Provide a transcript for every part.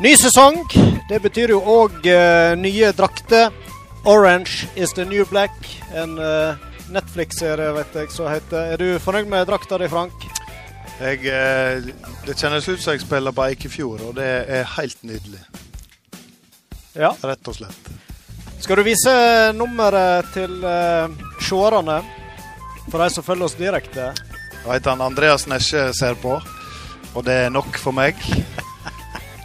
Ny sesong. Det betyr jo òg uh, nye drakter. Orange is the new black. En uh, Netflix-serie vet jeg som heter. Er du fornøyd med drakta di, Frank? Jeg, uh, det kjennes ut som jeg spiller på Eikefjord, og det er helt nydelig. Ja. Rett og slett. Skal du vise nummeret til uh, seerne? For de som følger oss direkte. Jeg vet han Andreas Nesje ser på, og det er nok for meg.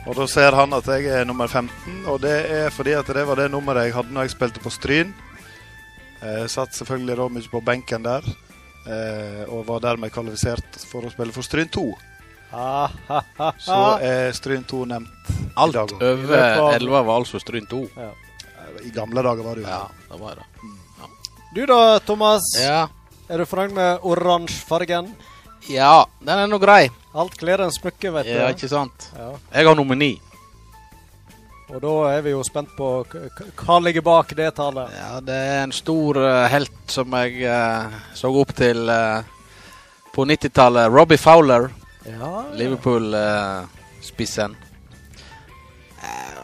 Og da ser han at jeg er nummer 15, og det er fordi at det var det nummeret jeg hadde når jeg spilte på Stryn. Jeg satt selvfølgelig da mye på benken der, eh, og var dermed kvalifisert for å spille for Stryn 2. Ah, Så er Stryn 2 nevnt Alt over 11 var altså Stryn 2. I gamle dager var det jo Ja, det var det. Du da, Thomas. Ja. Er du fornøyd med oransjefargen? Ja, den er nå grei. Alt kler en smykke, vet du. Ja, ikke sant? Ja. Jeg har nummer ni. Og da er vi jo spent på hva ligger bak det tallet. Ja, det er en stor uh, helt som jeg uh, så opp til uh, på 90-tallet. Robbie Fowler, Ja, Liverpool-spissen.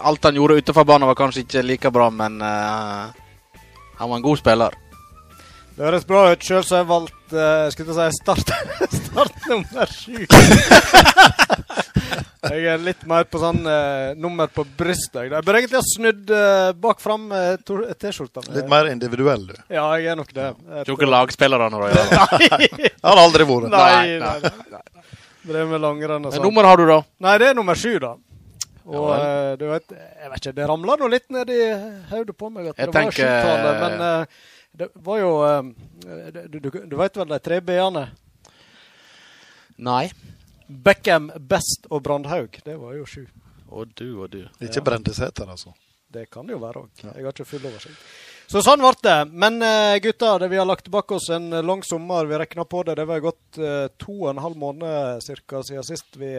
alt han gjorde utenfor banen var kanskje ikke like bra, men han var en god spiller. Det høres bra ut. Sjøl så har jeg valgt uh, skulle si start, start nummer sju. jeg er litt mer på sånn uh, nummer på brystet. Jeg bør egentlig ha snudd uh, bak fram uh, T-skjorta. Litt mer individuell, du. Ja, jeg er nok det. Jeg Tror ikke lagspillerne å gjøre. Nei, Det har aldri vært. nei, nei. nei. Drev med langrenn og Men sånn. nummer har du, da? Nei, det er nummer sju, da. Og Ja eh, du vet, jeg vet ikke, det ramla nå litt ned i hodet på meg at Jeg det var tenker- men eh, det var jo eh, Du, du, du vet vel de tre B-ene? Nei. Beckham, Best og Brandhaug. Det var jo sju. Og du og du. Ikke Brendesæter, altså. Det kan det jo være òg. Jeg har ikke full oversikt. Så sånn ble det. Men gutter, det vi har lagt bak oss en lang sommer. Vi regna på det. Det var gått eh, to og en halv måned cirka, siden sist vi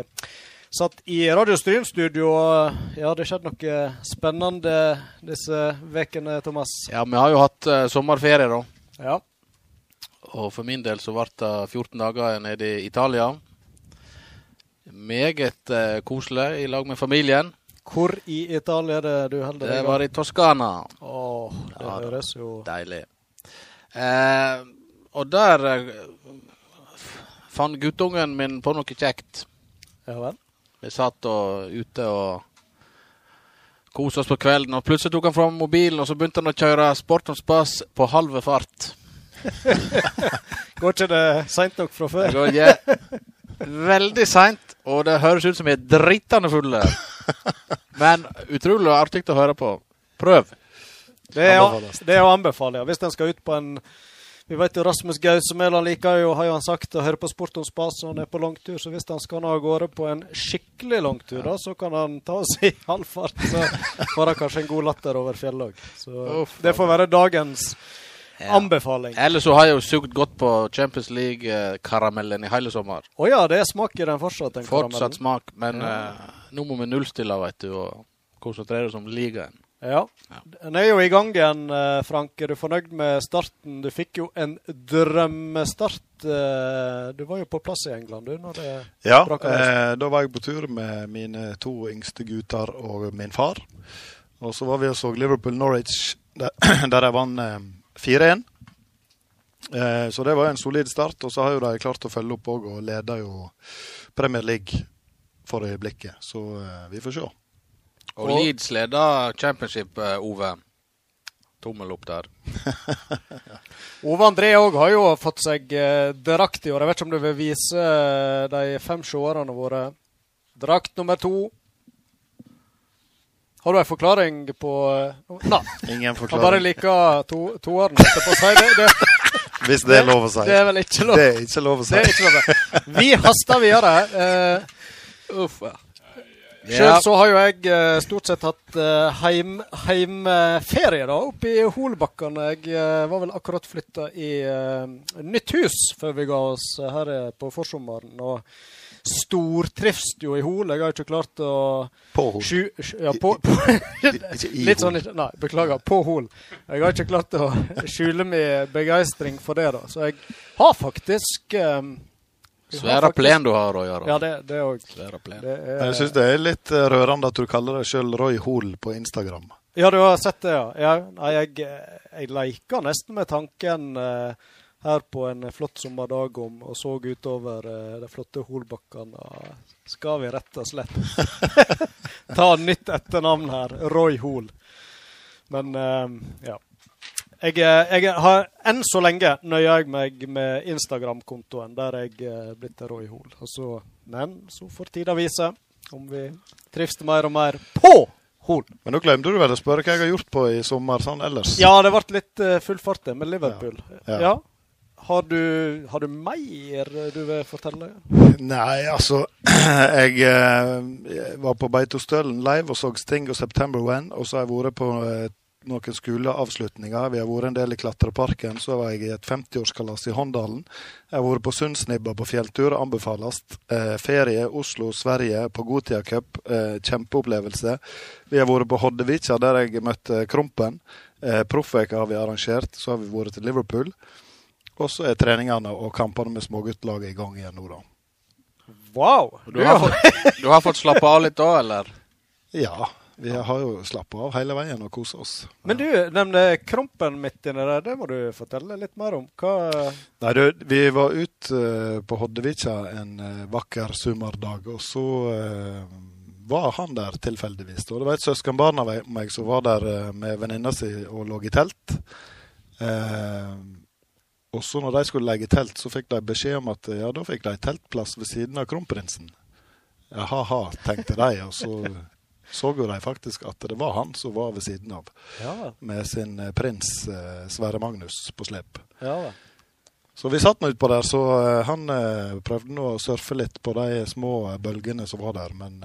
satt i Radio Stryn-studio. og, Ja, det skjedde noe spennende disse ukene, Thomas. Ja, vi har jo hatt uh, sommerferie, da. Ja. Og for min del så ble det 14 dager nede i Italia. Meget uh, koselig i lag med familien. Hvor i Italia er det du holder Det var i Toskana. Åh, det Ja, høres jo Deilig. Uh, og der fant guttungen min på noe kjekt. Ja vel? Vi satt og, ute og koste oss på kvelden, og plutselig tok han fram mobilen, og så begynte han å kjøre Sport om spass på halve fart. Går ikke det seint nok fra før? går ja. veldig seint, og det høres ut som vi er dritende fulle. Men utrolig artig å høre på. Prøv. Det er, å- anbefale, ja. Hvis en skal ut på en Vi vet jo Rasmus Gausemæland liker jo, har jo han sagt, å høre på Sport om spas når han er på langtur. Så hvis han skal nå av gårde på en skikkelig langtur, da, så kan han ta oss i halv fart. Så får han kanskje en god latter over fjellet òg. Så Uff, det får være dagens anbefaling. Ellers så har jeg jo sugd godt på Champions League-karamellen i hele sommer. Å ja, det er smak i den fortsatt. Den Fortsatt karamellen. smak, men eh, nå må vi nullstille, vet du, og konsentrere oss om ligaen. Ja. Den er jo i gang igjen, eh, Frank. Er du fornøyd med starten? Du fikk jo en drømmestart. eh, Du var jo på plass i England, du, når det Ja, eh, da var jeg på tur med mine to yngste gutter og min far. Og så var vi og så Liverpool Norwich, der, der jeg vant eh, 4-1. Eh, så det var en solid start. Og så har jo de klart å følge opp òg, og leder jo Premier League for øyeblikket. Så eh, vi får se. Og Og- Leeds leder championship, eh, Ove. Tommel opp der. Ove André òg har jo fått seg eh, drakt i år. Jeg vet ikke om du vil vise eh, de fem seerne våre. Drakt nummer to. Har du en forklaring på eh, Nei. Ingen Han bare liker to, toeren etterpå. Si det, det, Hvis det er lov å si. det er vel ikke lov? Det er ikke lov å si. Det er ikke lov. Vi haster videre. Uh, Uff. Sjøl så har jo jeg eh, stort sett hatt heim, heimferie da, oppe i Holbakkene. Jeg eh, var vel akkurat flytta i eh, nytt hus før vi ga oss eh, her eh, på forsommeren. Og stortrives jo i Hol. Jeg har ikke klart å På Hol. sju, ja, på, på, Litt sånn, nei, beklager. På Hol. Jeg har ikke klart å skjule min begeistring for det, da. Så jeg har faktisk eh, har Svære faktisk- plen du har, Roy Aron. Ja, det, det òg. Svære plen. Det er Jeg syns det er litt eh, rørende at du kaller deg sjøl Roy Hoel på Instagram. Ja, du har sett det, ja. ja nei, jeg, jeg leker nesten med tanken eh, her på en flott sommerdag om og så utover eh, de flotte Holbakkene. Skal vi rett og slett ta nytt etternavn her. Roy Hol. Men eh, ja. Jeg, eh, jeg har enn så lenge nøyer jeg meg med Instagram-kontoen, der jeg er blitt rå Roy Hol. Altså, men så får tida vise om vi trives mer og mer på Hol. Men nå glemte du vel å spørre hva jeg har gjort på i sommer sånn ellers? Ja, det ble litt uh, full fart med Liverpool. Ja. Ja. Har, du, har du mer du vil fortelle? Nei, altså Jeg jeg var på Beitostølen live og så Sting og September When. Og så har jeg vært på eh, noen skoleavslutninger. Vi har vært en del i Klatreparken. Så var jeg i et 50-årskalas i Håndalen. Jeg har vært på Sundsnibba på fjelltur. Anbefales. Eh, ferie Oslo, Sverige på Gotia Cup. Eh, kjempeopplevelse. Vi har vært på Hoddevica, der jeg møtte Krompen. Eh, Proffveka har vi arrangert. Så har vi vært til Liverpool. Og så er treningene og kampene med småguttlaget i gang igjen nå, da. Wow! Du har, fått, du har fått slappe av litt da, eller? Ja, vi har jo slappa av hele veien og kosa oss. Men du nevnte krompen midt inni der. Det må du fortelle litt mer om. Hva Nei, du, vi var ute eh, på Hoddevicha en eh, vakker sommerdag, og så eh, var han der tilfeldigvis. Og det var et søskenbarn av meg som var der eh, med venninna si og lå i telt. Eh, og så når de skulle legge telt, så fikk de beskjed om at ja, da fikk de teltplass ved siden av kronprinsen. Ja, ha-ha, tenkte de, og så så jo de faktisk at det var han som var ved siden av, Ja, med sin eh, prins eh, Sverre Magnus på slep. ja. Så vi satt nå utpå der, så eh, han prøvde nå å surfe litt på de små bølgene som var der, men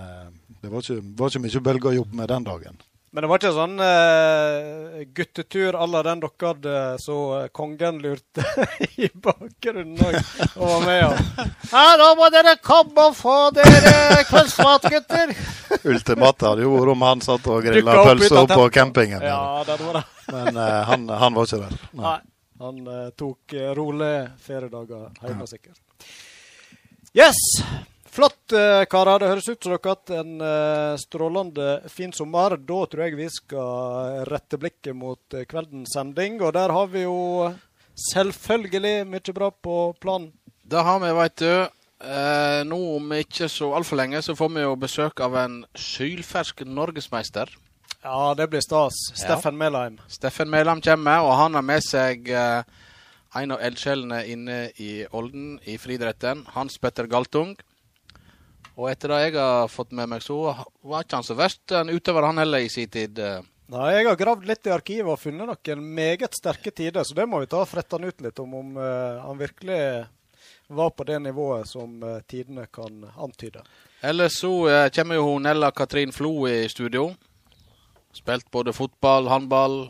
det var ikke, var ikke mye bølger å jobbe med den dagen. Men det var ikke sånn uh, guttetur à la den dere hadde, så eh, kongen lurte i bakgrunnen òg og var med. Ja. ja, da må dere komme og få dere kveldsmat, gutter! Ultimatet hadde jo vært om han satt og grilla Dukka opp pølser på campingen. Ja, det var det. Men uh, han, han var ikke der. Nei. Nei. Han uh, tok uh, rolige feriedager hjemme, sikkert. Yes! Flott, uh, karer. Det høres ut som dere har hatt en eh, strålende fin sommer. Da tror jeg vi skal rette blikket mot eh, kveldens sending, og der har vi jo selvfølgelig mye bra på planen. Det har vi, veit du. Eh, nå om ikke så altfor lenge så får vi jo besøk av en sylfersk norgesmeister. Ja, det blir stas. Steffen Melheim. Steffen Melheim kommer, og han har med seg eh, en av eldsjelene inne i Olden i friidretten, Hans Petter Galtung. Og etter det jeg har fått med meg, så var ikke han så verst en utøver, han heller, i sin tid. Nei, Jeg har gravd litt i arkivet og funnet noen meget sterke tider, så det må vi ta og frette han ut litt om, om uh, han virkelig var på det nivået som uh, tidene kan antyde. Ellers så uh, kommer jo hun Nella Katrin Flo i studio. Spilt både fotball, håndball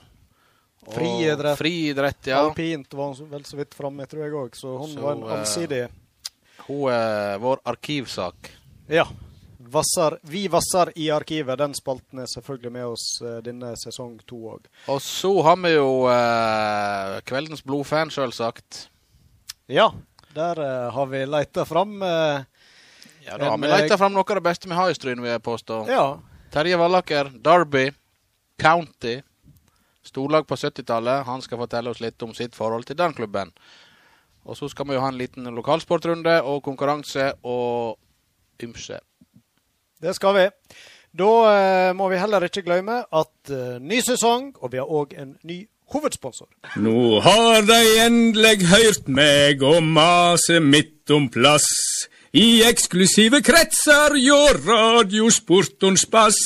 Friidrett. friidrett, ja. Alpint var hun vel så vidt framme, tror jeg òg, så hun Så, var en allsidig Hun er vår arkivsak. Ja. Vassar, vi vasser i arkivet. Den spalten er selvfølgelig med oss eh, denne sesong to òg. Og så har vi jo eh, kveldens blodfan, sjølsagt. Ja, der eh, har vi leita fram eh, Ja, da har En, vi leita fram noe av det beste vi har i Stryn, vil jeg påstå. Ja. Terje Vallaker, Derby, County. Storlag på 70-tallet. Han skal fortelle oss litt om sitt forhold til den klubben. Og så skal vi jo ha en liten lokalsportrunde og konkurranse og ymse. Det skal vi. Da eh, må vi heller ikke glemme at eh, ny sesong, og vi har òg en ny hovedsponsor. Nå har de endelig hørt meg og mase midt om plass. I eksklusive kretser gjør radiosporten spass.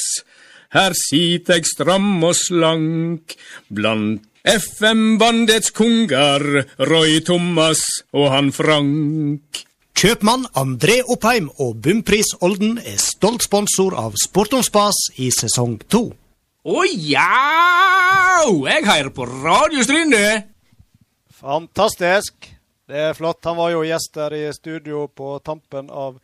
Her sitter jeg stram og slank blant FM-bandets konger, Roy Thomas og han Frank. Kjøpmann André Oppheim og Bumpris Olden er stolt sponsor av Sport om spas i sesong to. Å ja! Jeg hører på Radio Stryn. Fantastisk. Det er flott. Han var jo gjest her i studio på tampen av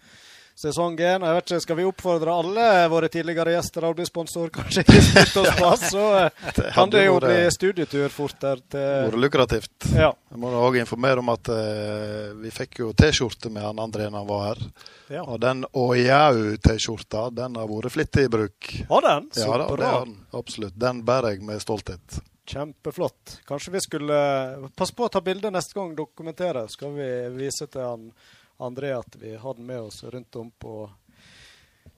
sesongen. Jeg vet ikke, Skal vi oppfordre alle våre tidligere gjester til å bli sponsor, kanskje i Spurtåspass, så eh, kan hadde det jo vært- bli studietur fort der til Vært lukrativt. Ja. Jeg må òg informere om at uh, vi fikk jo T-skjorte med han André når han var her. ja. Og den Åjau-T-skjorta den har vært flittig i bruk. Har den? Så Ja da, bra. den. Absolutt. Den bærer jeg med stolthet. Kjempeflott. Kanskje vi skulle Pass på å ta bilde neste gang, dokumentere. Skal vi vise til han André at vi har den med oss rundt om på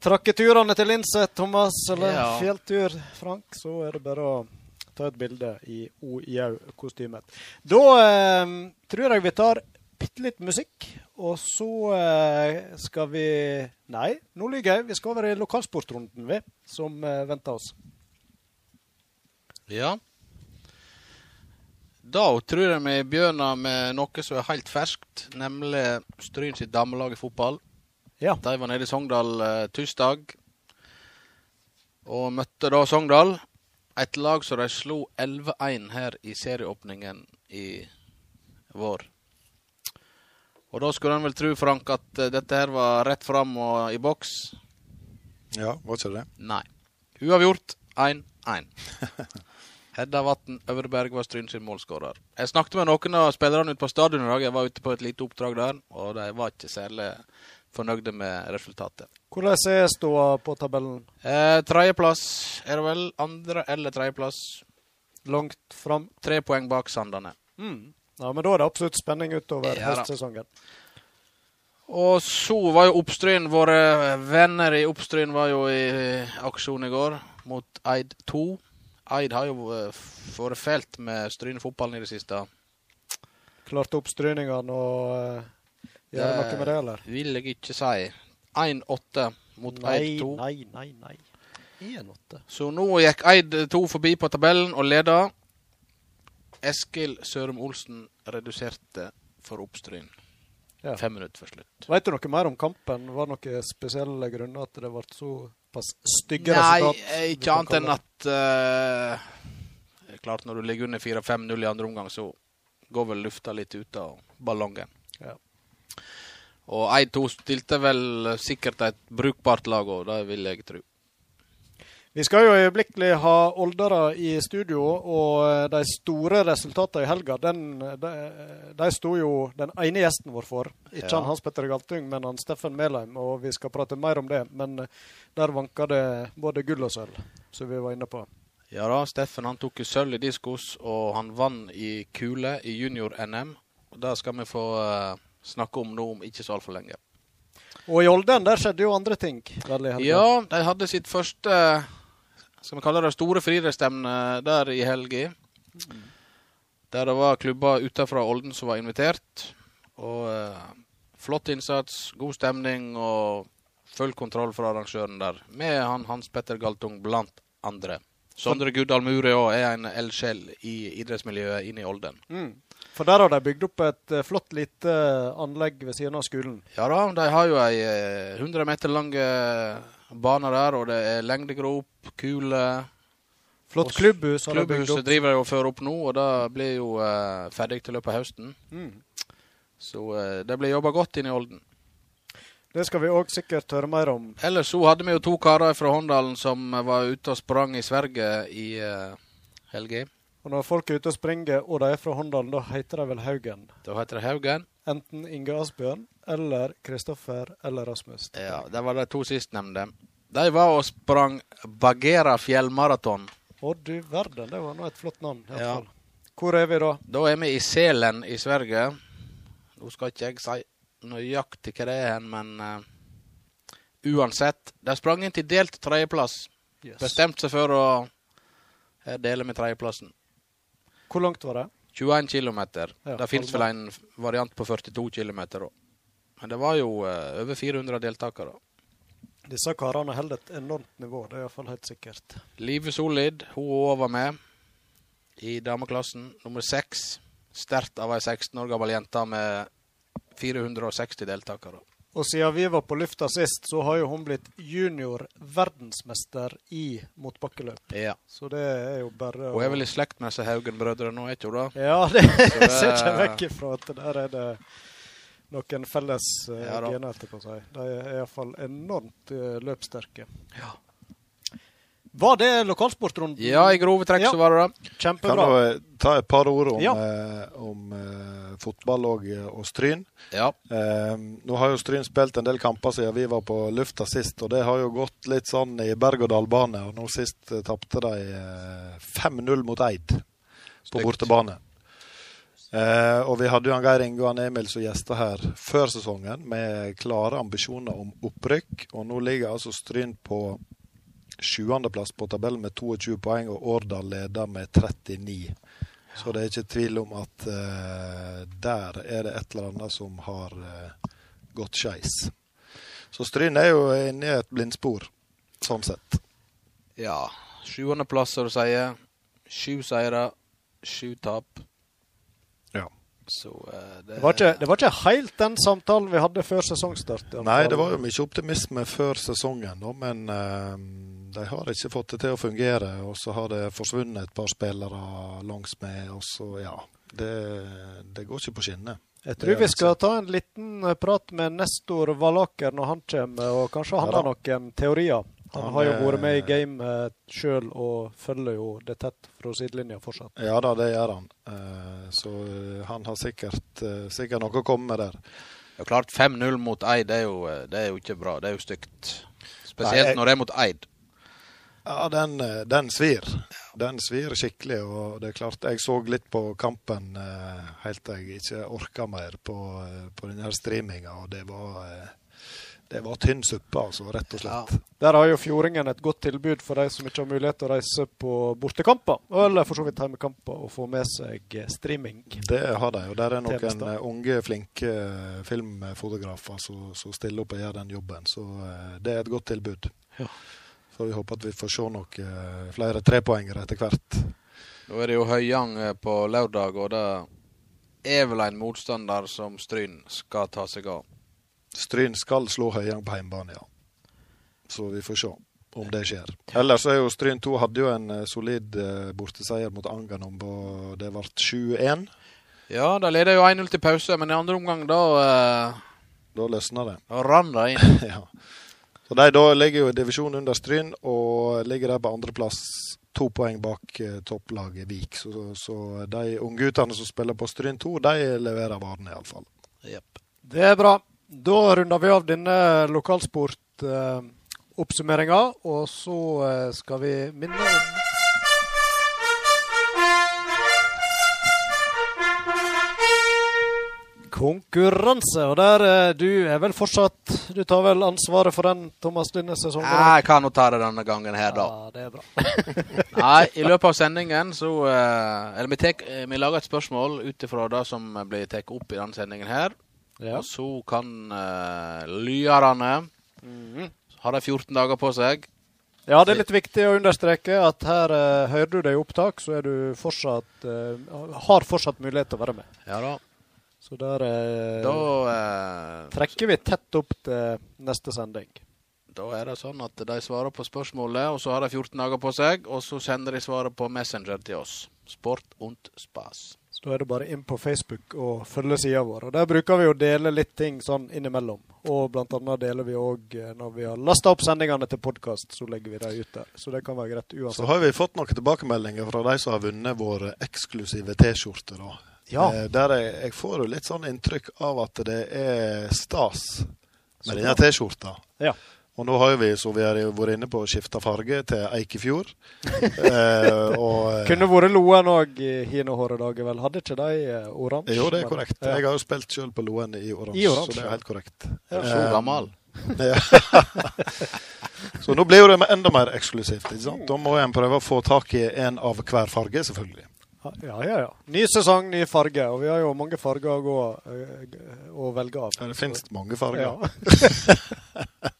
trakketurene til Linset, Thomas, eller Ja. fjelltur, Frank, så er det bare å ta et bilde i OIAU-kostymet. Da eh, tror jeg vi tar bitte litt musikk, og så eh, skal vi Nei, nå lyver jeg. Vi skal over i lokalsportrunden, vi, som eh, venter oss. Ja. Da tror jeg vi begynner med noe som er helt ferskt, nemlig Stryn sitt damelag i fotball. Ja. De var nede i Sogndal eh, tirsdag og møtte da Sogndal. Et lag som de slo 11-1 her i serieåpningen i vår. Og da skulle en vel tro, Frank, at eh, dette her var rett fram og i boks. Ja, var ikke det? Nei. Uavgjort 1-1. Hedda Vatn Øvreberg var Stryn sin målskårer. Jeg snakket med noen av spillerne ute på stadion i dag. Jeg var ute på et lite oppdrag der, og de var ikke særlig fornøyde med resultatet. Hvordan er ståa på tabellen? Eh, Tredjeplass er det vel. Andre eller tredjeplass. Langt fram? Tre poeng bak Sandane. Mm. Ja, men da er det absolutt spenning utover Ja høstsesongen. Og så var jo Oppstryn Våre venner i Oppstryn var jo i aksjon i går mot Eid 2. Eid har jo eh, vært fælt med stryne i det siste. Klarte opp stryningene og uh, gjøre noe med det, eller? Vil jeg ikke si. 1-8 mot Eid 2. nei, nei, nei. 1-8. Så nå gikk Eid 2 forbi på tabellen og leda. Eskil Sørum Olsen reduserte for Oppstryn. Ja. Fem minutter før slutt. Vet du noe mer om kampen? Var det noen spesielle grunner at det ble såpass stygge resultat? Nei, ikke annet enn at uh, Klart, når du ligger under 4-5-0 i andre omgang, så går vel lufta litt ut av ballongen. Ja. Og 1-2 stilte vel sikkert et brukbart lag òg, det vil jeg tro. Vi skal jo øyeblikkelig ha Oldere i studio, og eh, de store resultatene i helga, den, de, de sto jo den ene gjesten vår for. Ikke Ja. han Hans Petter Galtung, men han Steffen Melheim, og vi skal prate mer om det. Men eh, der vanka det både gull og sølv, som vi var inne på. Ja da, Steffen han tok sølv i diskos, og han vant i kule i junior-NM. Og Det skal vi få eh, snakke om nå om ikke så altfor lenge. Og i Olden der skjedde jo andre ting. Ja, de hadde sitt første skal vi kalle det store friidrettsstevnet der i helga. Der det var klubber utenfra Olden som var invitert. Og eh, flott innsats, god stemning og full kontroll fra arrangøren der. Med han Hans Petter Galtung blant andre. Sondre Guddal Mure òg er en eldsjel i idrettsmiljøet inne i Olden. Mm. For der har de bygd opp et eh, flott lite anlegg ved siden av skolen. Ja da, de har jo ei eh, 100 meter lang eh, bane der, og det er lengdegrop, kule Flott klubbhus Klubbhuset driver jeg og fører opp nå, og det blir jo eh, ferdig til løpet av høsten. Mm. Så eh, det blir jobba godt inne i Olden. Det skal vi òg sikkert høre mer om. Ellers så hadde vi jo to karer fra Håndalen som var ute og sprang i Sverige i uh, helga. Og når folk er ute og springer, og de er fra Håndalen, da heter de vel Haugen. Da heter det Haugen. Enten Inge Asbjørn eller Kristoffer eller Rasmus. Ja, Det var de to sistnevnte. De var og sprang Bagheera fjellmaraton. Å du verden, det var nå et flott navn. i Ja. fall. Hvor er vi da? Da er vi i Selen i Sverige. Nå skal ikke jeg si nøyaktig hva det er, men uh, uansett. De sprang inn til delt tredjeplass. Yes. Bestemte seg for å eh, dele med tredjeplassen. Hvor langt var det? 21 km. Ja, det fins vel en variant på 42 km òg. Men det var jo eh, over 400 deltakere. Disse karene holder et enormt nivå, det er iallfall helt sikkert. Live Solid, hun òg var med i dameklassen. Nummer seks. Sterkt av ei 16 år gammel jente med 460 deltakere. Og siden vi var på lufta sist, så har jo hun blitt junior verdensmester i motbakkeløp. Ja. Så det er jo bare Hun er vel i slekt med disse Haugen-brødrene nå, er ikke hun det? Ja, det det- ser ikke vekk ifra at der er det noen felles uh, Ja gener, etterpå si. De er iallfall enormt uh, løpssterke. Ja. Var det lokalsportrunden? Ja, i grove trekk Ja. så var det det. Kan du ta et par ord om, Ja. eh, om eh, fotball og, og Stryn? Ja. Eh, nå har jo Stryn spilt en del kamper siden vi var på lufta sist, og det har jo gått litt sånn i berg-og-dal-bane. Og nå sist eh, tapte de eh, 5-0 mot Eid på Stygt. bortebane. Eh, og vi hadde jo Geir Inge og han Emil som gjester her før sesongen med klare ambisjoner om opprykk. Og nå ligger altså Stryn på sjuendeplass på tabellen med 22 poeng, og Årdal leder med 39. Så det er ikke tvil om at eh, der er det et eller annet som har eh, gått skeis. Så Stryn er jo inne i et blindspor, sånn sett. ja. Sjuendeplass, som du sier. Sju seire, sju tap. Så eh, det, Det var, ikke, det var ikke helt den samtalen vi hadde før sesongstart. Nei, det var jo mye optimisme før sesongen, da, men eh, de har ikke fått det til å fungere. Og så har det forsvunnet et par spillere langs med, og så, ja. Det, det går ikke på skinner. Jeg tror vi skal ta en liten prat med Nestor Valaker når han kommer, og kanskje han Ja har noen teorier. Han Han har jo er- vært med i gamet sjøl og følger jo det tett fra sidelinja fortsatt. Ja da, det gjør han. Eh, så eh, han har sikkert, eh, sikkert noe å komme med der. Ja, klart 5-0 mot Eid, det er, jo, eh, det er jo ikke bra. Det er jo stygt. Spesielt Nei, jeg- når det er mot Eid. Ja, den, eh, den svir. Den svir skikkelig. Og det er klart, jeg så litt på kampen eh, helt til jeg ikke orka mer på, eh, på denne her streaminga, og det var eh, det var tynn suppe, altså, rett og slett. Der har jo Fjordingen et godt tilbud for de som ikke har mulighet til å reise på bortekamper, eller for så vidt hjemmekamper, og få med seg eh, streaming. Det har de, og der er noen eh, unge, flinke eh, filmfotografer som som stiller opp og gjør den jobben. Så det er et godt tilbud. Ja. Så vi håper at vi får se noen eh, flere trepoengere etter hvert. Nå er det jo Høyang på lørdag, og det er vel en motstander som Stryn skal ta seg av. Stryn skal slå Høyang på hjemmebane, ja. Så vi får se om det skjer. Ellers er jo Stryn 2 hadde jo en eh, solid eh, borteseier mot Anganom, og det ble 7-1. Ja, de leder jo 1-0 til pause, men i andre omgang da, eh, Da løsna det. da rann det inn. ja. Så de da ligger jo i divisjon under Stryn, og ligger der på andreplass. To poeng bak eh, topplaget Vik. Så, så de ungguttene som spiller på Stryn 2, de leverer varene, iallfall. Jepp. Det er bra. Da runder vi av denne lokalsportoppsummeringa, og så eh, skal vi minne om Konkurranse, og der eh, du er vel fortsatt Du tar vel ansvaret for den, Thomas, denne sesongen? Nei, jeg kan nå ta det denne gangen her, da. Ja, det er bra. Nei, i løpet av sendingen så eh, Eller vi, tek, vi lager et spørsmål ut ifra det som blir tatt opp i denne sendingen her. Ja. Og så kan uh, lyerne Mhm. Har de 14 dager på seg. Ja, det er litt viktig å understreke at her uh, hører du det i opptak, så er du fortsatt uh, har fortsatt mulighet til å være med. Ja da. Så der eh, Da, eh, trekker vi tett opp til neste sending. da er det sånn at de svarer på spørsmålet, og så har de 14 dager på seg, og så sender de svaret på Messenger til oss. Sport und spas. Så da er det bare inn på Facebook og følge sida vår. Og Der bruker vi å dele litt ting sånn innimellom. Og blant annet deler vi òg når vi har lasta opp sendingene til podkast, så legger vi dem ut der. Så det kan være greit uansett. Så har vi fått noen tilbakemeldinger fra de som har vunnet våre eksklusive T-skjorter. da. Ja. Eh, Der jeg, jeg får jo litt sånn inntrykk av at det er stas med denne. T-skjorta. Ja. Og nå har vi, så vi har vært inne på å skifte farge til Eikefjord. eh, og, eh, Kunne vært Loen òg i hinohåre vel. Hadde ikke de eh, oransje? jo, det er korrekt. Ja. Jeg har jo spilt sjøl på Loen i oransje, så det er helt korrekt. Er du så Eh, gammel? Så nå blir jo det enda mer eksklusivt. ikke sant? Da må en prøve å få tak i en av hver farge, selvfølgelig. Ja, ja, ja. Ny sesong, ny farge. Og vi har jo mange farger å gå eh, å velge av. Ja, Det finnes mange farger. Ja.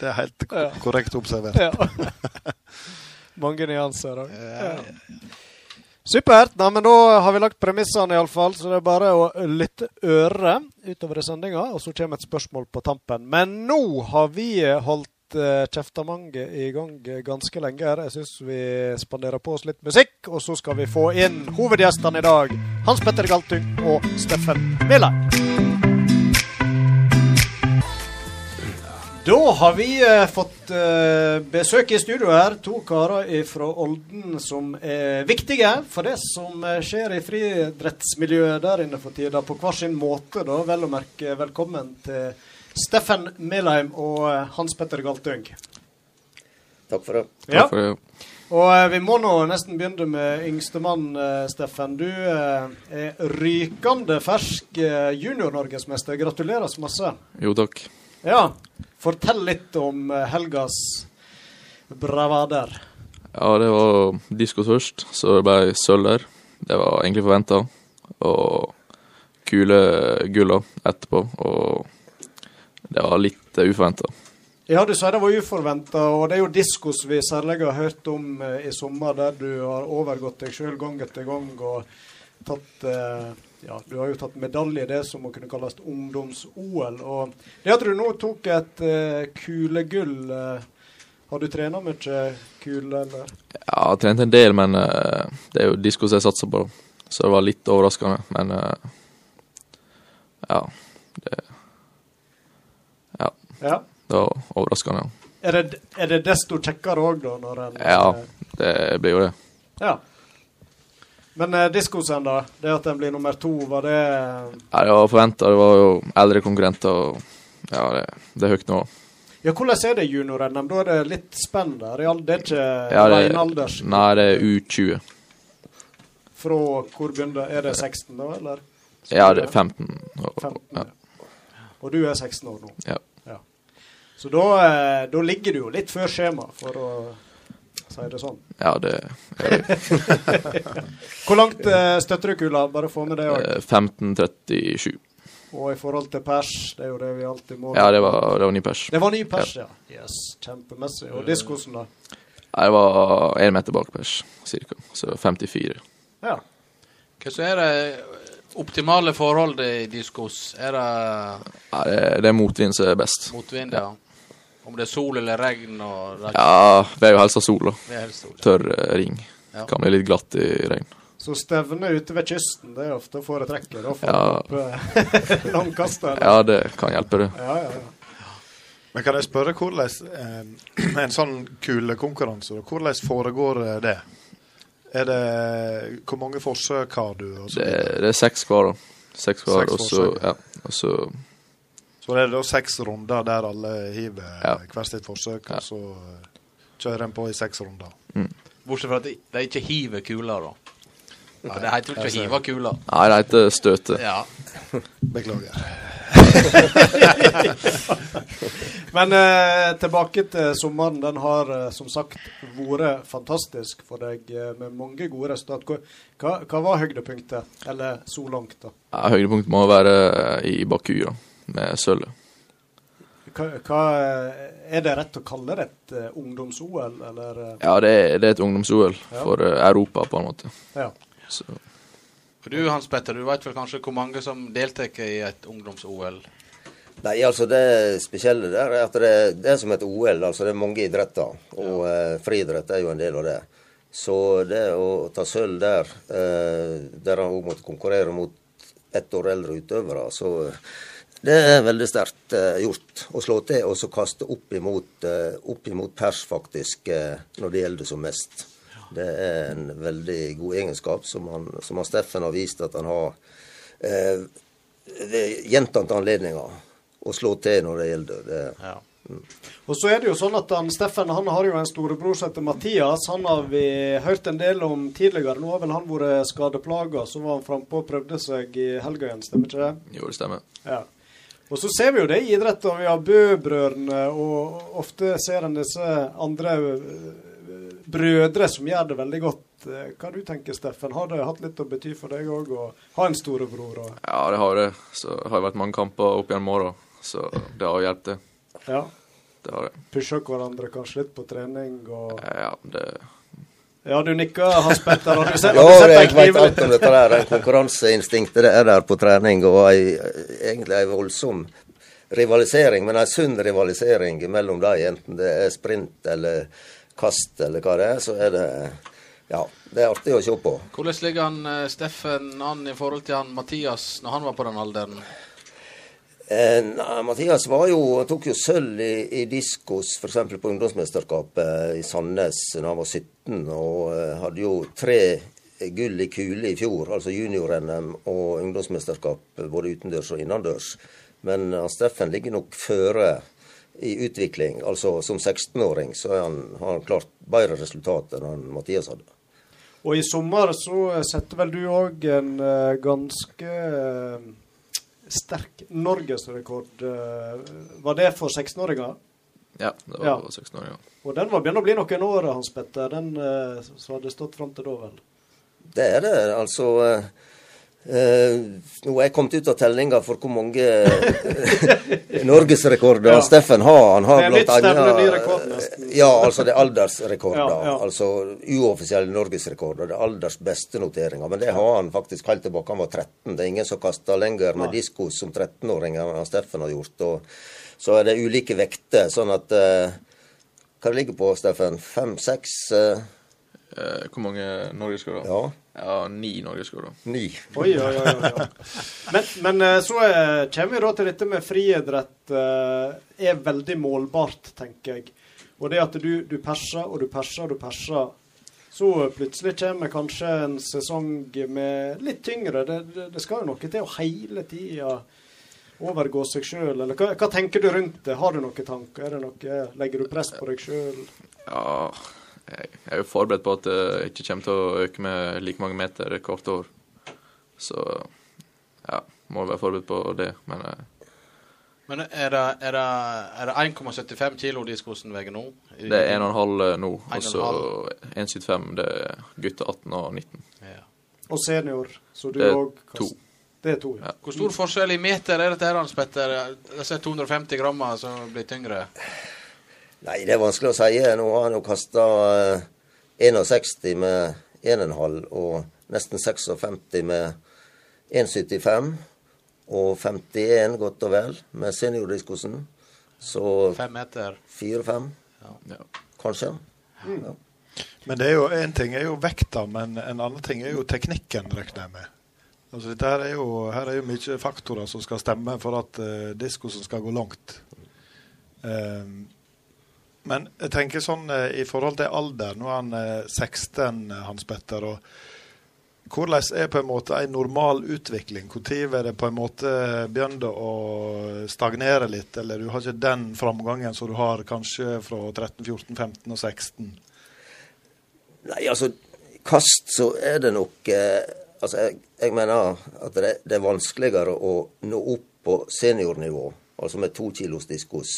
Det er helt korrekt observert. ja. mange nyanser òg. Ja. Supert. Nei, men da har vi lagt premissene, iallfall. Så det er bare å lytte øret utover i sendinga, og så kommer et spørsmål på tampen. Men nå har vi holdt uh, kjeftamanget i gang ganske lenge her. Jeg syns vi spanderer på oss litt musikk, og så skal vi få inn hovedgjestene i dag. Hans Petter Galtung og Steffen Mæland. Da har vi eh, fått eh, besøk i studio her. To karer fra Olden som er viktige for det som eh, skjer i friidrettsmiljøet der inne for tida, på hver sin måte. da. Vel å merke velkommen til Steffen Melheim og eh, Hans Petter Galtung. Takk for det. Ja. Takk for det. Og eh, vi må nå nesten begynne med yngstemann, eh, Steffen. Du eh, er rykende fersk eh, junior-norgesmester. Gratulerer så masse. Jo, takk. Ja, fortell litt om eh, helgas bravader. Ja, det var diskos først, så det ble sølv der. Det var egentlig forventa. Og kule gulla etterpå. Og det var litt uforventa. Ja, du sier det var uforventa, og det er jo diskos vi særlig har hørt om eh, i sommer, der du har overgått deg sjøl gang etter gang og tatt eh, Ja, du har jo tatt medalje i det som må kunne kalles ungdoms-OL. Og det at du nå tok et uh, kulegull uh, Har du trena mye kule, eller? Ja, jeg har trent en del, men uh, det er jo diskos jeg satser på. Så det var litt overraskende. Men ja. Det, Ja. det var overraskende. ja. Er det, er det desto kjekkere òg, da? Ja, det blir jo det. ja. Men eh, diskosen, da? Det at den blir nummer to, var det Ja, det var forventa. Det var jo eldre konkurrenter. og Ja, det, det er høyt nå. Ja, hvordan er det junior-NM? Da er det litt spenn der. Det er ikke Ja, ren alders? Nei, det er U20. Fra hvor begynner Er det 16, da, eller? Ja, det er 15. Og, 15, ja. Og du er 16 år nå. Ja. Så da, eh, da ligger du jo litt før skjema, for å si det sånn. ja, det Hvor langt eh, støtter du kula? Bare få med det òg. er 15.37. Og i forhold til pers, det er jo det vi alltid må Ja, det var, det var ny pers. Det var ny pers, ja. Yes, Kjempemessig. Og diskosen, da? Nei, det var én meter bak pers, cirka. Så 54. Ja. Hva så er det optimale forholdet i diskos? Er det Ja, det, det er motvind som er best. motvind, ja? Om det er sol eller regn og det er Ja, vi er jo helst av sol, da. det helst sol. Tørr eh, ring. Ja. Kan bli litt glatt i regn. Så stevne ute ved kysten, det er ofte å foretrekke. Da får Ja. du opp eh. Ja, det kan hjelpe, det. Ja, ja, ja. Men kan jeg spørre hvordan eh, en sånn kulekonkurranse, da, hvordan foregår det? Er det Hvor mange forsøk har du? Det, det er seks hver, da. Seks hver, og så ja, og så det er da seks runder der alle hiver Ja. hvert sitt forsøk, Ja. og så eh, kjører en på i seks runder. Bortsett fra at de, de ikke hiver kuler, da. Nei, det heter ikke å hive kula. Nei, det heter støte. Ja. Beklager. Men eh, tilbake til sommeren. Den har eh, som sagt vært fantastisk for deg eh, med mange gode resultat. Hva, hva, hva var høydepunktet? Eller så langt, da? Ja, Høydepunktet må være i Baku, da. Med sølvet. Hva, hva, er det rett å kalle det et eh, ungdoms-OL, eller? eh, Ja, det er, det er et ungdoms-OL Ja. for eh, Europa, på en måte. ja. Så, Og du Hans Petter, du vet vel kanskje hvor mange som deltar i et ungdoms-OL? Nei, altså Det spesielle der er at det, det er som et OL. altså Det er mange idretter. Og eh, friidrett er jo en del av det. Så det å ta sølv der, eh, der han òg måtte konkurrere mot ett år eldre utøvere, så det er veldig sterkt eh, gjort å slå til og så kaste opp imot, eh, opp imot pers, faktisk, eh, når det gjelder som mest. Det er en veldig god egenskap som han, som han Steffen har vist at han har eh, ved gjentatte anledninger å slå til når det gjelder. Det, Ja. Og så er det jo sånn at han, Steffen han har jo en storebror som heter Mathias. Han har vi hørt en del om tidligere. Nå har vel han vært skadeplaga. Så var han frampå og prøvde seg i helga igjen, stemmer ikke det? jo, det stemmer. Ja. Og så ser vi jo det i idretten. Vi har Bø-brødrene, og ofte ser en disse andre øh, brødre som gjør det veldig godt. Eh, Hva du tenker Steffen? Har det hatt litt å bety for deg òg å ha en storebror? Og, Ja, det har det. Så har det vært mange kamper opp gjennom åra, så det har hjulpet. ja, Det har det. Pusha hverandre kanskje litt på trening og Ja, det Ja, du nikker, Hans Petter. Har du sett, Ja, har du jeg en vet alt om dette der. en konkurranseinstinktet det er der på trening, og ei, egentlig ei voldsom rivalisering, men ei sunn rivalisering mellom dem, enten det er sprint eller kast eller hva det er, så er det Ja, det er artig å se på. Hvordan ligger han eh, Steffen an i forhold til han Mathias når han var på den alderen? Eh, nei, Mathias jo, tok jo sølv i, i diskos, f.eks. på ungdomsmesterskapet i Sandnes da han var 17, og eh, hadde jo tre gull i kule i fjor, altså junior-NM og ungdomsmesterskap både utendørs og innendørs. Men uh, Steffen ligger nok føre i utvikling. Altså som 16-åring så han, har han klart bedre resultat enn han Mathias hadde. Og i sommer så setter vel du òg en ganske sterk norgesrekord. Uh, var det for 16-åringer? Ja, det var Ja. for 16 år, ja. Og den var begynner å bli noen år, Hans Petter. Den uh, som hadde stått fram til da, vel? Det er det. Altså eh, Nå har jeg kommet ut av tellinga for hvor mange eh, norgesrekorder Ja. Steffen har. Han har blant annet- nesten. Ja, altså det er aldersrekorder. Ja, ja. Altså uoffisielle norgesrekorder. Det er alders beste noteringer. Men det har han faktisk helt tilbake han var 13. Det er ingen som kaster lenger med diskos som 13-åringer enn Steffen har gjort. Og så er det ulike vekter, sånn at uh, Hva det ligger på, Steffen? Fem-seks? Eh, Eh, hvor mange norgesrekorder? ja, Ja, ni norgesrekorder. ni. Oi, oi, oi. oi. Men, men eh, så eh, kommer vi da til dette med friidrett. eh, er veldig målbart, tenker jeg. Og det at du, du perser og du perser og du perser. Så plutselig kommer kanskje en sesong med litt tyngre. Det, det, det skal jo noe til å hele tida overgå seg sjøl. Eller hva, hva tenker du rundt det? Har du noen tanker? Er det noe, legger du press på deg sjøl? Ja, jeg jeg er jo forberedt på at det ikke kommer til å øke med like mange meter hvert år. Så ja, må være forberedt på det. Men eh, Men er det, er det, er det 1,75 kilo diskosen veier nå? Det er 1,5 nå. Og så 1,75 det er gutter 18 og 19. Ja. Og senior, så du Det er òg to. Det er to, ja. Ja. Hvor stor forskjell i meter er dette Hans Petter? Disse 250 gramma som blir tyngre? Nei, det er vanskelig å si. Nå har han jo kasta 61 med 1,5 og nesten 56 med 1,75. Og 51 godt og vel med seniordiskosen. Så Fem meter? 4-5, Ja. kanskje. Men det er jo en ting er jo vekta, men en annen ting er jo teknikken, regner jeg med. Altså, dette her er jo, her er jo mye faktorer som skal stemme for at uh, diskosen skal gå langt. Ehm, men jeg tenker sånn eh, i forhold til alder Nå er han eh, 16, eh, Hans Petter. og Hvordan er på en måte en normal utvikling? Når er det på en måte begynt å stagnere litt, eller du har ikke den framgangen som du har kanskje fra 13, 14, 15 og 16? Nei, altså kast så er det nok eh, Altså, jeg, jeg mener at det, det er vanskeligere å nå opp på seniornivå, altså med to kilos diskos,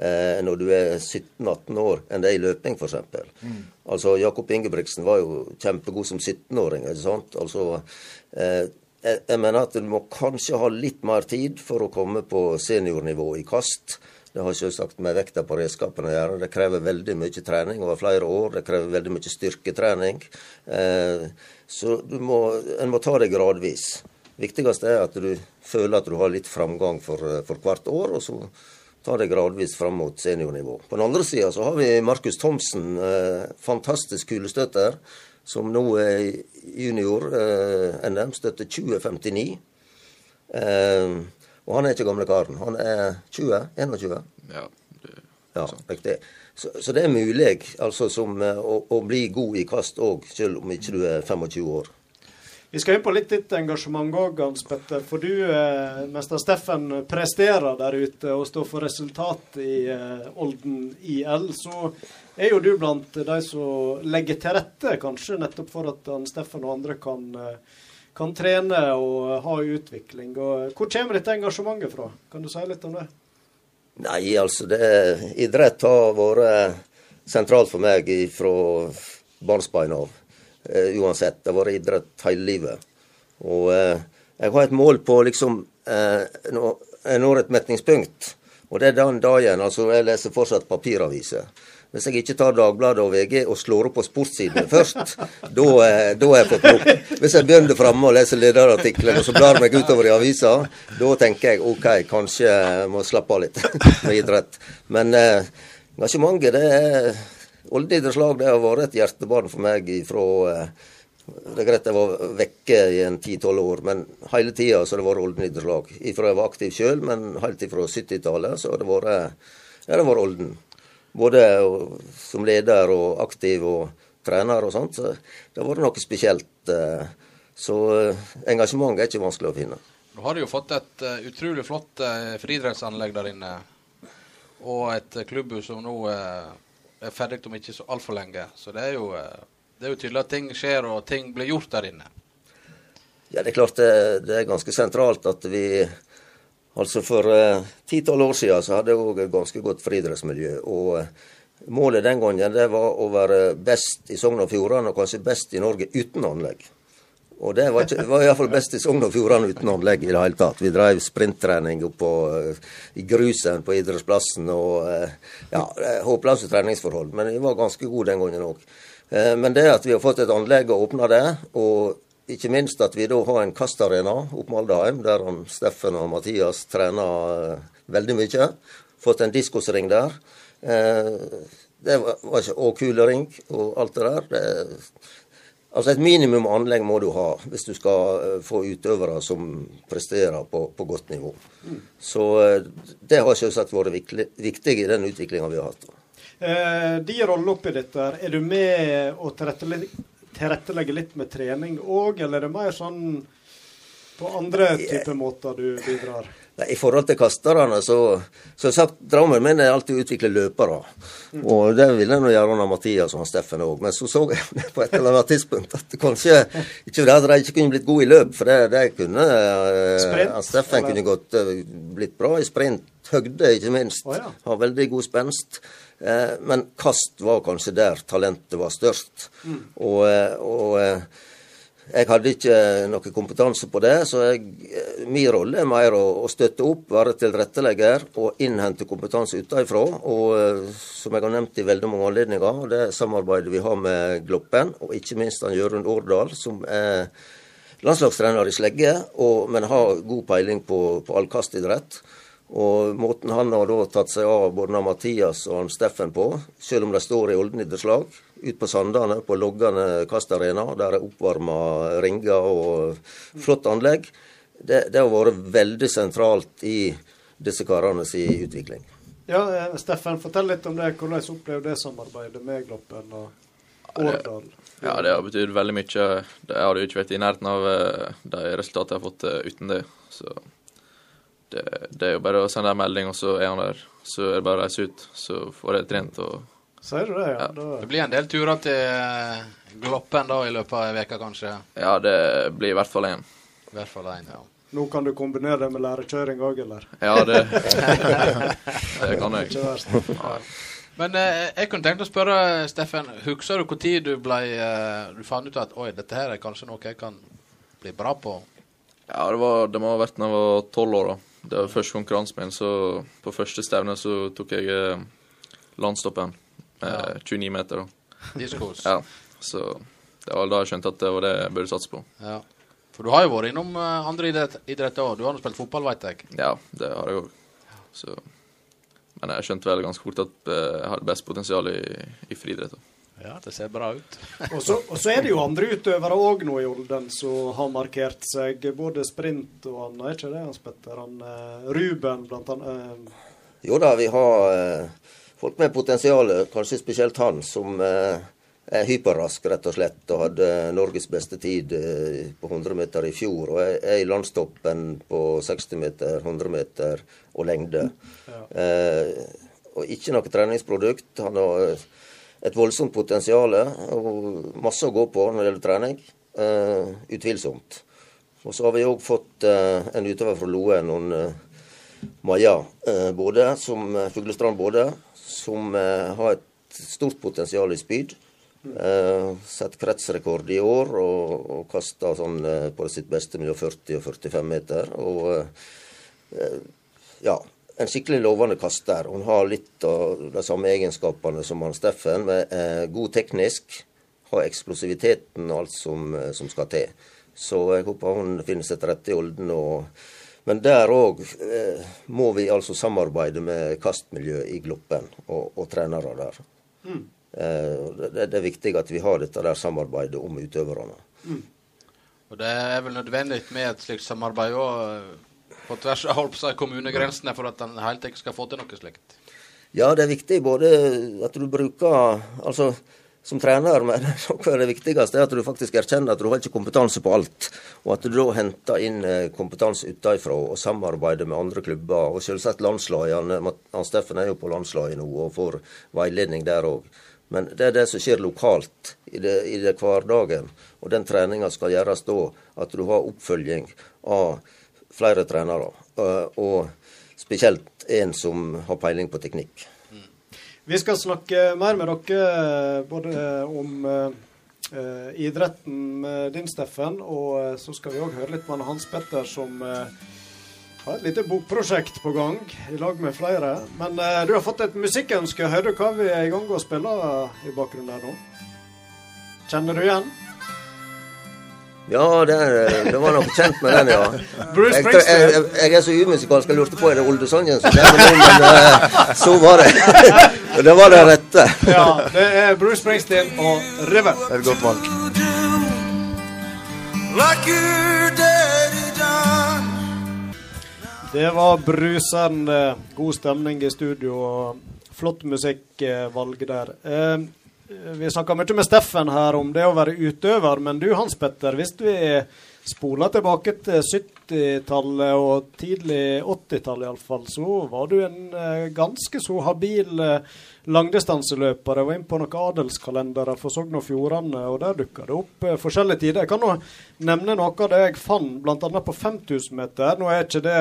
eh, når du er 17-18 år, enn det er i løping, f.eks. Mm. Altså, Jakob Ingebrigtsen var jo kjempegod som 17-åring, ikke sant? Altså, eh, jeg, jeg mener at du må kanskje ha litt mer tid for å komme på seniornivå i kast. Det har selvsagt med vekta på redskapene å gjøre. Det krever veldig mye trening over flere år. Det krever veldig mye styrketrening. Eh, så du må, en må ta det gradvis. Viktigst er at du føler at du har litt framgang for, for hvert år, og så ta det gradvis fram mot seniornivå. På den andre sida så har vi Markus Thomsen, eh, fantastisk kulestøtter, som nå er junior eh, NM, støtter 2059. Eh, og han er ikke gamle karen. Han er 20? 21? Ja, det, Ja, riktig. Så, så det er mulig altså, som, eh, å, å bli god i kast òg, selv om ikke du er 25 år. Vi skal inn på litt ditt engasjement òg, Hans Petter. For du, eh, mester Steffen, presterer der ute og står for resultat i eh, Olden IL. Så er jo du blant de som legger til rette, kanskje, nettopp for at han Steffen og andre kan, eh, kan trene og ha utvikling. Og hvor kommer dette engasjementet fra? Kan du si litt om det? Nei, altså det Idrett har vært sentralt for meg fra barnsbein av. Eh, uansett. Det har vært idrett hele livet. Og eh, jeg har et mål på liksom eh, Jeg når et metningspunkt. Og det er den dagen altså Jeg leser fortsatt papiraviser. Hvis jeg ikke tar Dagbladet og VG og slår opp på sportssidene først, da eh, har jeg fått nok. Hvis jeg begynner framme og leser lederartiklene, og så blar meg utover i avisa, da tenker jeg OK, kanskje jeg må slappe av litt med idrett. Men eh, engasjementet, det er Olden idrettslag det har vært et hjertebarn for meg fra eh, Det er greit jeg var vekke i en ti-tolv år, men hele tida har det vært Olden idrettslag. Ifra jeg var aktiv sjøl, men helt ifra 70-tallet så har det vært, ja, det vært Olden. Både som leder og aktiv og trener og sånt. Så det har vært noe spesielt. eh, Så eh, engasjement er ikke vanskelig å finne. Nå har du jo fått et eh, utrolig flott friidrettsanlegg der inne. Og et klubbhus som nå eh, er ferdig om ikke så altfor lenge. Så det er, jo, eh, det er jo tydelig at ting skjer og ting blir gjort der inne. Ja, det er klart det, det er ganske sentralt at vi Altså For ti-tolv år siden så hadde jeg òg et ganske godt friidrettsmiljø. Og eh, målet den gangen det var å være best i Sogn og Fjordane, og kanskje best i Norge uten anlegg. Og det var, ikke, var iallfall best i Sogn og Fjordane uten anlegg i det hele tatt. Vi drev sprinttrening oppå uh, i grusen på idrettsplassen og uh, ja, håpløse treningsforhold. Men vi var ganske gode den gangen òg. Uh, men det at vi har fått et anlegg og åpna det, og ikke minst at vi da har en kastarena oppe med Aldaheim, der Steffen og Mathias trener eh, veldig mye. Fått en diskosring der. Eh, det var ikke, og kulering og alt det der. Det, altså Et minimum anlegg må du ha hvis du skal eh, få utøvere som presterer på, på godt nivå. Så eh, det har selvsagt vært viktig, viktig i den utviklinga vi har hatt. Eh, de rolle oppi dette, er du med å tilrettelegge, tilrettelegge litt med trening òg, eller er det mer sånn på andre typer måter du bidrar? Nei, I forhold til kasterne, så Som sagt, drømmen min er alltid å utvikle løpere. Og det ville nå gjøre under Mathias og han Steffen òg. Men så så jeg på et eller annet tidspunkt at kanskje ikke det at de ikke kunne blitt gode i løp, for det, det kunne eh, Sprint, Steffen eller? kunne godt eh, blitt bra i sprint. Høgde, ikke minst. Ja. Har veldig god spenst. Eh, men kast var kanskje der talentet var størst. Mm. Og, og jeg hadde ikke noe kompetanse på det, så jeg, eh, min rolle er mer å, å støtte opp, være tilrettelegger og innhente kompetanse utenfra. Og eh, som jeg har nevnt i veldig mange anledninger, det samarbeidet vi har med Gloppen, og ikke minst han Jørund Årdal, som er landslagstrener i slegge, og, men har god peiling på, på all kastidrett. Og måten han har da tatt seg av både Mathias og han Steffen på, selv om de står i Olden idrettslag, ut på Sandane, på Loggane kastarena, der er oppvarma ringer og flott anlegg, det, det har vært veldig sentralt i disse karene sin utvikling. Ja, eh, Steffen, fortell litt om det. Hvordan opplevde det samarbeidet med Gloppen og Årdal? Ja, det har betydd veldig mye. Det- hadde jo ikke vært i nærheten av eh, de resultatene jeg har fått eh, uten det. Så det, det er jo bare å sende en melding, og så er han der. Så er det bare å reise ut. Så får jeg trent og Sier du det, ja? Ja. Da, Det blir en del turer til eh, Gloppen da i løpet av ei uke, kanskje. Ja, det blir i hvert fall én. I hvert fall én, ja. nå kan du kombinere det med lærekjøring òg, eller? Ja, det Det kan jeg. Ikke verst. Men eh, jeg kunne tenkt å spørre, Steffen, husker du når du ble eh, Du fant ut at oi, dette her er kanskje noe jeg kan bli bra på? Ja, det, var, det må ha vært da jeg var tolv år. da. Det var første konkurransen min. Så på første stevne så tok jeg eh, landstoppen Ja. 29 meter. da. Diskos. Ja, så det var da jeg skjønte at det var det jeg burde satse på. Ja. For du har jo vært innom eh, andre idrett, idretter òg. Du har nå spilt fotball, veit jeg. Ja, det har jeg òg. Så Men jeg skjønte vel ganske fort at eh, jeg hadde best potensial i, i friidrett. Ja, det ser bra ut. Og så, og så er det jo andre utøvere òg nå i Olden som har markert seg, både sprint og annet, er ikke det Hans Petter? Han, eh, Ruben, blant annet. Eh, Jo da, vi har eh, folk med potensial, kanskje spesielt han, som eh, er hyperrask, rett og slett, og hadde Norges beste tid eh, på 100 meter i fjor. Og er, i landstoppen på 60 meter, 100 meter og lengde. Eh, og ikke noe treningsprodukt. Han har eh, et voldsomt potensial og masse å gå på når det gjelder trening. Eh, utvilsomt. Og så har vi òg fått eh, en utøver fra Loen, noen Maja eh, Både, som Fuglestrand Både, som eh, har et stort potensial i spyd. Eh, Sett kretsrekord i år og, og kaster sånn eh, på sitt beste mellom 40 og 45 meter. Og ja, en skikkelig lovende kaster. Hun har litt av de samme egenskapene som han Steffen, med eh, god teknisk. Har eksplosiviteten og alt som, som skal til. Så jeg håper hun finner seg til rette i Olden. og men der òg eh, må vi altså samarbeide med kastmiljøet i Gloppen og, og trenere der. Eh, det, det er viktig at vi har dette der samarbeidet om utøverne. Og det er vel nødvendig med et slikt samarbeid òg på tvers av kommunegrensene for at en helt ikke skal få til noe slikt. Ja, det er viktig både at du bruker Altså, som trener, men noe av det viktigste er at du faktisk erkjenner at du har ikke kompetanse på alt. Og at du da henter inn eh, kompetanse utenfra og samarbeider med andre klubber. Og selvsagt landslaget. Han, han Steffen er jo på landslaget nå og får veiledning der òg. Men det er det som skjer lokalt i det, i det hverdagen. Og den treninga skal gjøres da at du har oppfølging av flere trenere. eh, Og spesielt en som har peiling på teknikk. Vi skal snakke mer med dere både om eh, idretten med din, Steffen, og eh, så skal vi òg høre litt med Hans Petter, som eh, har et lite bokprosjekt på gang i lag med flere. Men eh, du har fått et musikkønske. Hører du hva vi er i gang med å spille i bakgrunnen der nå? Kjenner du igjen? Ja, det, er- det var noe kjent med den, ja. Bruce Jeg, jeg, jeg, jeg er så umusikalsk, jeg lurte på er det oldesangen som kommer nå, men eh, så var det. Det var det rette. Ja, det er Bruce Springsteen og 'River'. Det er et godt valg. Det var brusende god stemning i studio og flott musikkvalg der. Eh, vi snakka mye med Steffen her om det å være utøver, men du Hans Petter, hvis vi spoler tilbake til 70-tallet og tidlig 80-tall iallfall, så var du en eh, ganske så habil eh, langdistanseløper. Jeg var inne på noen adelskalendere for Sogn og Fjordane, og der dukka det opp forskjellige tider. Jeg kan nå nevne noe av det jeg fant, bl.a. på 5000 meter. Nå er ikke det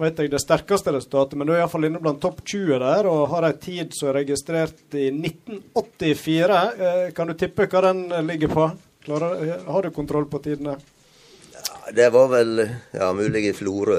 vet jeg, det sterkeste resultatet, men du er iallfall inne blant topp 20 der, og har ei tid som er registrert i 1984. Eh, kan du tippe hva den eh, ligger på? Klarer, eh, har du kontroll på tidene? Det var vel ja, mulig i Florø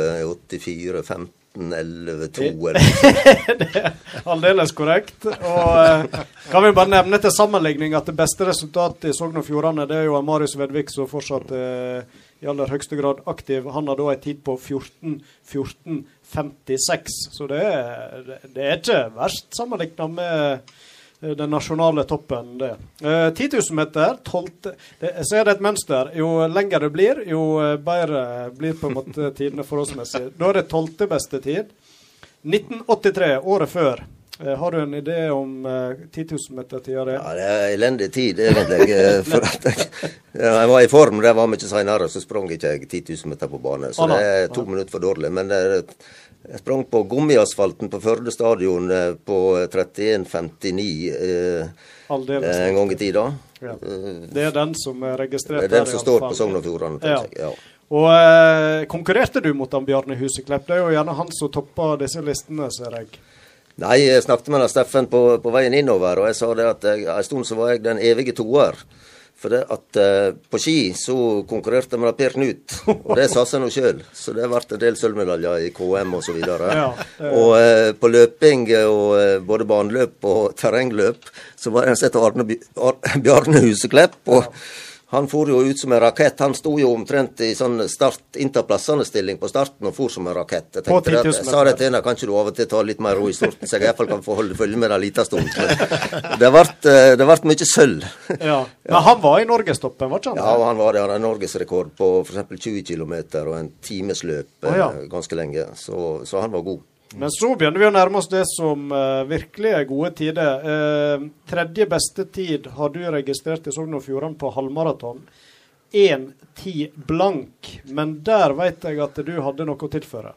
84, 15, 11, 2 eller Aldeles korrekt. Og eh, kan vi bare nevne til sammenligning at det beste resultatet i Sogn og Fjordane, det er jo Marius Vedvik som fortsatt er i aller høyeste grad aktiv. Han har da en tid på 14, 14 56. Så det er, det er ikke verst sammenligna med den nasjonale toppen, det. Eh, 10 000 meter, 12. Det, jeg ser det et mønster. Jo lenger det blir, jo eh, bedre blir på en måte tidene forholdsmessig. Da er det tolvte beste tid. 1983, året før. Eh, har du en idé om eh, 10 000 meter-tida di? Ja, det er elendig tid, egentlig. eh, For at jeg, jeg var i form, det var mye seinere, så sprang ikke jeg 10 000 meter på bane. Så ah, det er to minutter for dårlig. Men er, jeg sprang på gummiasfalten på Førde stadion eh, på 31,59 eh, en gang i tida. Ja. Eh, Det er den som er registrert Det er den som står på. Sogn og Fjordane, Ja. jeg. Ja. Og eh, konkurrerte du mot han Bjarne Huseklepp? Det er jo gjerne han som topper disse listene, ser jeg. Nei, jeg snakket med Steffen på, på veien innover, og jeg sa det at jeg, en stund så var jeg den evige toer. For det at eh, på ski så konkurrerte jeg med Per Knut, og det sa seg nå sjøl. Så det ble en del sølvmedaljer i KM og så videre. Ja, Og eh, på løping og eh, både baneløp og terrengløp så var som het Arne Bjarne Huseklepp. og han for jo ut som en rakett. Han sto jo omtrent i sånn start, innta plassene-stilling på starten og for som en rakett. Jeg, tenkte det 10 000 at, jeg sa det til henne, kan ikke du av og til ta litt mer ro i sorten, så jeg iallfall kan få holde følge med en liten stund. Men det ble, eh, mye sølv. Ja. Men han var i norgestoppen, var ikke han? Ja, og han var det. Han hadde norgesrekord på f.eks. 20 km og en timesløp oh, ja. eh, ganske lenge. Så, så han var god. Men så begynner vi å nærme oss det som uh, virkelig er gode tider. Uh, tredje beste tid har du registrert i Sogn og Fjordane på halvmaraton. 1.10 blank. Men der vet jeg at du hadde noe å tilføre.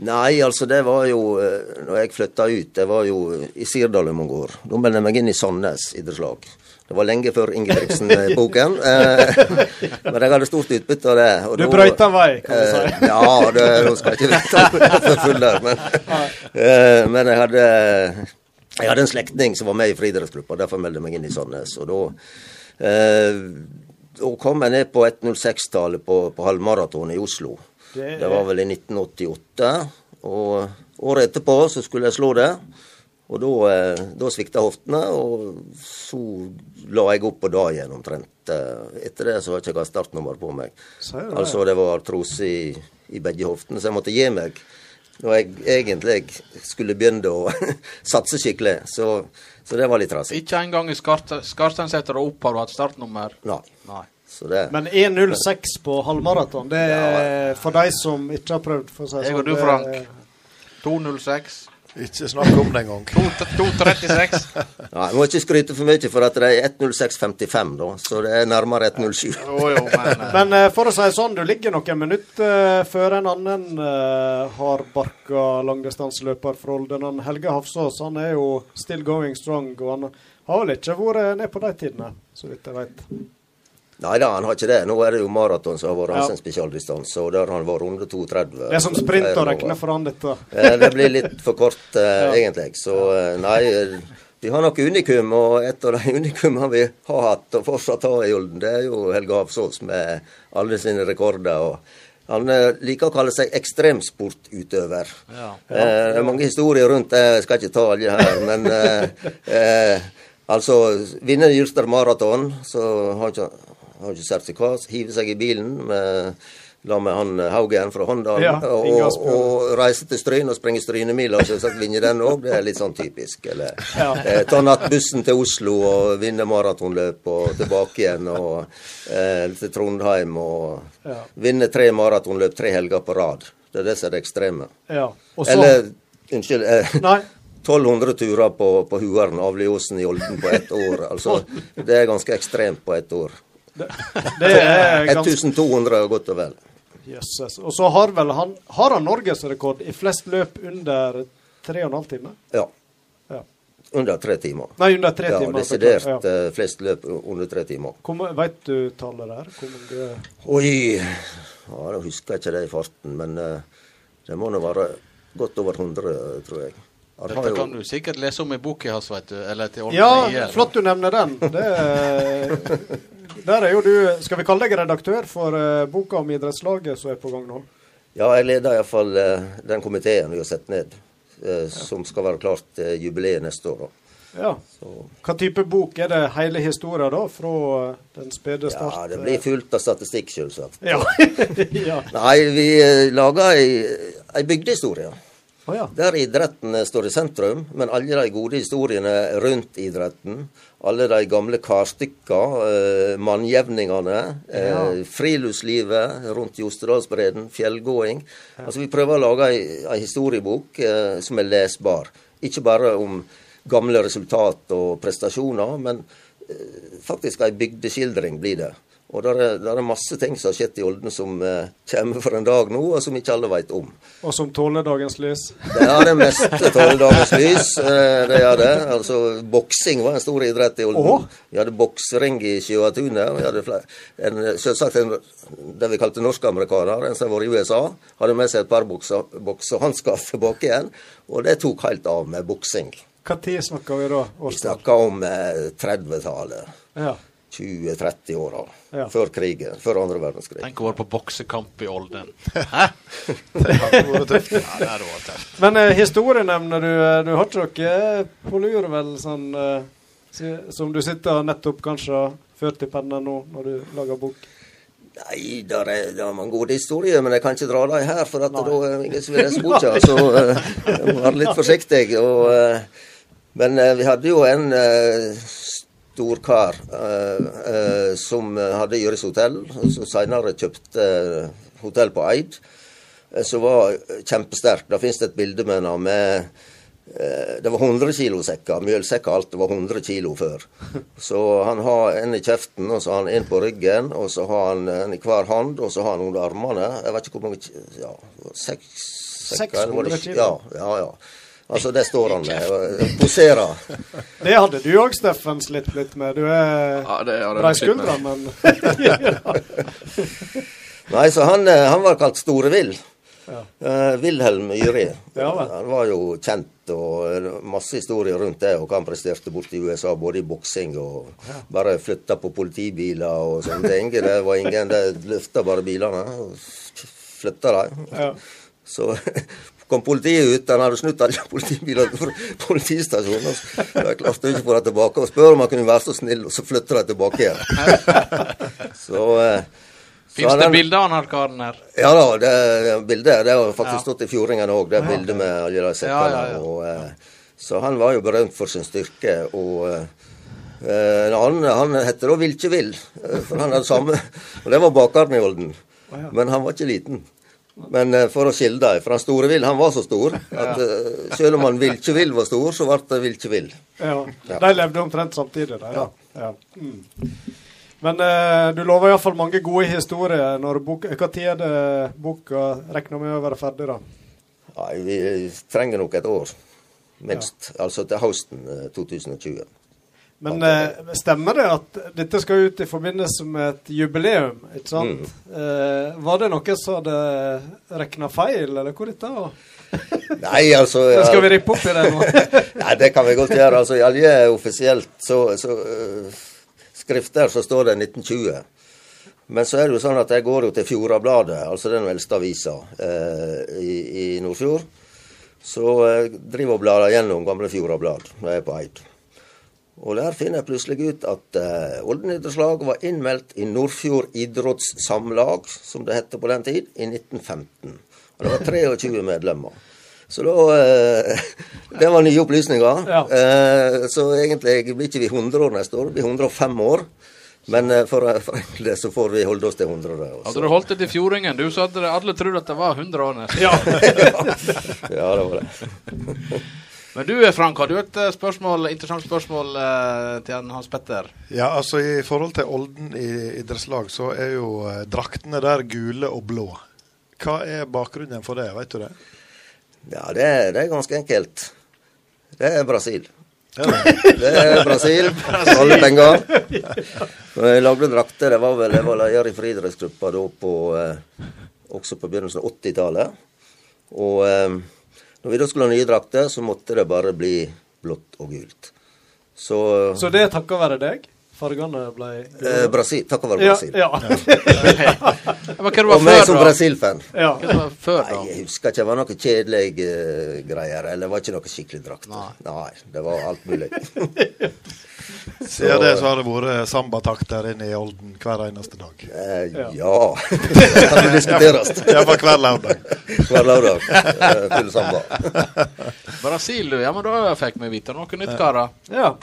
Nei, altså det var jo eh, Når jeg flytta ut, det var jo i Sirdal i mange år. Da meldte jeg meg inn i Sandnes idrettslag. Det var lenge før Ingebrigtsen-boken. Eh, men jeg hadde stort utbytte av det. og Du brøyta vei, kan du si. Eh, ja, det nå skal jeg ikke vite for full der, men, eh, men jeg hadde jeg hadde en slektning som var med i friidrettsgruppa, derfor meldte jeg meg inn i Sandnes. Og da, eh, kom jeg ned på 1.06-tallet på, på halvmaraton i Oslo. Det Det var vel i 1988. Og året etterpå så skulle jeg slå det. Og da, eh, da svikta hoftene, og så la jeg opp på da igjen omtrent. Eh, Etter det så har jeg ikke hatt startnummer på meg. Det? Altså det var artrose i, i begge hoftene, så jeg måtte gi meg når jeg egentlig skulle begynne å satse skikkelig. Så, så det var litt trasig. Ikke engang i Skarsteinseter og opp har du hatt startnummer? Nei. Nei. Så det, Men 1.06 på halvmaraton, det er for de som ikke har prøvd. For å si det Jeg og sånn, du, Frank. 2.06. Ikke snakk om det engang. 2.36. ja, jeg må ikke skryte for mye, for at det er 1.06,55, da. Så det er nærmere 1.07. Jo, jo, men eh, Men eh, for å si det sånn, du ligger noen minutter eh, før en annen uh, hardbarka langdistanseløper fra Olden. Helge Hafsås han er jo still going strong, og han har vel ikke vært ned på de tidene, så vidt jeg vet. Nei da, han har ikke det. Nå er det jo maraton som har vært Ja. hans spesialdistanse, og der har han vært under 32. Det er som sprint å regne for han, dette. Eh, Det blir litt for kort, uh, Ja. egentlig. Så eh, nei, vi har nok unikum, og et av de unikumene vi har hatt og fortsatt har i Olden, det er jo Helge Hafsås med alle sine rekorder. og Han liker å kalle seg ekstremsportutøver. Ja. Eh, det er mange historier rundt det, jeg skal ikke ta alle her, men eh, eh, altså Vinner Jyrstad maraton, så har ikke har ikke sertifikat, hiver seg i bilen med La med han eh, Haugen fra Håndalen Ja, og, og, reise til Stryn og sprenge Strynemila selvsagt vinne den òg. Det er litt sånn typisk. Eller Ja. eh, ta nattbussen til Oslo og vinne maratonløp og tilbake igjen og eh, til Trondheim og Ja. vinne tre maratonløp tre helger på rad. Det er det som er det ekstreme. Eller unnskyld. Eh, Nei. 1200 turer på, på Huaren, Avliåsen i Olden på ett år. Altså, det er ganske ekstremt på ett år. Det er ganske 1200 godt og vel. Jøsses. Og så har vel han Har han norgesrekord i flest løp under tre og en halv time? Ja. Ja. Under tre timer. Nei, under tre ja, timer. Desidert Ja. eh, flest løp under tre timer. Hvor Vet du tallet der? Hvor mange Oi! Ja, Da husker jeg ikke det i farten, men uh, det må nå være godt over 100, tror jeg. Han Dette jo- kan du sikkert lese om i boka hans, vet du. Eller til Olden Ja, flott du nevner den. Det er, der er jo du Skal vi kalle deg redaktør for uh, boka om idrettslaget som er på gang nå? Ja, jeg leder iallfall uh, den komiteen vi har satt ned, eh, som skal være klart til jubileet neste år. da. Ja. Hva type bok? Er det hele historien da, fra eh, den spede start? Ja, det blir fullt av statistikk, selvsagt. Ja. ja. Nei, vi uh, laga ei, ei bygdehistorie. Å ja. Der idretten står i sentrum, men alle de gode historiene rundt idretten, alle de gamle karstykka, eh, mannjevningene, eh, Ja. friluftslivet rundt Jostedalsbredden, fjellgåing. Altså Vi prøver å lage ei, ei historiebok eh, som er lesbar. Ikke bare om gamle resultat og prestasjoner, men eh, faktisk ei bygdeskildring blir det. Og der er, der er masse ting som har skjedd i Olden som eh, kommer for en dag nå, og som ikke alle veit om. Og som tåler dagens lys? Det er det meste tåler dagens lys. eh, Det er det. Altså, boksing var en stor idrett i Olden. Oh. Vi hadde boksering i Sjøatunet. Vi hadde flere, en, selvsagt en, det vi kalte norskamerikaner, en som har vært i USA. Hadde med seg et par bokse- boksehansker tilbake igjen. Og det tok helt av med boksing. Når snakker vi da? Vi Årstall? snakker om eh, 30-tallet. Ja. 20-30-åra. Ja. Før krigen. Før andre verdenskrig. Tenk å være på boksekamp i Olden. Hæ? Det hadde vært tøft. Ja, det hadde vært tøft. Men eh, historie nevner du. eh, Du har ikke noe på lur, vel, sånn eh, som du sitter nettopp kanskje ført i pennen nå, når du lager bok? Nei, der er, der er mange gode historier, men jeg kan ikke dra dem her, for at da er det ingen som vil lese boka. Så uh, jeg må være litt forsiktig. Og, uh, men uh, vi hadde jo en uh, storkar uh, uh, som hadde Yris hotell, og som senere kjøpte eh, hotell på Eid, eh, som var kjempesterk. Det et bilde med henne med eh, det var 100 kilo sekker. Mjølsekker alt. Det var 100 kilo før. Så han har en i kjeften, og så har han en på ryggen, og så har han en i hver hånd, og så har han under armene. Jeg vet ikke hvor mange Ja, seks sekker, eller var det 600 kilo? Ja, ja, ja. Altså, det står han med. og Poserer. Det hadde du òg, Steffen, slitt litt med. Du er Ja, det brei med. men Nei, så han, eh, han var kalt Store Vill. Ja. Uh, Wilhelm Yri. Ja han var jo kjent, og eh, masse historier rundt det. Og hva han presterte borte i USA, både i boksing og bare flytta på politibiler og sånne ting. Det var ingen Det løfta bare bilene og flytta dem. ja. Så kom politiet ut. Han hadde snudd alle politibilene fra politistasjonen. og så Jeg klarte ikke å få dem tilbake. Og spør om han kunne være så snill, og så flytter de tilbake igjen. Så, eh, Fins det bilder av han her karen her? ja da, det, det bildet det har faktisk Ja. stått i Fjordingen òg, det bildet med alle de sekkene. Ja, ja, ja. Eh, så han var jo berømt for sin styrke. Og, eh, annen, han, han heter da Vilkjevill, eh, for han hadde samme Og det var bakeren i Olden. Men han var ikke liten. Men eh, for å skille dem, for han store vill, han var så stor at ja. selv om han Vilkjevill var stor, så ble det vill. Ja. Ja. De levde omtrent samtidig, de. Ja. Ja. Mm. Men eh, du lover iallfall mange gode historier. når bok, Hva tid er det boka regner med å være ferdig, da? Nei, vi trenger nok et år, minst. Altså til høsten eh, 2020. Men eh, stemmer det at dette skal ut i forbindelse med et jubileum, ikke sant? Eh, var det noen som hadde regna feil, eller hvor dette var? Nei, altså ja. skal vi rippe opp i det nå? Nei, det kan vi godt gjøre. Altså, I alle offisielt så, så uh, skrifter så står det 1920. Men så er det jo sånn at jeg går jo til Fjordabladet, altså den eldste avisa uh, i, i Nordfjord. Så jeg driver og blar gjennom gamle Fjordablad når jeg er på Eid. Og der finner jeg plutselig ut at eh, Olden idrettslag var innmeldt i Nordfjord idrettssamlag, som det hette på den tid, i 1915. Og det var 23 medlemmer. Så da eh, Det var nye opplysninger. Ja. Eh, så egentlig blir ikke vi 100 år neste år, det blir 105 år. Men eh, for å forenkle det, så får vi holde oss til 100. år. Hadde du holdt det til fjordingen, du, så hadde alle trodd at det var 100 år nesten. Ja. Ja, det var det. Men du Frank, har du et eh, spørsmål, interessant spørsmål eh, til Hans Petter? Ja, altså I forhold til Olden i idrettslag, så er jo eh, draktene der gule og blå. Hva er bakgrunnen for det, vet du det? Ja, det, er- det er ganske enkelt. Det er Brasil. Ja. det? Det er Brasil. Alle penger. Når jeg lagde drakter, det var vel jeg var leder i friidrettsgruppa da på eh, også på begynnelsen av 80-tallet. Og eh, når vi da skulle ha nye drakter, så måtte det bare bli blått og gult. Så, Så det er takket være deg? Fargene ble eh, Brasil. Takk være Brasil. ja. Men hva var Og meg som? Brasil-fan. ja. Før, Nei, jeg husker ikke. Det var noe kjedelige uh, greier. Eller det var ikke noe skikkelig drakt. Nei. det var alt mulig. Siden det så har det vært sambatakter inne i Olden hver eneste dag. Eh, Ja. ja. det kan diskuteres. Iallfall hver lørdag. Hver lørdag. eh, Full samba. Brasil, du. Ja, men da fikk vi vite noe nytt, karer. ja.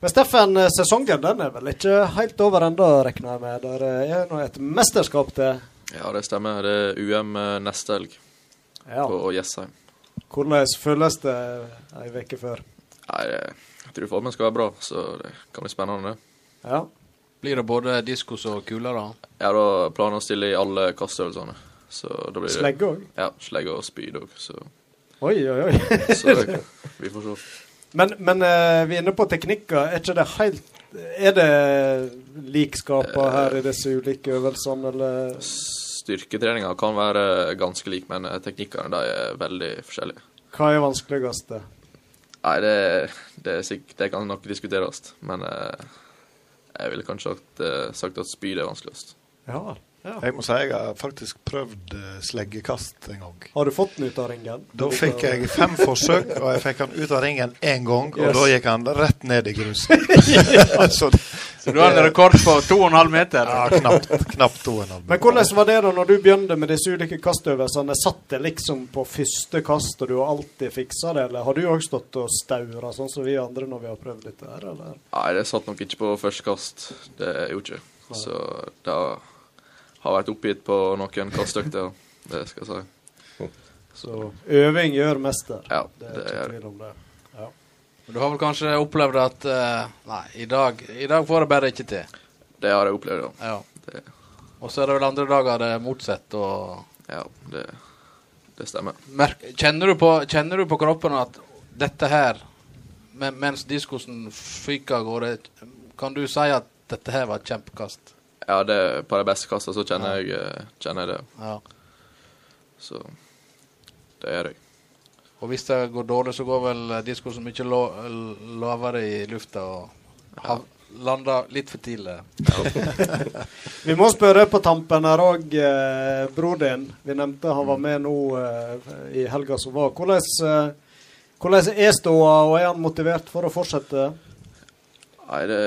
Men Steffen, eh, sesongen den er vel ikke helt over ennå, regner jeg med? Det er nå et mesterskap til. Ja, det stemmer. Det er UM eh, neste helg Ja. på Jessheim. Hvordan føles det ei uke før? Nei, det- tror formen skal være bra, så det kan bli spennende. det. Ja. Blir det både diskos og kuler, da? Har da planer å stille i alle kastøvelsene. Så da blir det Slegge òg? Ja, slegge og spyd òg, så, Oi, oi, oi. så det, vi får se. Men, men eh, vi er inne på teknikker. Er ikke det helt Er det likskaper her i disse ulike øvelsene, eller? Styrketreninga kan være ganske lik, men teknikkene de er veldig forskjellige. Hva er vanskeligst? Nei, det, det, det kan nok diskuteres, men eh, jeg ville kanskje sagt, eh, at spyd er vanskeligst. Ja. Ja. Jeg må si jeg har faktisk prøvd eh, sleggekast en gang. Har du fått den ut av ringen? Da fikk jeg fem forsøk, og jeg fikk han ut av ringen én gang, og Yes. da gikk han rett ned i grusen. Så Så du har en rekord på 2,5 meter? ja, knapt, knapt to og en halv. Men hvordan var det da når du begynte med disse ulike kastøvelsene? Satt det liksom på første kast, og du har alltid fiksa det, eller har du òg stått og staura, sånn som vi andre når vi har prøvd dette her, eller? Nei, det satt nok ikke på første kast. Det gjorde ikke. Så det har vært oppgitt på noen kastøkter, det skal jeg si. Så øving gjør mester. Ja, Det er ikke det. tvil om det. Ja. Du har vel kanskje opplevd at uh, Nei, i dag, i dag får det bare ikke til. Det har jeg opplevd, ja. Ja. Og så er det vel andre dager det er motsatt. og... ja, det, det stemmer. Merk, kjenner, du på, kjenner du på kroppen at dette her, mens diskosen fyker av gårde, kan du si at dette her var et kjempekast? Ja, det, på de beste kastene så kjenner jeg, eh, kjenner jeg det. Ja. Så det gjør jeg. Og hvis det går dårlig, så går vel diskosen mye lover lavere i lufta og ja. lander litt for tidlig. Vi må spørre på tampen her òg, eh, bror din. Vi nevnte han var med nå eh, i helga som var. Hvordan, eh, hvordan er ståa, og er han motivert for å fortsette? Nei, det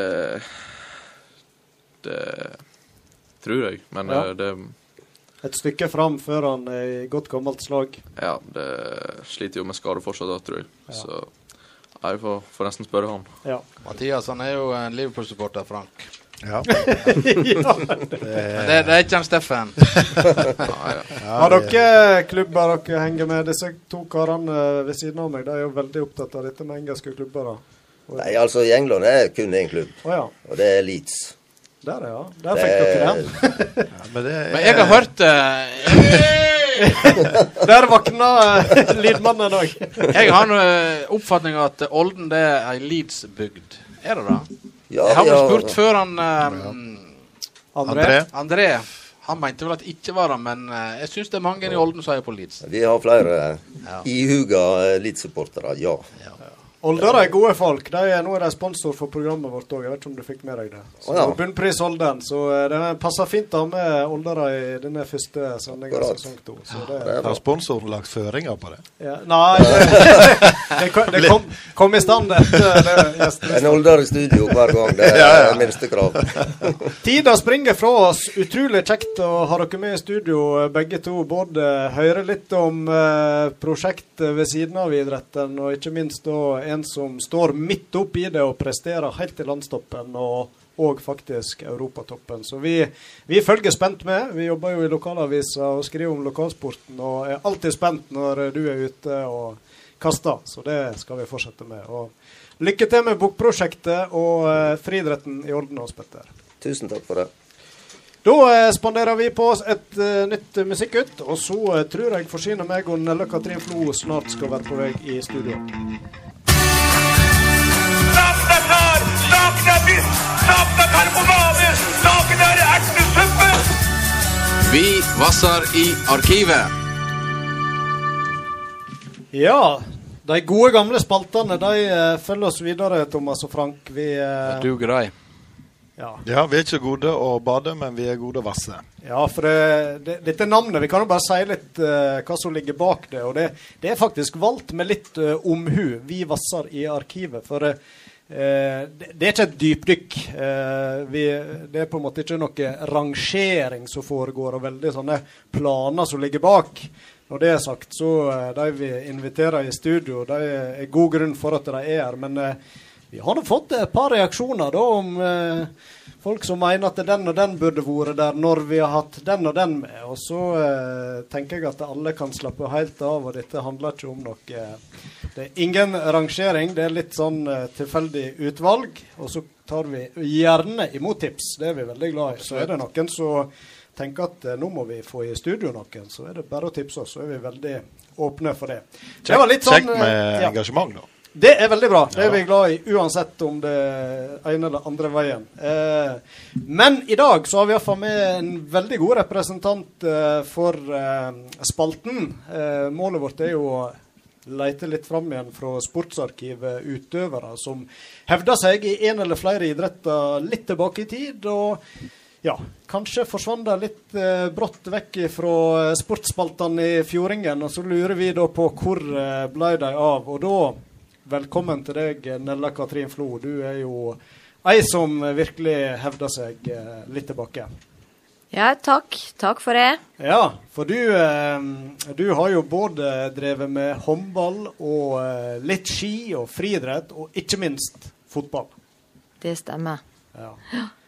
Det tror jeg. Men Ja. eh, det Et stykke fram før han er i godt gammelt slag. Ja, det sliter jo med skade fortsatt, da, tror jeg. Ja. Så jeg får, får nesten spørre han. Ja. Mathias han er jo en Liverpool-supporter, Frank. Ja. ja. Det, det er ikke han Steffen. Har dere klubber dere henger med? Disse to karene ved siden av meg de er jo veldig opptatt av dette med engelske klubber. da. Nei, altså i England er det kun én klubb, oh, ja. og det er Leeds. Der, ja. Der fikk dere den. Ja, men det er, Men jeg har hørt uh... Der våkna uh, lydmannen òg. Jeg har en uh, oppfatning av at Olden det er ei Leeds-bygd. Er det det? Ja, jeg har vel spurt før han eh, André. André. André. Han mente vel at det ikke var det, men eh, jeg syns det er mange i Olden som er på Leeds. Vi har flere Ja. ihuga eh, Leeds-supportere, ja. Oldere er gode folk. De er, nå er de sponsor for programmet vårt òg. Jeg vet ikke om du fikk med deg det. Så oh, ja. Bunnpris Olden. Så eh, det passer fint å ha med Oldere i denne første sendinga av sesong to. Så det, Det har sponsoren lagt føringer på det? ja. Nei, det, det, kom, det kom, kom i stand etter det En Older i studio hver gang. Det er Ja, ja. minstekrav. Tida springer fra oss. Utrolig kjekt å ha dere med i studio, eh, begge to. Både høre litt om eh, prosjektet ved siden av idretten, og ikke minst da en som står midt oppi det og presterer helt til landstoppen. og og faktisk europatoppen. Så vi, vi følger spent med. Vi jobber jo i lokalavisa og skriver om lokalsporten, og er alltid spent når du er ute og kaster. Så det skal vi fortsette med. Og lykke til med bokprosjektet og eh, friidretten i orden Hans Petter. Tusen takk for det. Da eh, spanderer vi på oss et eh, nytt musikkutt, musikkut, og så eh, tror jeg forsyner meg og Løkka Trinflo Flo snart skal være på vei i studio. Klar, sakna fisk, er karbonade, er ertesuppe. Vi vasser i arkivet. Ja, de gode gamle spaltene de eh, følger oss videre, Thomas og Frank. Vi eh, Du grei. ja. Ja, vi er ikke gode å bade, men vi er gode å vasse. ja, for det, det, dette navnet Vi kan jo bare si litt uh, hva som ligger bak det. Og det, det er faktisk valgt med litt uh, omhu. Vi vasser i arkivet. For eh, det, det er ikke et dypdykk. Eh, vi, det er på en måte ikke noe rangering som foregår, og veldig sånne planer som ligger bak. Når det er sagt, så eh, de vi inviterer i studio, de er god grunn for at de er her. Men eh, vi har fått et par reaksjoner da om eh, folk som mener at den og den burde vært der når vi har hatt den og den med. Og så eh, tenker jeg at alle kan slappe helt av, og dette handler ikke om noe Det er ingen rangering, det er litt sånn eh, tilfeldig utvalg. Og så tar vi gjerne imot tips, det er vi veldig glad i. Så er det noen som tenker at eh, nå må vi få i studio noen, så er det bare å tipse oss, så er vi veldig åpne for det. Det var litt sånn, kjekt med ja. engasjement, da. Det er veldig bra. Det er vi glad i, uansett om det ene eller andre veien. Eh, men i dag så har vi iallfall med en veldig god representant eh, for eh, spalten. Målet vårt er jo å lete litt fram igjen fra sportsarkivet utøvere som hevder seg i en eller flere idretter litt tilbake i tid. og ja, kanskje forsvant det litt eh, brått vekk fra sportsspaltene i Fjordingen. Og så lurer vi da på hvor eh, ble de av. Og da, velkommen til deg, Nella Katrin Flo. Du er jo ei som virkelig hevder seg eh, litt tilbake. Ja, takk. Takk for det. Ja, for du, eh, du har jo både drevet med håndball og eh, litt ski og friidrett, og ikke minst fotball. Det stemmer. Ja.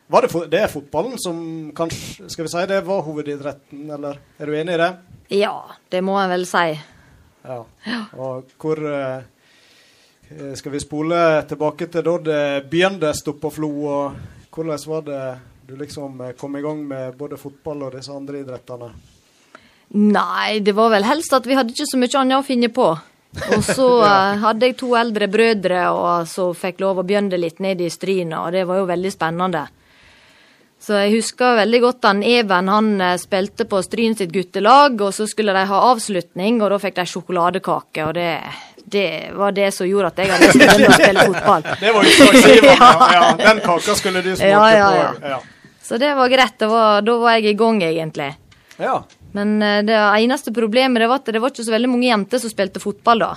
Var det, det er fotballen som kanskje Skal vi si det var hovedidretten, eller er du enig i det? Ja, det må jeg vel si. Ja. Og hvor Skal vi spole tilbake til da det begynte på Flo, og hvordan var det du liksom eh, kom i gang med både fotball og disse andre idrettene? Nei, det var vel helst at vi hadde ikke så mye annet å finne på. Og så eh, hadde jeg to eldre brødre og så fikk lov å begynne litt ned i Stryna, og det var jo veldig spennende. Så jeg husker veldig godt han Even han eh, spilte på Stryn sitt guttelag, og så skulle de ha avslutning, og da fikk de sjokoladekake, og det, det var det som gjorde at jeg hadde lyst til å spille fotball. Det var jo ja. ja, den kaka skulle du smake Ja, ja, ja. på. Ja. Så det var greit. Det var, da var jeg i gang, egentlig. ja. Men eh, det eneste problemet det var at det var ikke så veldig mange jenter som spilte fotball da.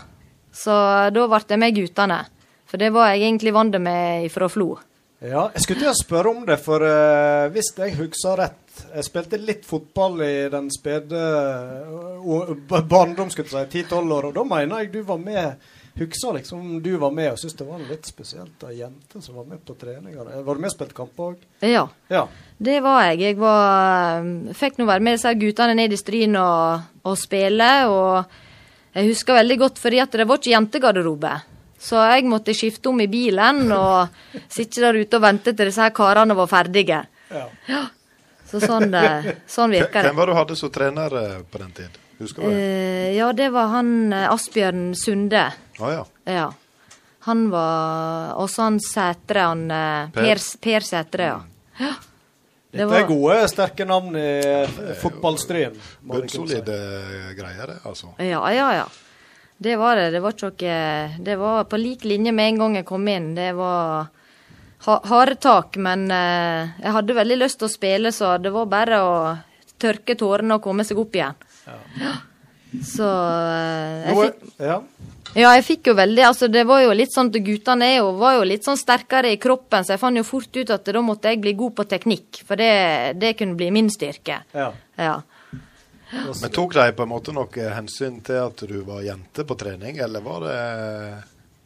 Så da ble det med guttene. For det var jeg egentlig vant med fra Flo. Ja, jeg skulle til å spørre om det, for uh, hvis jeg husker rett Jeg spilte litt fotball i den spede uh, barndom, skulle jeg si, 10-12 år, og da mener jeg du var med husker liksom du var med og syntes det var litt spesielt ei jente som var med på treninger. Var du med og spilte kamp òg? Ja. Ja. Det var jeg. Jeg var, fikk nå være med disse guttene ned i Stryn og, og spille. Og jeg husker veldig godt, fordi at det var ikke jentegarderobe. Så jeg måtte skifte om i bilen og sitte der ute og vente til disse her karene var ferdige. Ja. Så sånn, eh, sånn virker Hvem det. du hadde som trener eh, på den tid? Husker du? Eh, ja, det var han eh, Asbjørn Sunde. Ah, ja. Ja. Han var Også han Sætre, han Per. Per, per Sætre, ja. ja. Det Dette er gode, sterke navn i fotballstrøm. Bunnsolide greier, det, altså. Ja, ja, ja. Det var det. Det var ikke Det var på lik linje med en gang jeg kom inn. Det var ha, harde tak, men eh, jeg hadde veldig lyst til å spille, så det var bare å tørke tårene og komme seg opp igjen. Ja. Så eh, jeg fikk, ja. ja, jeg fikk jo veldig Altså, det var jo litt sånn at guttene er jo, var jo litt sånn sterkere i kroppen, så jeg fant jo fort ut at da måtte jeg bli god på teknikk, for det, det kunne bli min styrke. ja. Ja. Men tok de på en måte noe hensyn til at du var jente på trening, eller var det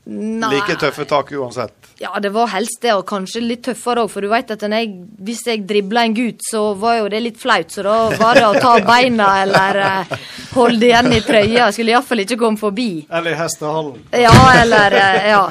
Nei. like tøffe tak uansett? Ja, det var helst det, og kanskje litt tøffere òg. For du vet at jeg, hvis jeg dribla en gutt, så var jo det litt flaut. Så da var det å ta beina eller eh, holde igjen i trøya. Skulle iallfall ikke komme forbi. Eller i hestehallen. Ja, eller eh, Ja.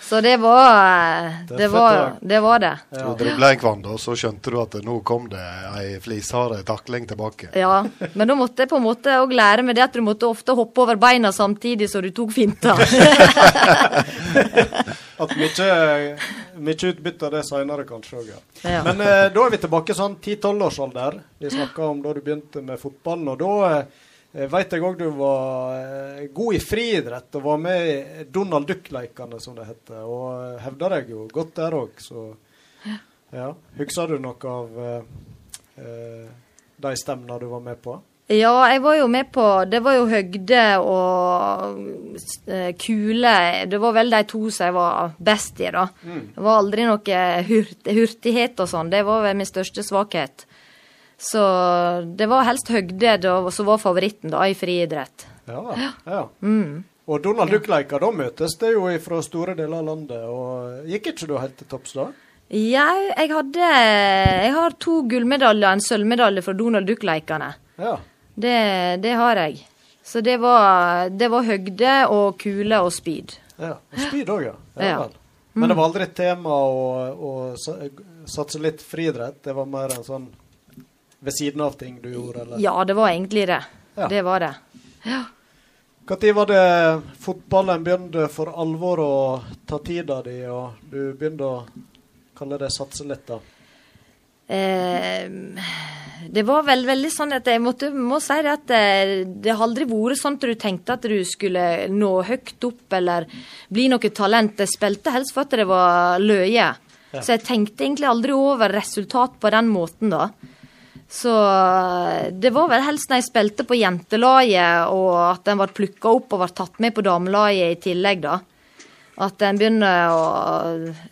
Så det var eh, Det var det. Var det. Så dribla en kvann, og så skjønte du at nå kom det ei flisharde takling tilbake. Ja. Men da måtte jeg på en måte òg lære meg det at du måtte ofte hoppe over beina samtidig som du tok finta. At mye, mye utbytte av det seinere, kanskje òg. Ja. Ja. Men eh, da er vi tilbake sånn 10-12-årsalder. Vi snakka om da du begynte med fotballen. Og da eh, vet jeg òg du var eh, god i friidrett og var med i Donald Duck-leikene, som det heter. Og eh, hevda deg jo godt der òg, så ja. Husker du noe av eh, eh, de stevnene du var med på? Ja, jeg var jo med på Det var jo høgde og eh, kule. Det var vel de to som jeg var best i, da. Det var aldri noe hurt, hurtighet og sånn. Det var vel min største svakhet. Så det var helst høgde da, som var favoritten da, i friidrett. Ja. ja. Og Donald Duck-leika, da møtes det jo fra store deler av landet. Og gikk ikke du helt til topps da? Ja, jeg hadde Jeg har to gullmedaljer og en sølvmedalje fra Donald Duck-leikene. Ja. Det, det har jeg. Så det var, det var høgde og kule og spyd. Ja, og Spyd òg, ja. ja, Ja. Men det var aldri et tema å, å satse litt friidrett? Det var mer en sånn ved siden av ting du gjorde, eller? Ja, det var egentlig det. Ja. Det var det. Når var det fotballen begynte for alvor å ta tida di, og du begynte å kalle det satse litt, da? Eh, det var vel veldig sånn at jeg måtte, må si det at eh, det har aldri vært sånn at du tenkte at du skulle nå høyt opp eller bli noe talent. Jeg spilte helst for at det var løye. Så jeg tenkte egentlig aldri over resultat på den måten, da. Så eh, det var vel helst når jeg spilte på jentelaget, og at en ble plukka opp og ble tatt med på damelaget i tillegg, da. At en begynner å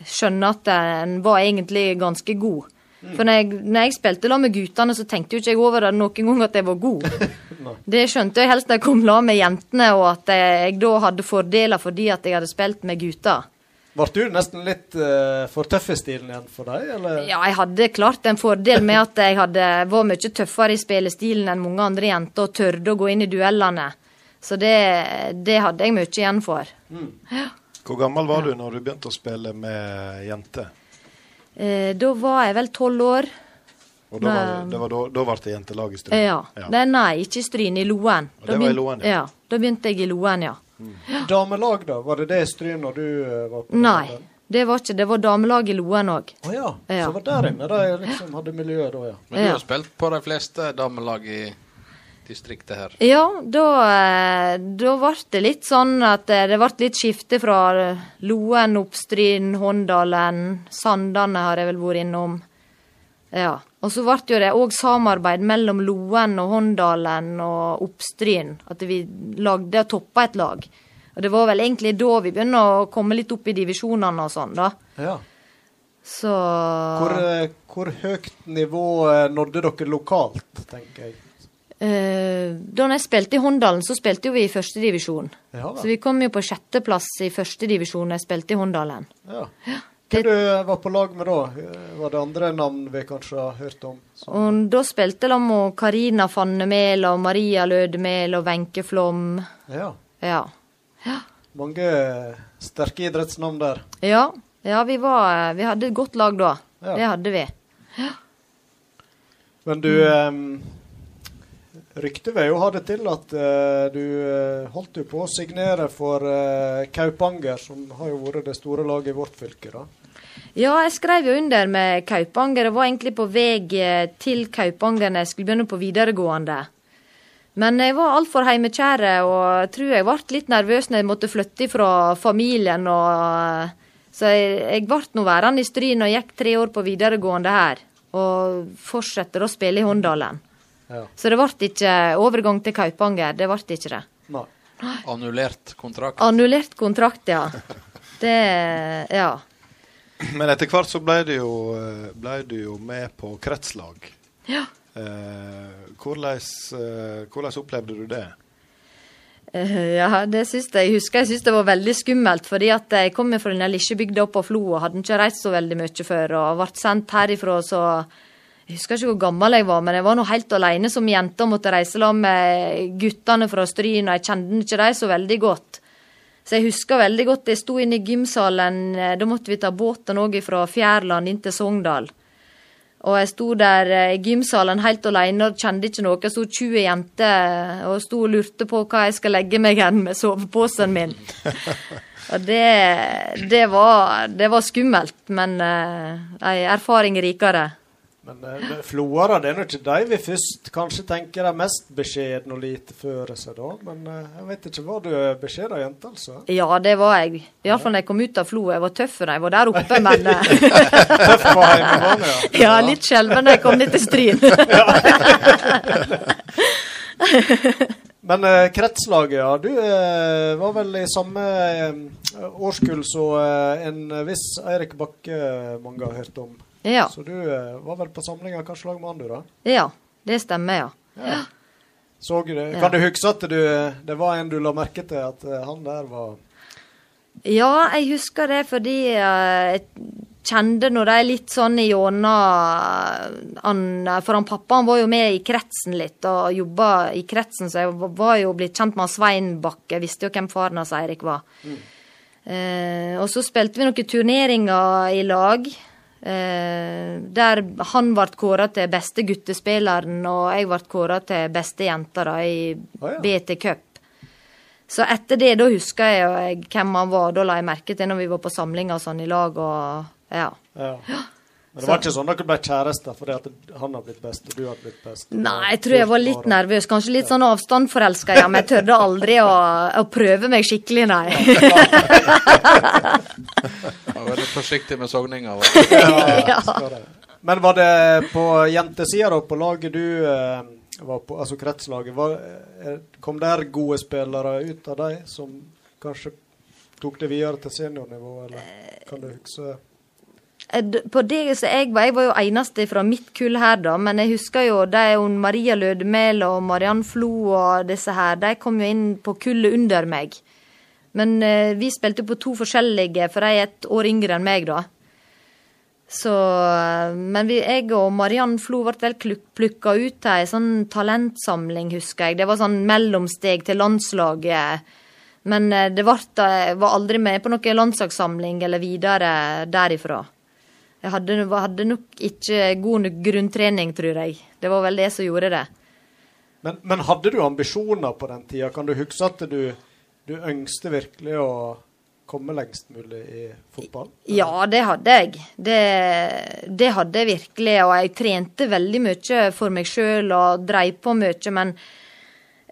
skjønne at en var egentlig ganske god. For når jeg, når jeg spilte la med guttene, så tenkte jo ikke jeg over det noen gang at jeg var god. Det skjønte jeg helst da jeg kom la med jentene, og at jeg da hadde fordeler fordi at jeg hadde spilt med gutter. Ble du nesten litt uh, for tøff i stilen igjen for deg, eller? Ja, jeg hadde klart en fordel med at jeg hadde, var mye tøffere i spillestilen enn mange andre jenter, og tørde å gå inn i duellene. Så det, det hadde jeg mye igjen for. Hvor gammel var du når du begynte å spille med jenter? Eh, da var jeg vel tolv år. Og da, var, det- det var da, da ble det jentelag i Stryn? ja. Nei, nei, ikke i Stryn, i Loen. Da, det var i Loen, ja. ja. Da begynte jeg i Loen, ja. Damelag, da? Var det det i Stryn når du eh, var på? Nei, det var ikke det. var damelag i Loen òg. Å ja. Ja. Så det var der inne de liksom hadde miljøet da, ja. Men du Ja. har spilt på de fleste damelag i distriktet her. Ja, da, eh, da ble det litt sånn at eh, det ble litt skifte fra eh, Loen, Oppstryn, Håndalen, Sandane har jeg vel vært innom. Ja. Og så ble det òg samarbeid mellom Loen og Håndalen og Oppstryn. At vi lagde og toppa et lag. Og det var vel egentlig da vi begynte å komme litt opp i divisjonene og sånn, da. ja. Så Hvor, hvor høyt nivå nådde dere lokalt, tenker jeg? Eh, da jeg spilte i Håndalen, så spilte jo vi i førstedivisjon. Ja, Så vi kom jo på sjetteplass i førstedivisjon da jeg spilte i Håndalen. ja. Hvem du var på lag med da? Var det andre navn vi kanskje har hørt om? Så- Og da spilte de med Karina Fannemel og Maria Lødemel og Wenche Flom. Ja. Ja. Mange sterke idrettsnavn der. Ja, ja vi, var, vi hadde et godt lag da. Ja. Det hadde vi. Men du um, Ryktet vil jo ha det til at uh, du eh, holdt jo på å signere for uh, Kaupanger, som har jo vært det store laget i vårt fylke, da. Ja, jeg skrev jo under med Kaupanger. Jeg var egentlig på vei til Kaupanger når jeg skulle begynne på videregående. Men jeg var altfor heimekjære, og jeg tror jeg ble litt nervøs når jeg måtte flytte fra familien. Og, så jeg, jeg ble nå værende i Stryn og gikk tre år på videregående her. Og fortsetter å spille i Håndalen. Ja. Så det ble ikke overgang til Kaupanger. Det ble ikke det. Nei. Annullert kontrakt. Annullert kontrakt, ja. Det Ja. Men etter hvert så ble du jo, eh, ble du jo med på kretslag. Ja. Eh, hvordan, eh, hvordan opplevde du det? Eh, Ja, det syns jeg. jeg husker jeg syns det var veldig skummelt, fordi at jeg kom fra den lille bygda på Flo og hadde ikke reist så veldig mye før, og ble sendt herifra, så Jeg husker ikke hvor gammel jeg var, men jeg var nå helt alene som jente og måtte reise sammen med guttene fra Stryn, og jeg kjente ikke dem så veldig godt. Så jeg husker veldig godt jeg sto inne i gymsalen, eh, da måtte vi ta båten òg fra Fjærland inn til Sogndal. Og jeg sto der eh, i gymsalen helt alene og kjente ikke noe. Jeg sto 20 jenter og sto og lurte på hva jeg skal legge meg igjen med soveposen min. og det, det, var, det var skummelt, men ei erfaring rikere. Men uh, Floara, det er nå ikke de vi først kanskje tenker er mest beskjedne og lite før seg, da. Men eh, jeg vet ikke, var du beskjeden jente, altså? Ja, det var jeg. Iallfall når jeg kom ut av Flo. Jeg var tøff da jeg var der oppe, men eh, Tøff på hjemmebane, ja. ja, litt skjelven da jeg kom ned til Stryn. Men eh, kretslaget, ja. Du eh, var vel i samme eh, årskull som eh, en viss Eirik Bakke mange har hørt om. Ja. Så du eh, var vel på samlinga kanskje lag med han, du, da? ja, det stemmer, ja. Så du? Ja. Kan du huske at du, det var en du la merke til, at eh, han der var Ja, jeg husker det fordi eh, jeg kjente nå de litt sånn gjennom For han pappa han var jo med i kretsen litt og jobba i kretsen, så jeg var jo blitt kjent med han Svein Bakke. Visste jo hvem faren hans Eirik var. Eh, og så spilte vi noen turneringer i lag. Eh, der han ble kåra til beste guttespilleren, og jeg ble kåra til beste jenta da, i oh, ja. BT Cup. Så etter det, da husker jeg, jeg hvem han var. Da la jeg merke til når vi var på samlinger sånn i lag. og ja. Ja. Men det var ikke sånn at dere ble kjærester fordi at han har blitt best og du har blitt best? Nei, jeg tror jeg var litt nervøs. Kanskje litt sånn avstandforelska, ja, men jeg tørde aldri å, å prøve meg skikkelig, nei. Jeg var veldig forsiktig med sogninga. Ja. Men var det på jentesida, da, på laget du eh, var på, altså kretslaget, var, eh, kom der gode spillere ut av deg som kanskje tok det videre til seniornivå, eller kan du huske På det som jeg var, jeg var jo eneste fra mitt kull her, da, men jeg husker jo de jo Maria Lødemel og Mariann Flo og disse her, de kom jo inn på kullet under meg. Men eh, vi spilte på to forskjellige, for de er et år yngre enn meg, da. Så eh, Men vi, jeg og Mariann Flo ble vel plukka ut til ei sånn talentsamling, husker jeg. Det var sånn mellomsteg til landslaget. Men eh, det ble, jeg var aldri med på noen landslagssamling eller videre derifra. Jeg hadde, hadde nok ikke god nok grunntrening, tror jeg. Det var vel det som gjorde det. Men, men hadde du ambisjoner på den tida? Kan du huske at du, du ønskte virkelig å komme lengst mulig i fotball? Ja, det hadde jeg. Det, det hadde jeg virkelig. Og jeg trente veldig mye for meg sjøl og dreiv på mye. Men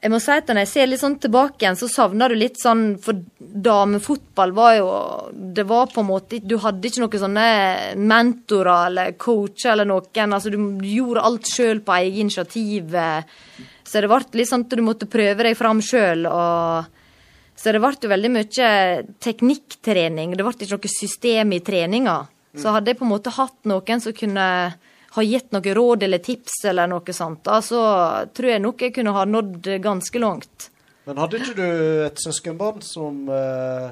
jeg må si at når jeg ser litt sånn tilbake igjen, så savner du litt sånn For damefotball var jo Det var på en måte Du hadde ikke noen sånne mentorer eller coacher eller noen. Altså, du, gjorde alt sjøl på eget initiativ. Så det ble litt sånn at du måtte prøve deg fram sjøl. Så det ble jo veldig mye teknikktrening. Det ble ikke noe system i treninga. Så hadde jeg på en måte hatt noen som kunne har gitt noe råd eller tips eller noe sånt, da, så tror jeg nok jeg kunne ha nådd ganske langt. Men hadde ikke du et søskenbarn som eh,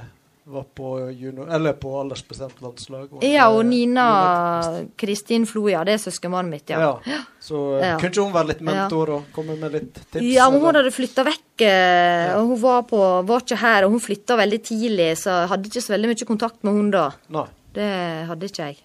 var på junior, eller på aldersbestemt landslag? Ja, og Nina Nina- Kristin Floja, det er søskenbarnet mitt, ja. Ja. Så eh, Ja. kunne ikke hun være litt mentor og komme med litt tips? Ja, men hun hadde flytta vekk, eh, og hun var, på, var ikke her. Og hun flytta veldig tidlig, så jeg hadde ikke så veldig mye kontakt med hun da. Nei. Det hadde ikke jeg.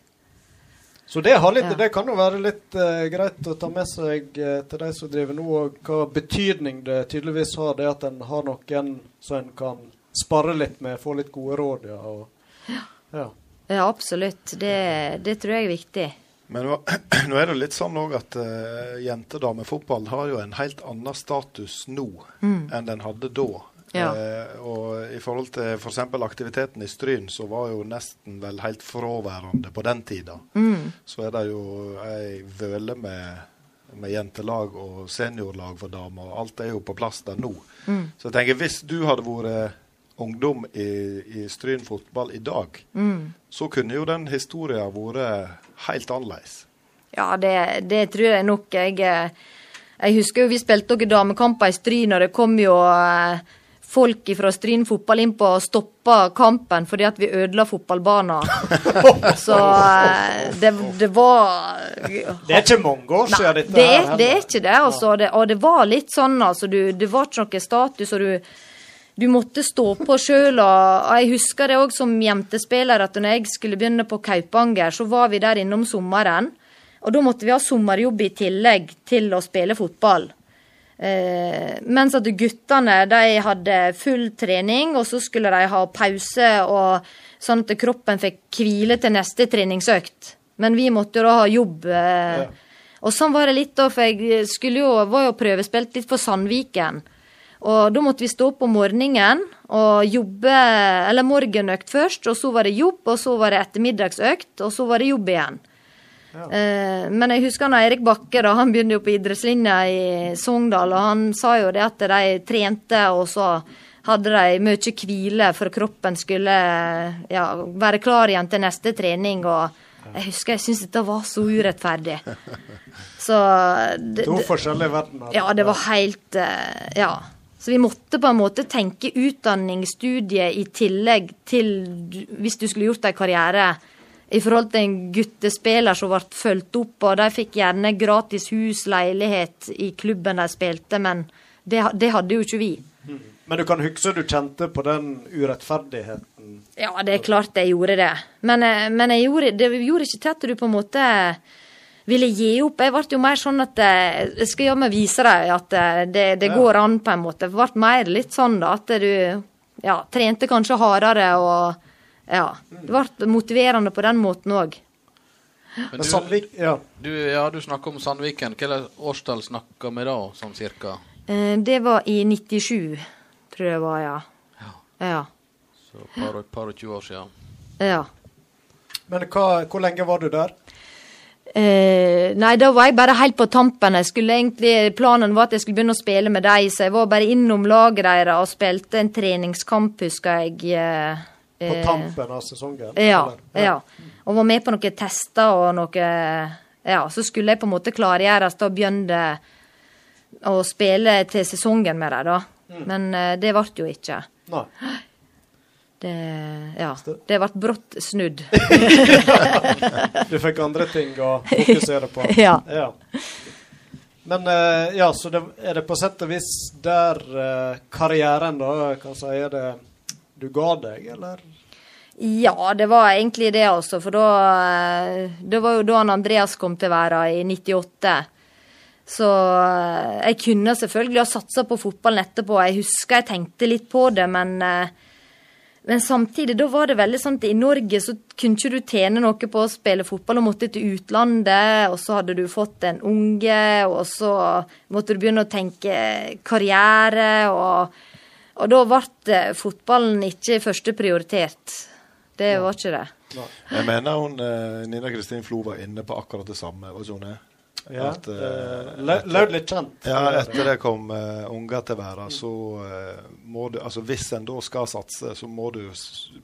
Så det, har litt, Ja. det kan jo være litt uh, greit å ta med seg uh, til de som driver nå, og hva betydning det tydeligvis har, det at en har noen som en kan spare litt med, få litt gode råd, ja. Og, ja. Ja, absolutt. Det, det tror jeg er viktig. Men nå, nå er det litt sånn òg at uh, jentedamefotball har jo en helt annen status nå enn den hadde da. Ja. Eh, og i forhold til f.eks. aktiviteten i Stryn, så var jo nesten vel helt fraværende på den tida. Så er det jo ei vøle med, med jentelag og seniorlag for damer, alt er jo på plass der nå. Så jeg tenker hvis du hadde vært ungdom i, i Stryn fotball i dag, så kunne jo den historien vært helt annerledes. Ja, det, det tror jeg nok. Jeg, eh, jeg husker jo vi spilte noen damekamper i Stryn, og det kom jo eh, folk fra Stryn fotball inn på og stoppa kampen fordi at vi ødela fotballbanen. Så eh, det, det var Det er ikke mange år siden dette det, her er- det er ikke det, altså. Det, og det var litt sånn, altså. Du, det var ikke noe status, og du, du måtte stå på sjøl. Og jeg husker det òg som jentespiller, at når jeg skulle begynne på Kaupanger, så var vi der innom sommeren. Og da måtte vi ha sommerjobb i tillegg til å spille fotball. Eh, mens at guttene de hadde full trening, og så skulle de ha pause, og sånn at kroppen fikk hvile til neste treningsøkt. Men vi måtte jo da ha jobb. Eh, Og sånn var det litt, da, for jeg skulle jo, var jo prøvespilt litt for Sandviken. Og da måtte vi stå opp om morgenen og jobbe, eller morgenøkt først, og så var det jobb, og så var det ettermiddagsøkt, og så var det jobb igjen. Eh, men jeg husker når Erik Bakke da, han begynte jo på idrettslinja i Sogndal, og han sa jo det at de trente, og så hadde de mye hvile for kroppen skulle ja, være klar igjen til neste trening. og jeg husker jeg syntes dette var så urettferdig. Så det, To forskjellige verdener. ja, det var helt eh, Ja. Så vi måtte på en måte tenke utdanningsstudie i tillegg til hvis du skulle gjort en karriere i forhold til en guttespiller som ble fulgt opp, og de fikk gjerne gratis hus, leilighet i klubben de spilte, men det, det hadde jo ikke vi. Men du kan huske du kjente på den urettferdigheten. Ja, det er klart jeg gjorde det. Men, eh, men jeg gjorde, det gjorde ikke til at du på en måte ville gi opp. Jeg ble jo mer sånn at eh, Jeg skal jammen vise deg at eh, det, det Ja. går an, på en måte. Det ble mer litt sånn da, at du ja, trente kanskje hardere og Ja. Det ble motiverende på den måten òg. Men du, Sandvik Ja. du, ja, du snakker om Sandviken. Hvilket årstall snakker vi da, sånn cirka? Eh, det var i 97, tror jeg det var, ja. Ja. Så et par, par og tjue år siden. ja. Men hva, hvor lenge var du der? Eh, nei, da var jeg bare helt på tampen. Jeg skulle egentlig, Planen var at jeg skulle begynne å spille med dem, så jeg var bare innom laget deres og spilte en treningskamp, husker jeg. eh, På eh, tampen av sesongen? Ja, ja. Og var med på noen tester og noe Ja, så skulle jeg på en måte klargjøres da begynne å spille til sesongen med dem, da. Mm. Men eh, det ble jo ikke. Nei. Det, ja, det ble brått snudd. Du fikk andre ting å fokusere på. Ja. Men eh, ja, så det, er det på sett og vis der karrieren, da, kan si, er det du ga deg, eller? Ja, det var egentlig det, altså. For da eh, Det var jo da Andreas kom til verden, i 98. Så eh, jeg kunne selvfølgelig ha satsa på fotballen etterpå. Jeg husker jeg tenkte litt på det, men eh, men samtidig, da var det veldig sånn at i Norge så kunne ikke du tjene noe på å spille fotball, og måtte til utlandet, og så hadde du fått en unge, og så måtte du begynne å tenke karriere, og, og da ble fotballen ikke første prioritert. Det var ikke det. Jeg mener hun, eh, Nina Kristin Flo var inne på akkurat det samme. Var ikke hun det? Ja, At, lød litt kjent. Ja, etter det kom uh, unger til verden, så uh, må du Altså hvis en da skal satse, så må du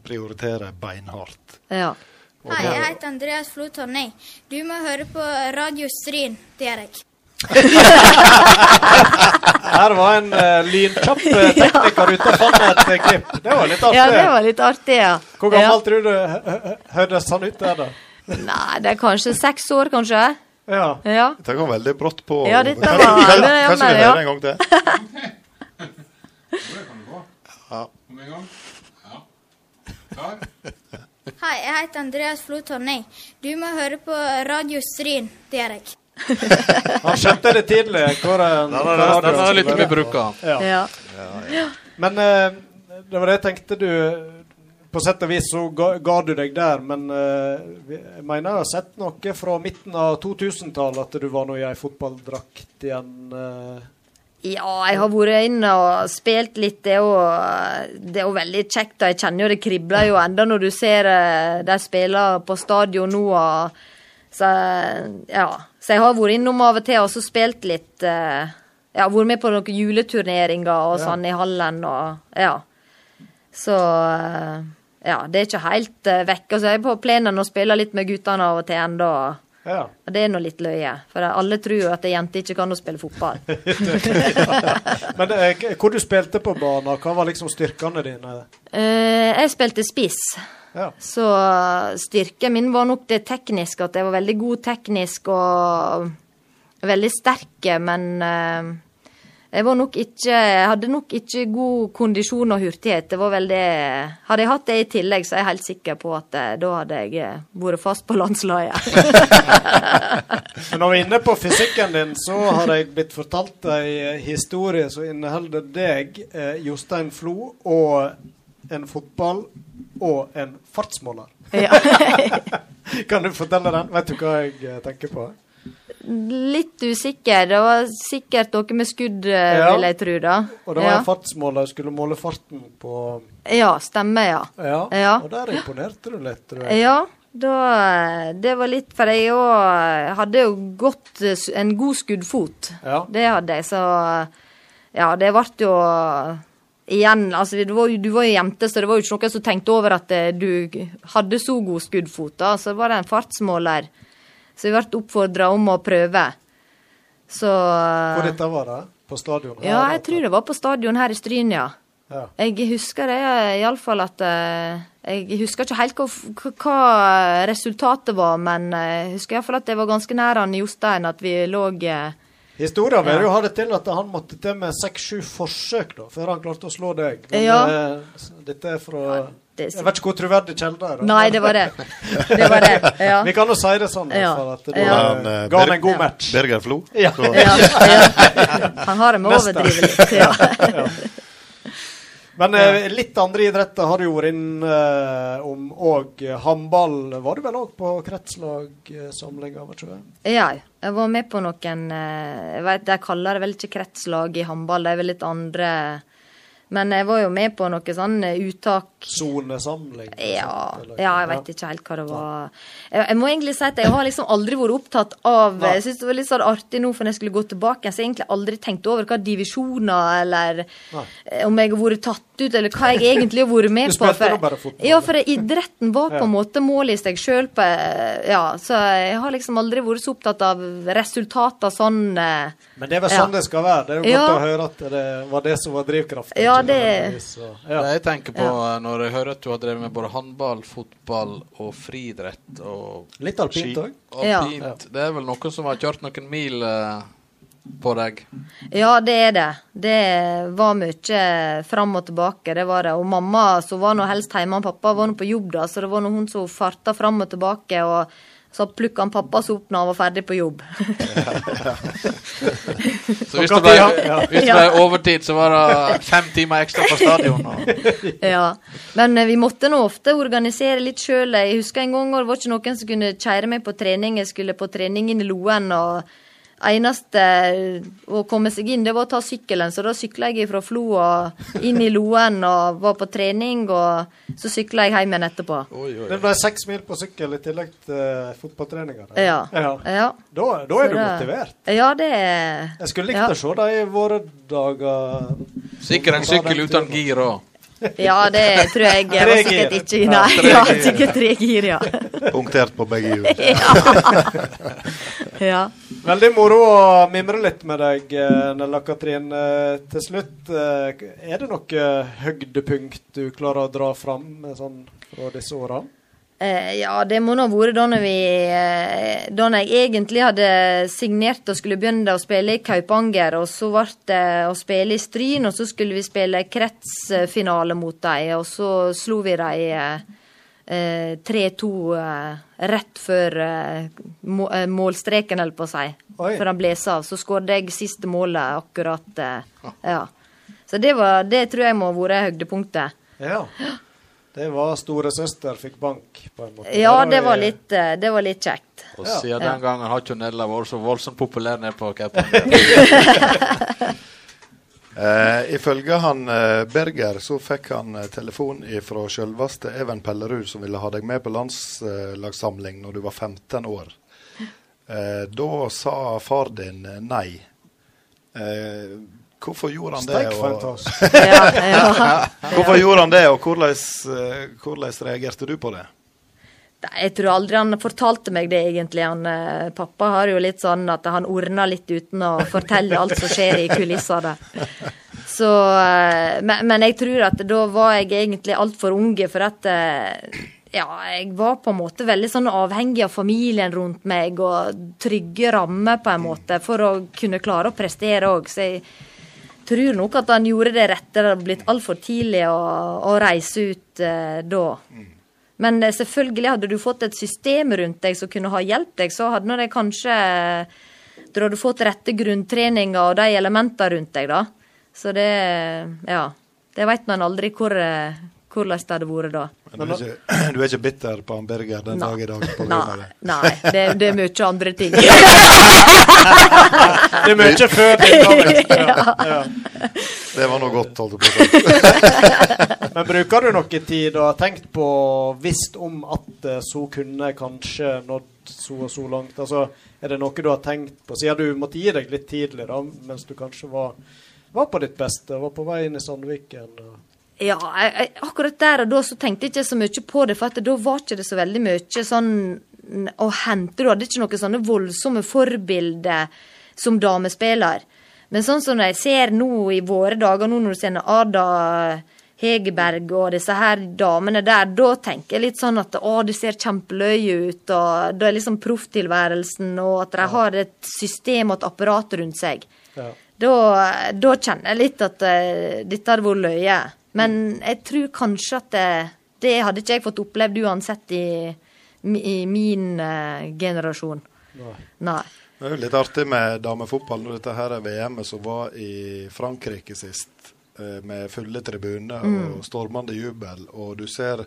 prioritere beinhardt. Ja. Hei, jeg heter Andreas Flo Tonning. Du må høre på Radio Stryn. Det gjør jeg. Her var en uh, lynkjapp eh, tekniker ute og fant et eh, klipp. Det var litt artig. Ja, det var litt artig, ja. Hvor gammel tror du høres hø- hørtes han ut der, da? Nei, det er kanskje seks år, kanskje. Ja. Ja. Dette kom veldig brått på. Ja, dette var- kanskje- det- ja, Kanskje vi gå. ja. Om en gang til? Hei, jeg heter Andreas Flo Tonning. Du må høre på Radio Stryn. Det gjør jeg. Han skjønte det tidlig. Hvor en, Den den, hvor den er litt mye bruka. Ja. Ja. Men uh, det var det jeg tenkte du På sett og vis så ga, ga du deg der, men uh, jeg mener jeg har sett noe fra midten av 2000-tallet at du var nå i ei fotballdrakt igjen. Uh, Ja, jeg har vært inne og spilt litt. Det er jo, det er jo veldig kjekt. og Jeg kjenner jo det kribler jo enda når du ser de spiller på stadion nå. Og, så, ja. Så jeg har vært innom av og til og så spilt litt. eh, har vært med på noen juleturneringer og Ja. sånn i hallen og ja. Så eh, ja, det er ikke helt uh, vekk. Altså, jeg er på plenen og spiller litt med guttene av og til ennå. Ja. Og det er nå litt løye, for alle tror jo at ei jente ikke kan å spille fotball. Men eh, hvor du spilte på banen, hva var liksom styrkene dine? Eh, jeg spilte spiss, Ja. så styrken min var nok det tekniske, at jeg var veldig god teknisk og veldig sterk, men eh, jeg var nok ikke Jeg hadde nok ikke god kondisjon og hurtighet. Det var veldig Hadde jeg hatt det i tillegg, så er jeg helt sikker på at eh, da hadde jeg eh, vært fast på landslaget. Men når vi er inne på fysikken din, så har jeg blitt fortalt ei eh, historie som inneholder deg, eh, Jostein Flo, og en fotball og en fartsmåler. ja. Kan du fortelle den? Vet du hva jeg eh, tenker på? Litt usikker. Det var sikkert noe med skudd, eh, Ja. vil jeg tro, da. Og det var ja. en fartsmåler skulle måle farten på ja, stemmer, ja. Ja, Ja. og der imponerte du litt, tror jeg. Ja, da, det var litt For jeg òg hadde jo gått eh, en god skuddfot. Ja. Det hadde jeg, så Ja, det ble jo Igjen, altså du var, du var jo jente, så det var jo ikke noen som tenkte over at eh, du hadde så god skuddfot. da, Så var det en fartsmåler. Så vi ble oppfordra om å prøve. Så Hvor dette var det? På stadion? her, Ja, jeg tror det var på stadion her i Stryn, ja. Ja. Jeg husker det iallfall at eh, Jeg husker ikke helt hva, hva- resultatet var, men eh, jeg husker iallfall at det var ganske nær han Jostein, at vi lå eh, Historien vil jo ha det til at han måtte til med seks-sju forsøk da, før han klarte å slå deg. Men Ja. eh, dette er fra det er Jeg vet ikke hvor troverdig kilde er. da. Nei, det var det. Det var det. Ja. Vi kan jo si det sånn, Ja. at du Ja. han, eh, ga han en god Ja. match. Birger Flo. Ja. Ja, ja. Han har det med å overdrive litt. Ja. Ja. Men eh, litt andre idretter har du vært inn eh, om òg. Håndball var du vel òg på kretslagsamlinga, det? ja, jeg var med på noen eh, Jeg vet, De kaller det vel ikke kretslag i håndball, det er vel litt andre Men jeg var jo med på noe sånn eh, uttak Sonesamling? Ja, ja, jeg vet ikke helt hva det var. Jeg, jeg må egentlig si at jeg har liksom aldri vært opptatt av Nei. Jeg syns det var litt sånn artig nå, for når jeg skulle gå tilbake, så jeg egentlig aldri tenkte over hva divisjoner eller Nei. eh, om jeg har vært tatt ut, eller hva jeg egentlig har vært med Du på. For, bare fotball. ja, for idretten var på en måte målet i seg sjøl. Ja, så jeg har liksom aldri vært så opptatt av resultater sånn eh, Men det er vel Ja. sånn det skal være. Det er jo Ja. godt å høre at det var det som var drivkraften. Ja, ikke det- ja. Det jeg tenker på eh, når jeg hører at du har drevet med både håndball, fotball og friidrett og Litt alpint òg. Ja. Det er vel noen som har kjørt noen mil eh, på deg? Ja, det er det. Det var mye fram og tilbake. det var det. Og mamma så var nå helst hjemme, og pappa var nå på jobb, da, så det var nå hun som farta fram og tilbake. og så plukka han pappas opp når han var ferdig på jobb. Så hvis det ble, hvis det ble overtid, så var det fem timer ekstra på stadion. Ja. Men eh, vi måtte nå ofte organisere litt sjøl. Jeg husker en gang det var ikke noen som kunne kjøre meg på trening. Jeg skulle på trening inn i Loen. og eneste eh, å komme seg inn, det var å ta sykkelen. Så da sykla jeg fra Flo og inn i Loen og var på trening, og så sykla jeg hjem igjen etterpå. Det ble seks mil på sykkel i tillegg til fotballtreninga. Ja. Ja. ja. Da, da Så er du det- motivert. Ja, det er Jeg skulle likt Ja. å se deg i våre dager. Sikkert en sykkel uten gir òg. Ja, det tror jeg var sikkert ikke Ja, Nei, ja, gir. sikkert tre gir, ja. Punktert på begge hjul. ja. Veldig moro å mimre litt med deg, eh, Nella Katrin. Eh, Til slutt, eh, er det noe høydepunkt du klarer å dra fram sånn fra disse? Eh, ja, det må nå ha vært da vi Da jeg egentlig hadde signert og skulle begynne å spille i Kaupanger, og så ble det å spille i Stryn, og så skulle vi spille kretsfinale mot dem, og så slo vi dem eh, eh, 3-2 eh, rett før eh, må, eh, målstreken, holdt på å si. Oi. Før han blåser av. Så skåret jeg siste målet akkurat. Ja. Så det, var, det tror jeg må ha vært høydepunktet. Ja. Det var storesøster fikk bank, på en måte. Ja, det var litt, det var litt kjekt. Og siden Ja. den gangen har ikke Nella vært så voldsomt populær nede på Kaupanger. Eh, ifølge han eh, Berger så fikk han eh, telefon fra selveste Even Pellerud, som ville ha deg med på landslagssamling når du var 15 år. Eh, da sa far din eh, nei. Eh, hvorfor gjorde han det? Og. Ja, ja. hvorfor gjorde han det, og hvordan, eh, hvordan reagerte du på det? Nei, Jeg tror aldri han fortalte meg det, egentlig. Han, eh, pappa har jo litt sånn at han ordner litt uten å fortelle alt som skjer i kulissene. Så, eh, men, men jeg tror at da var jeg egentlig altfor unge, for at eh, ja, jeg var på en måte veldig sånn avhengig av familien rundt meg og trygge rammer, på en måte, for å kunne klare å prestere òg. Så jeg tror nok at han gjorde det rette. Det hadde blitt altfor tidlig å, å reise ut da. Men eh, selvfølgelig hadde du fått et system rundt deg som kunne ha hjulpet deg, så hadde det kanskje Du hadde fått rette grunntreninga og de elementene rundt deg, da. Så det Ja. Det veit man aldri hvor, eh, hvordan det hadde vært da. Men du, er ikke, du er ikke bitter på han Birger den Nei. dag i dag? På Nei, det. nei det, det er mye andre ting. Det er mye før din dag. Ja. Ja. Det var noe godt, holdt jeg på å si. Men bruker du noe tid og har tenkt på visst om at så kunne kanskje nådd så og så langt? Altså, er det noe du har tenkt på, siden du måtte gi deg litt tidlig, da, mens du kanskje var, var på ditt beste, var på vei inn i Sandviken? Og... Ja, jeg, jeg, akkurat der og da så tenkte jeg ikke så mye på det, for at da var ikke det så veldig mye sånn å hente. Du hadde ikke noen sånne voldsomme forbilder som damespiller. Men sånn som jeg ser nå i våre dager, nå når du ser Ada Hegerberg og disse her damene der, da tenker jeg litt sånn at å, det ser kjempeløye ut, og det er liksom profftilværelsen, og at de har et system og et apparat rundt seg. Ja. Da, da kjenner jeg litt at uh, dette hadde vært løye. Men jeg tror kanskje at det, det hadde ikke jeg fått opplevd uansett i, i min uh, generasjon. Nei. Nei. Det er jo litt artig med damefotball når dette her er VM-et som var i Frankrike sist, eh, med fulle tribuner og stormende jubel. Og du ser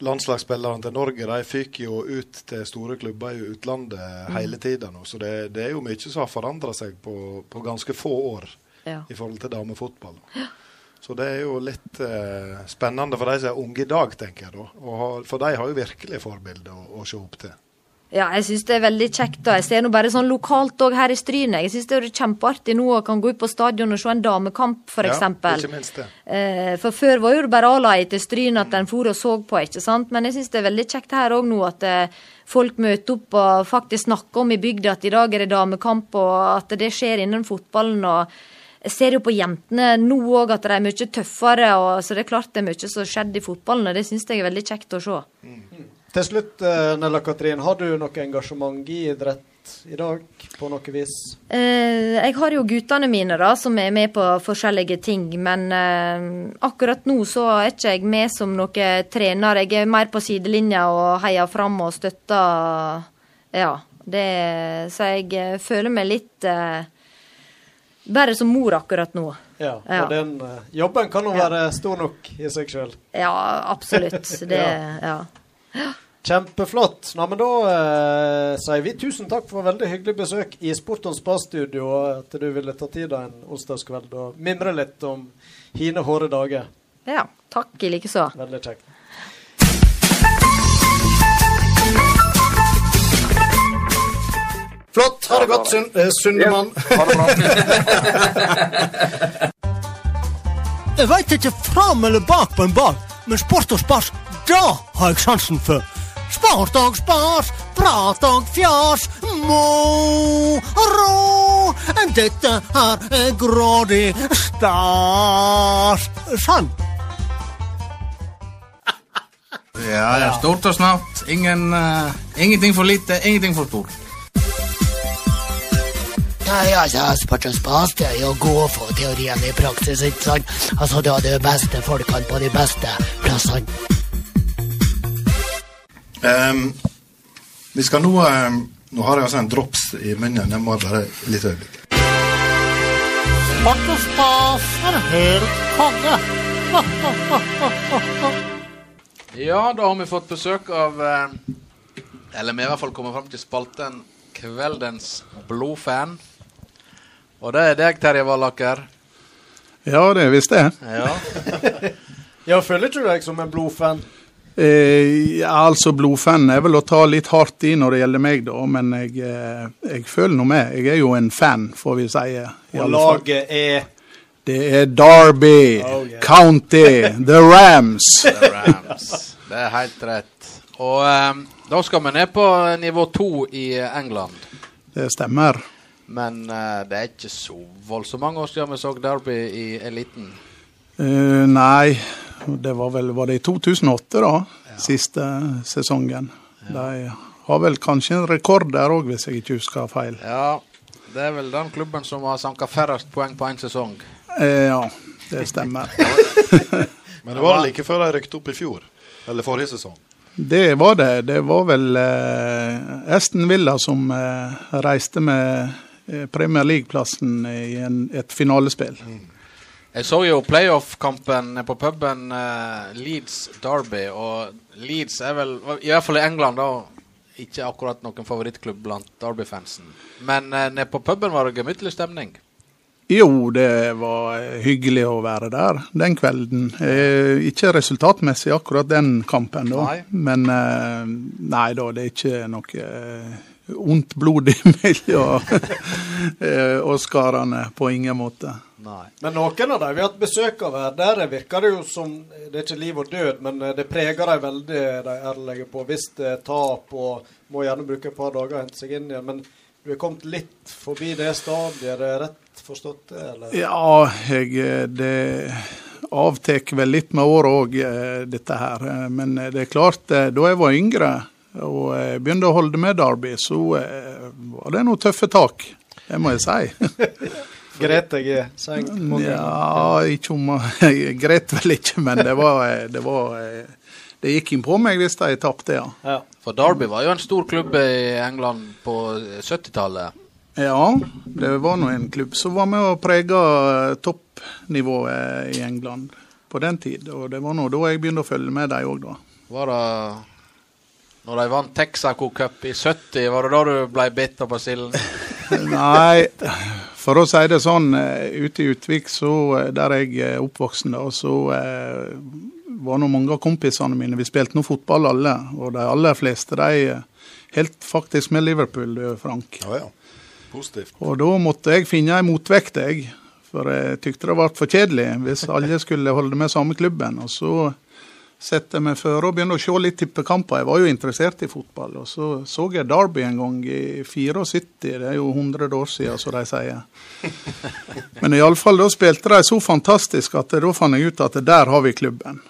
landslagsspillerne til Norge, de fyker jo ut til store klubber i utlandet hele tida nå. Så det, det er jo mye som har forandra seg på, på ganske få år Ja. i forhold til damefotball. Så det er jo litt eh, spennende for de som er unge i dag, tenker jeg da. Og for de har jo virkelig forbilder å, å se opp til. Ja, jeg syns det er veldig kjekt. da. Jeg ser nå bare sånn lokalt òg her i Stryne. Jeg syns det er kjempeartig nå å kan gå ut på stadion og se en damekamp, f.eks. Ja, ikke minst det. Eh, for før var jo det bare A-laget til Stryn at en for og så på, ikke sant. Men jeg syns det er veldig kjekt her òg nå at eh, folk møter opp og faktisk snakker om i bygda at i dag er det damekamp, og at det skjer innen fotballen. og jeg ser jo på jentene nå òg at de er mye tøffere, og, så det er klart det er mye som har skjedd i fotballen, og det syns jeg er veldig kjekt å se. Til slutt, eh, Nella Katrin, har du noe engasjement i idrett i dag, på noe vis? Eh, jeg har jo guttene mine da, som er med på forskjellige ting, men eh, akkurat nå så er ikke jeg med som noe trener. Jeg er mer på sidelinja og heier fram og støtter. Ja, det, så jeg eh, føler meg litt eh, bare som mor akkurat nå. Ja, Ja. og den eh, jobben kan jo Ja. være stor nok i seg sjøl. Ja, absolutt. Det, ja. Kjempeflott. Nei, men Da eh, sier vi tusen takk for veldig hyggelig besøk i Sport on Spa-studio, og at du ville ta tid av en onsdagskveld og mimre litt om hine hårde dager. ja. Takk i likeså. Veldig kjekt. Flott. Ha det godt, Sund eh, Sundemann. Jeg veit ikke fram eller bak på en ball, men sport og spas, da har jeg sansen for. Sport og spas, prat og fjas, moro. Dette her er grådig stas. Sann. Ja, ja, stort og snart. Ingen, uh, ingenting for lite, ingenting for stort. Nei, altså, sport og spas det er jo å få for teorien i praksis, ikke sant? Altså, du har de beste folkene på de beste plassene. Ehm, vi skal nå um, Nå har jeg altså en drops i munnen. Jeg må bare et lite øyeblikk. Sport og spas er helt konge. Ja, da har vi fått besøk av eh, Eller vi i hvert fall kommer fram til spalten Kveldens blodfan. Og det er deg, Terje Vallaker. Ja, det visste jeg. Ja. Ja, føler ikke du deg som en blodfan? Eh, altså Blodfan er vel å ta litt hardt i når det gjelder meg, da, men jeg, eh, jeg føler nå med. Jeg er jo en fan, får vi si. Og laget er Det er Derby Oh, yeah. County, The Rams. The Rams. Det er helt rett. Og eh, da skal vi ned på nivå to i England. Det stemmer. Men eh, det er ikke så voldsomt mange år siden vi så Derby i eliten. Eh, nei, det var vel var det i 2008, da. Siste sesongen. De har vel kanskje en rekord der òg, hvis jeg ikke husker feil. Ja, det er vel den klubben som har sanka færrest poeng på én sesong. Uh, ja, det stemmer. Men det var like før de rykte opp i fjor. Eller forrige sesong. Det var det. Det var vel eh, Aston Villa som eh, reiste med eh, Premier League-plassen i en, et finalespill. Jeg så jo playoff-kampen på puben uh, Leeds Derby, og Leeds er vel, i hvert fall i England, da ikke akkurat noen favorittklubb blant Derby-fansen. Men uh, nede på puben var det gemyttlig stemning. Jo, det var eh, hyggelig å være der den kvelden. Eh, ikke resultatmessig akkurat den kampen, da. Nei. Men eh, nei da, det er ikke noe eh, ondt blod mellom og Oscarene. På ingen måte. Men noen av dem vi har hatt besøk av her, der virker det jo som Det er ikke liv og død, men eh, det preger dem veldig, de ærlige på. Hvis det er tap og må gjerne bruke et par dager å hente seg inn igjen. Men du er kommet litt forbi det stadiet, er det rett forstått eller? Ja, jeg, eh, det avtar vel litt med året òg, dette her. Eh, Men det er klart, eh, da jeg var yngre og eh, begynte å holde med Derby, så eh, var det noen tøffe tak. Det må jeg si. Gret G. i mange ganger. Ja, ikke om Jeg gret vel ikke, men det var, eh, det var eh, Det gikk inn på meg hvis de tapte, ja. For Derby var jo en stor klubb i England på 70-tallet. Ja, det var nå en klubb som var med og prega toppnivået i England på den tid. Og det var nå da jeg begynte å følge med dem òg, da. Var det når de vant Texaco Cup i 70, var det da du ble bitt av basillen? Nei, for å si det sånn, eh, ute i Utvik, så, eh, der jeg er oppvoksen, da, så eh, var nå mange av kompisene mine Vi spilte nå fotball alle, og de aller fleste de eh, helt faktisk med Liverpool, Frank. Ja, ja. Positivt. Og da måtte jeg finne en motvekt, jeg. For jeg tykte det ble for kjedelig hvis alle skulle holde med samme klubben. Og så sette meg føre og begynne å se litt tippekamper. Jeg var jo interessert i fotball. Og så så jeg Derby en gang i 74, det er jo 100 år siden, som de sier. Men iallfall da spilte de så fantastisk at da fant jeg ut at der har vi klubben.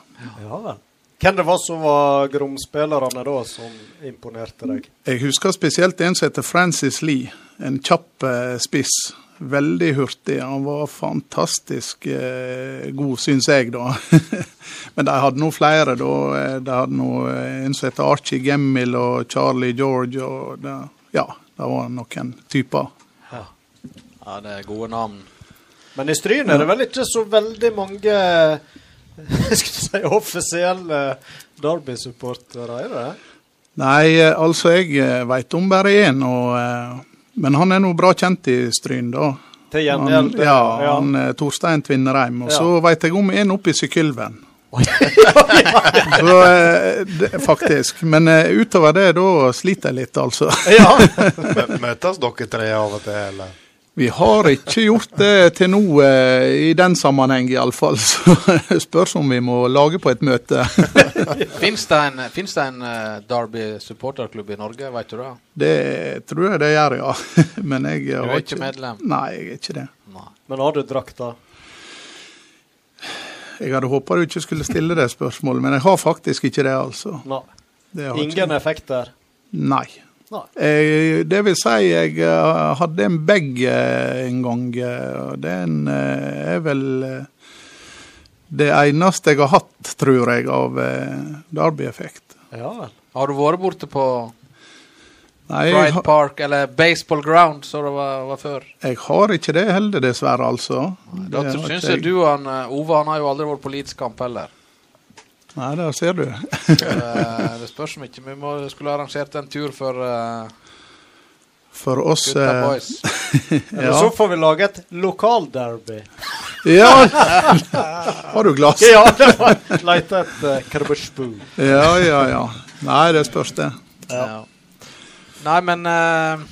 Ja vel. Hvem det var som var Grom-spillerne da, som imponerte deg? Jeg husker spesielt en som heter Francis Lee. En kjapp eh, spiss. Veldig hurtig. Han var fantastisk eh, god, syns jeg, da. Men de hadde nå flere, da. Eh, De hadde nå eh, en som heter Archie Gemmil og Charlie George. og det, Ja, det var noen typer. Ja, det er gode navn. Men i Stryn er det vel ikke så veldig mange jeg skulle si offisielle Derby-supportere, er det? Nei, eh, altså jeg veit om bare én, og, men han er nå bra kjent i Stryn, da. Til Han, ja, ja, han eh, Torstein Tvinnereim. Og Ja. så veit jeg om en oppe i Sykkylven. så, eh, det, faktisk. Men eh, utover det, da sliter jeg litt, altså. Mø- Møtes dere tre av og til, eller? Vi har ikke gjort det til nå, i den sammenheng iallfall. Så spørs om vi må lage på et møte. Fins det en, en eh, Derby supporterklubb i Norge, vet du det? Det tror jeg det gjør, ja. Men jeg Du er ikke medlem? Nei, jeg er ikke det. Men har du drakta? Jeg hadde håpa du ikke skulle stille det spørsmålet, men jeg har faktisk ikke det, altså. Nei. Det Ingen ikke. effekter? Nei. Eh, det vil si, jeg eh, hadde en bag eh, en gang. og Den er vel det eneste jeg har hatt, tror jeg, av Derby-effekt. Ja vel. Har du vært borte på Nei, Pride Park eller Baseball Ground, som det var, var før? jeg har ikke det heller, dessverre, altså. Da syns jeg du og Ove han har jo aldri vært på kamp heller. Nei, der ser du. Eh, det spørs om ikke vi må, skulle arrangert en tur for uh, For oss eh. Eller ja. så får vi lage et lokalderby. ja. Har du glass? Ja, det var leite etter uh. Ja, ja, ja. Nei, det spørs, det. Ja. Nei, men uh,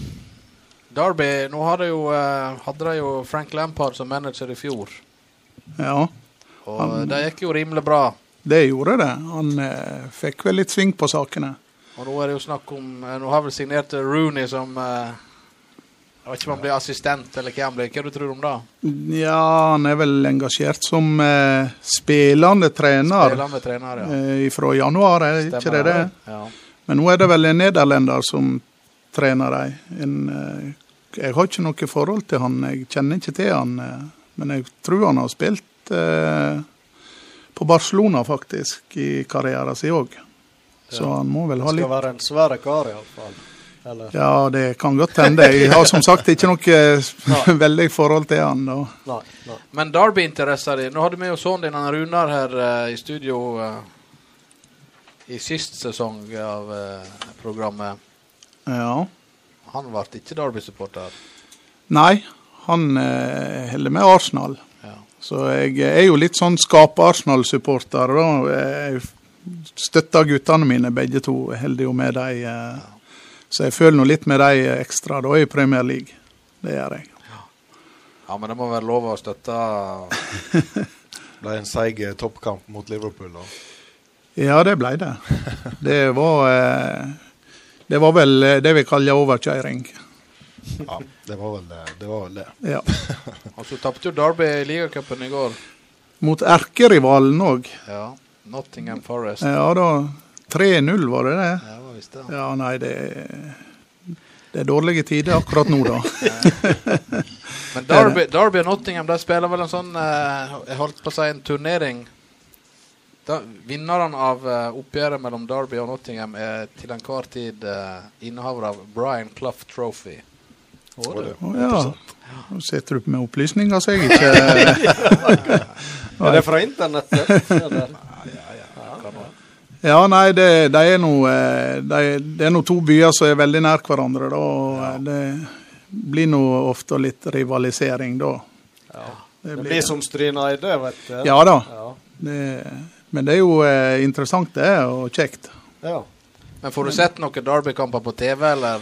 Derby Nå hadde, jo, uh, hadde de jo Frank Lampard som manager i fjor. Ja. Og Han- det gikk jo rimelig bra. Det gjorde det. Han eh, fikk vel litt sving på sakene. Og nå er det jo snakk om eh, Nå har vel signert Rooney som eh, Jeg vet ikke om han blir assistent eller hva han blir. Hva du tror du om det? Ja, han er vel engasjert som eh, spillende trener Spillende trener, ja. eh, fra januar, er ikke det det? Ja. Men nå er det vel en nederlender som trener dem. Eh, jeg har ikke noe forhold til han, jeg kjenner ikke til han. Eh, men jeg tror han har spilt eh, på Barcelona faktisk i karrieren sin òg. Så han må vel ha litt Skal være en svære kar, iallfall. Eller? Ja, det kan godt hende. Jeg har som sagt ikke noe veldig forhold til han. Da. Nei, nei. Men Derby-interesser di Nå hadde vi jo sønnen din han Runar her uh, i studio uh, i sist sesong av uh, programmet. Ja. Han ble ikke Derby-supporter. Nei, han holder med Arsenal. Så jeg er jo litt sånn skape-Arsenal-supporter. Jeg støtter guttene mine, begge to. Holder jo med dem. Eh, så jeg føler nå litt med dem ekstra da i Premier League. Det gjør jeg. Ja, men det må være lov å støtte ble en seig eh, toppkamp mot Liverpool. da. Ja, det ble det. Det var, eh, det var vel det vi kaller overkjøring. Ja, det var vel det. det, var vel det. Ja. Og så tapte jo Derby i ligacupen i går. Mot erkerivalen òg. Ja. Nottingham Forest. Ja da. 3-0, var det det? Ja, var visste det. Ja, nei, det, det er dårlige tider akkurat nå, da. Men Derby, Derby og Nottingham de spiller vel en sånn eh, Jeg holdt på å si en turnering. Da, vinneren av eh, oppgjøret mellom Derby og Nottingham er til enhver tid uh, innehaver av Brian Clough Trophy. Å, ja. Nå sitter du med opplysninger som jeg ikke Er det fra internettet? Ja, nei, det, det er nå eh, de, Det er to byer som er veldig nær hverandre, da. Og ja. det blir nå ofte litt rivalisering, da. Det blir som Stryna Eide, vet du. Ja da. Ja. Det, men det er jo eh, interessant, det, og kjekt. ja. Men får du sett noen Derby-kamper på TV, eller?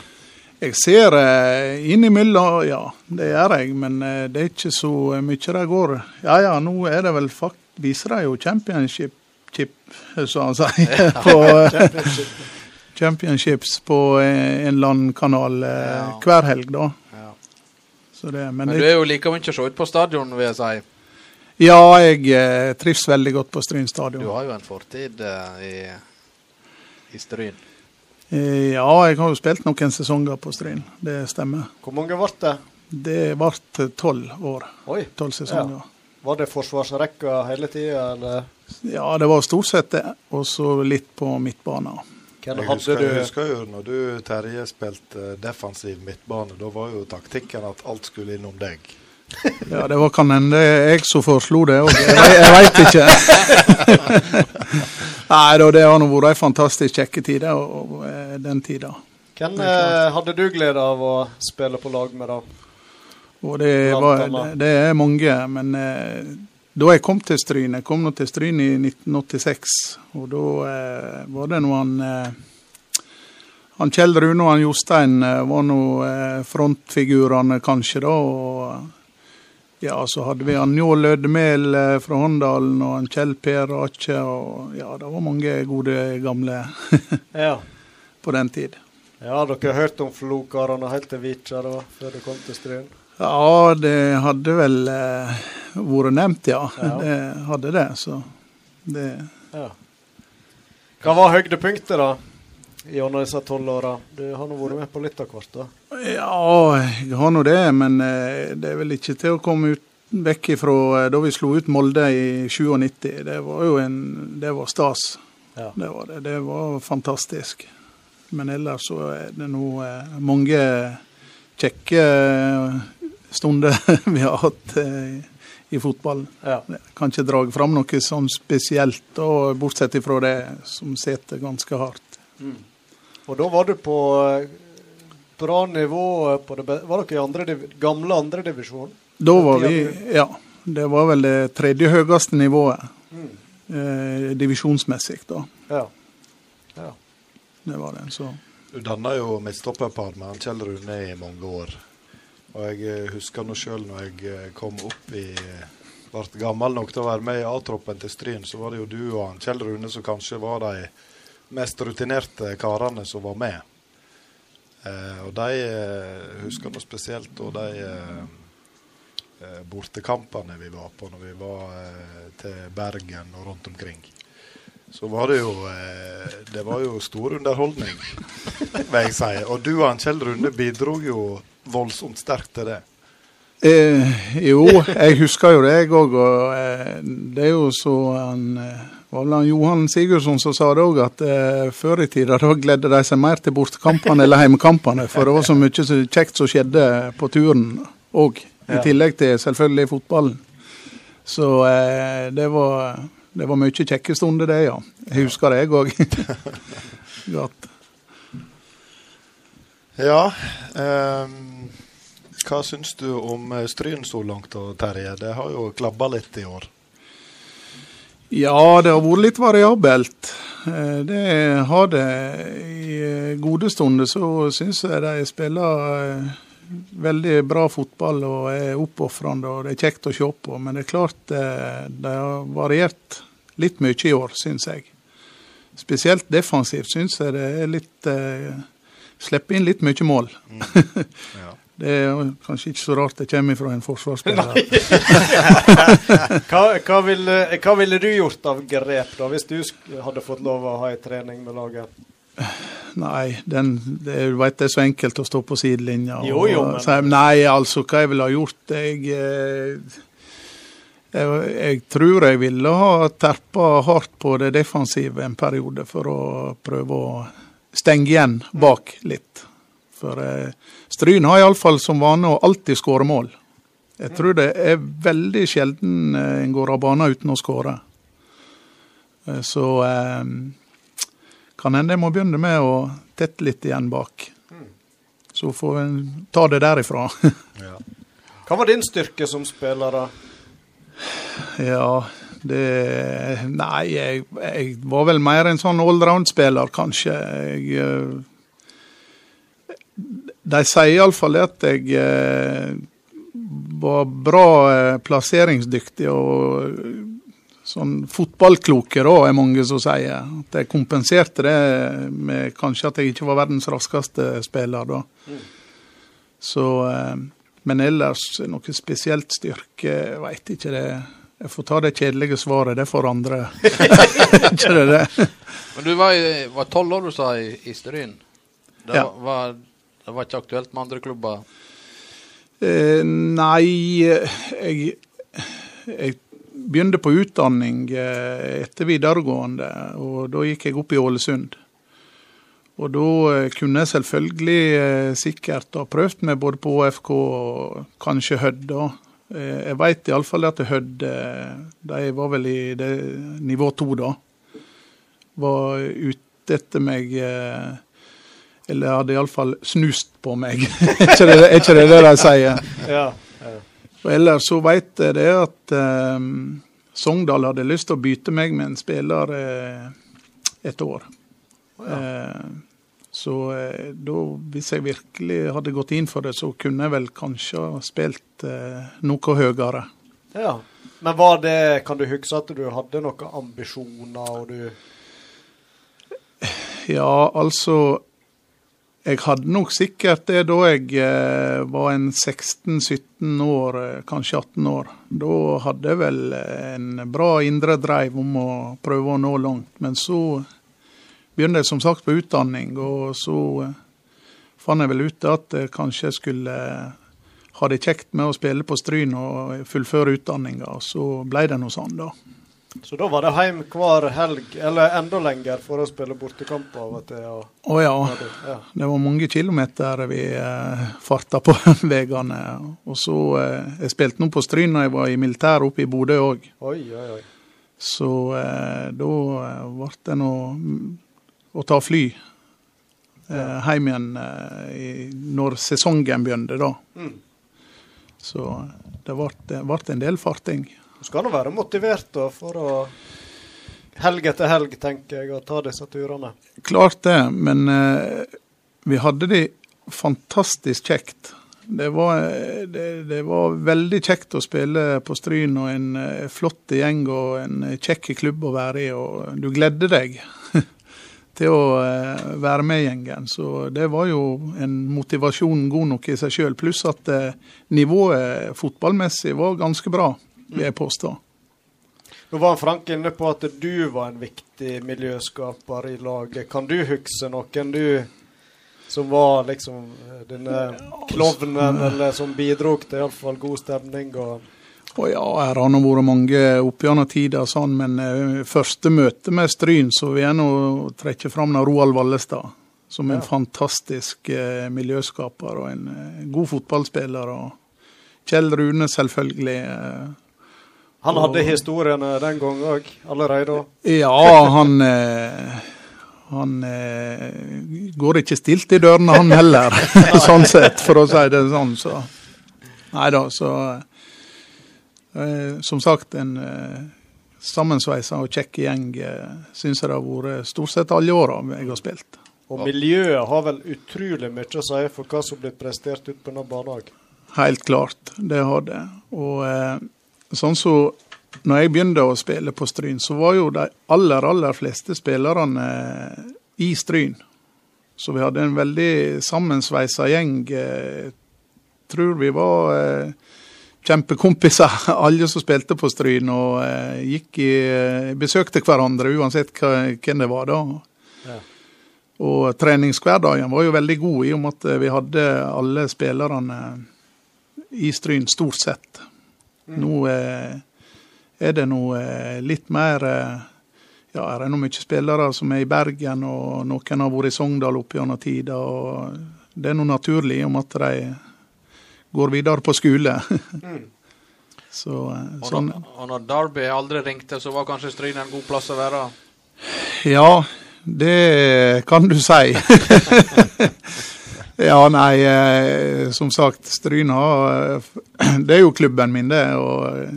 Jeg ser eh, innimellom, ja, det gjør jeg, men eh, det er ikke så mye det går. Ja ja, nå er det vel fakt viser de jo championship, chip, som han sier, på eh, championships på eh, en kanal eh, Ja. hver helg, da. Ja. Så det, men Men du er jo like mye å se ut på stadion, vil jeg si. ja, jeg eh, trives veldig godt på Stryn Du har jo en fortid eh, i, i Stryn. Eh, ja, jeg har jo spilt noen sesonger på Stryn, det stemmer. Hvor mange ble det? Det ble tolv år. Tolv sesonger. Var det forsvarsrekka hele tida, eller Ja, det var stort sett det. Og så litt på midtbanen. Jeg husker, du? jeg husker jo når du, Terje, spilte eh, defensiv midtbane. Da var jo taktikken at alt skulle innom deg. Ja, det var kan hende jeg som foreslo det òg. Jeg, jeg veit ikke. Nei da, det har nå vært ei fantastisk kjekke tid, og, og, eh, den tida. Hvem eh, hadde du glede av å spille på lag med, da? Og det, var, det, det er mange, men eh, da jeg kom til Stryn Jeg kom nå til Stryn i 1986, og da eh, var det nå han eh, Han Kjell Rune og han Jostein eh, var nå frontfigurene, kanskje, da. Og ja, så hadde vi han Njål Lødemel eh, fra Håndalen og han Kjell Per Ache. Og ja, det var mange gode gamle Ja. på den tid. ja, dere har hørt om Flokarene helt til Vitja da, før du kom til Stryn? Ja, det hadde vel eh, vært nevnt, ja. Ja. Det hadde det, så det Ja. Hva var høydepunktet, da? Gjennom disse tolv åra. Du har nå vært med på litt av hvert, da. Ja, jeg har nå det, men eh, det er vel ikke til å komme ut vekk ifra eh, da vi slo ut Molde i 97. Det var jo en Det var stas. Ja. Det var det. Det var fantastisk. Men ellers så er det nå eh, mange kjekke stunder vi har hatt i fotballen. Ja. Jeg kan ikke dra fram noe sånn spesielt, bortsett ifra det som sitter ganske hardt. Og da var du på eh, bra nivå eh, på det Var dere i andre gamle andredivisjon? Da var vi Ja. Det var vel det tredje høyeste nivået Mm. eh, divisjonsmessig, da. Ja. ja. Det var det. Så Du danna jo midtstopperpar med Kjell Rune i mange år. Og jeg eh, husker nå sjøl når jeg eh, kom opp i ble gammel nok til å være med i A-troppen til Stryn, så var det jo du og han Kjell Rune som kanskje var de mest rutinerte karene som var med. Eh, og de eh, husker nå spesielt da de eh, eh, bortekampene vi var på når vi var eh, til Bergen og rundt omkring. Så var det jo eh, Det var jo stor underholdning, vil jeg si. Og du og Kjell Runde bidro jo voldsomt sterkt til det. Eh, Jo, jeg husker jo det, jeg òg. Og eh, det er jo så han eh, var vel han Johan Sigurdsson som sa det òg, at eh, før i tida da gledde de seg mer til bortekampene eller heimekampene. For det var så mye så kjekt som skjedde på turen òg. I tillegg til selvfølgelig fotballen. Så eh, det var det var mye kjekke stunder, det, ja. Jeg husker det, jeg òg. Godt. Ja. ehm, hva syns du om eh, Stryn så langt, Terje? Det har jo klabba litt i år. Ja, det har vært litt variabelt. Eh, Det har det. I eh, gode stunder så syns jeg de spiller veldig bra fotball og er oppofrende, og det er kjekt å se på. Men det er klart de har variert litt mye i år, syns jeg. Spesielt defensivt syns jeg det er litt eh, Slipper inn litt mye mål. Det er kanskje ikke så rart det kommer fra en forsvarsspiller. Hva, hva, ville, hva ville du gjort av grep, da, hvis du hadde fått lov å ha en trening med laget? Nei, den, det, du vet, det er så enkelt å stå på sidelinja. Jo, jo, men- nei, altså, hva jeg ville ha gjort Jeg, eh, jeg, jeg tror jeg ville ha terpa hardt på det defensive en periode for å prøve å stenge igjen bak litt. For eh, Stryn har iallfall som vane å alltid skåre mål. Jeg tror det er veldig sjelden eh, en går av banen uten å skåre. Eh, Så eh, kan hende jeg må begynne med å tette litt igjen bak. Så får en ta det derifra. Hva var din styrke som spiller, da? ja, det Nei, jeg, jeg var vel mer en sånn allround-spiller, kanskje. Jeg eh, De sier iallfall at jeg eh, var bra eh, plasseringsdyktig og sånn fotballkloke, da, er mange som sier. At jeg kompenserte det med kanskje at jeg ikke var verdens raskeste spiller da. Så eh, Men ellers noe spesielt styrke, veit ikke det. Jeg får ta det kjedelige svaret, det får andre. ikke det det? Men du var var tolv år, du sa, i, i Stryn. Det, Ja. var, det var ikke aktuelt med andre klubber? Eh, nei, jeg, jeg begynte på utdanning eh, etter videregående, og da gikk jeg opp i Ålesund. Og da eh, kunne jeg selvfølgelig eh, sikkert ha prøvd meg både på ÅFK og kanskje Hødd. jeg veit iallfall at Hødd de var vel i nivå to da. Var ute etter meg eh, Eller hadde iallfall snust på meg. er ikke det er ikke det, det de sier? Ja. ja. Og ellers så veit jeg det at eh, Sogndal hadde lyst til å bytte meg med en spiller eh, et år. Eh, Så eh, da, hvis jeg virkelig hadde gått inn for det, så kunne jeg vel kanskje ha spilt eh, noe høyere. Ja. Men var det Kan du huske at du hadde noen ambisjoner, og du Ja, altså Jeg hadde nok sikkert det da jeg eh, var en 16-17 år, eh, kanskje 18 år. Da hadde jeg vel eh, en bra indre dreiv om å prøve å nå langt. Men så begynte jeg som sagt på utdanning, og så fant jeg vel ut at jeg kanskje skulle ha det kjekt med å spille på Stryn og fullføre utdanninga. Så ble det noe sånn, da. Så da var det hjem hver helg, eller enda lenger, for å spille bortekamp av og til? Og, Å ja. ja. Det var mange kilometer vi eh, farta på veiene. Og så eh, Jeg spilte nå på Stryn da jeg var i militæret oppe i Bodø òg. Så eh, da eh, ble det nå å ta fly eh, hjem igjen eh, i, når sesongen begynte, da. Mm. Så det ble en del farting. Skal nå være motivert da, for å helg etter helg, tenker jeg, å ta disse turene. Klart det, men eh, vi hadde det fantastisk kjekt. Det var, eh, det, det var veldig kjekt å spille på Stryn, og en eh, flott gjeng og en kjekk klubb å være i. og Du gledde deg til å eh, være med i gjengen. Så det var jo en motivasjon god nok i seg sjøl. Pluss at eh, nivået fotballmessig var ganske bra, vil jeg påstå. Nå var Frank inne på at du var en viktig miljøskaper i laget. Kan du huske noen du som var liksom eh, denne klovnen, eller som bidro til iallfall god stemning? og... Og ja, her har det vært mange opp gjennom tida, sånn, men eh, første møte med Stryn, så vil jeg nå trekke fram Roald Vallestad. Som en Ja. fantastisk eh, miljøskaper og en eh, god fotballspiller. Og Kjell Rune, selvfølgelig. Han hadde historiene den gang òg, allerede. Ja, han eh, Han eh, går ikke stilt i dørene, han heller. sånn sett, for å si det sånn. Så. Nei da, så eh, Som sagt, en sammensveisa og kjekk gjeng syns jeg det har vært stort sett alle åra jeg har spilt. Og miljøet har vel utrolig mye å si for hva som blir prestert ut på denne banen. Helt klart, det har det. Og sånn så når jeg begynte å spille på Stryn, så var jo de aller, aller fleste spillerne i Stryn. Så vi hadde en veldig sammensveisa gjeng. Eh, tror vi var eh, kjempekompiser, alle som spilte på Stryn. Og eh, gikk i, besøkte hverandre uansett hvem det var da. Ja. Og treningshverdagen var jo veldig god, i og med at vi hadde alle spillerne i Stryn, stort sett. Nå eh, er det nå eh, litt mer eh, Ja, er det nå mye spillere som er i Bergen, og noen har vært i Sogndal opp gjennom tida. og Det er nå naturlig, om at de går videre på skole. Så eh, Og sånn når, og når Derby aldri ringte, så var kanskje Stryn en god plass å være? Ja, det kan du si. ja, nei, eh, som sagt, Stryn har eh, Det er jo klubben min, det. Og eh,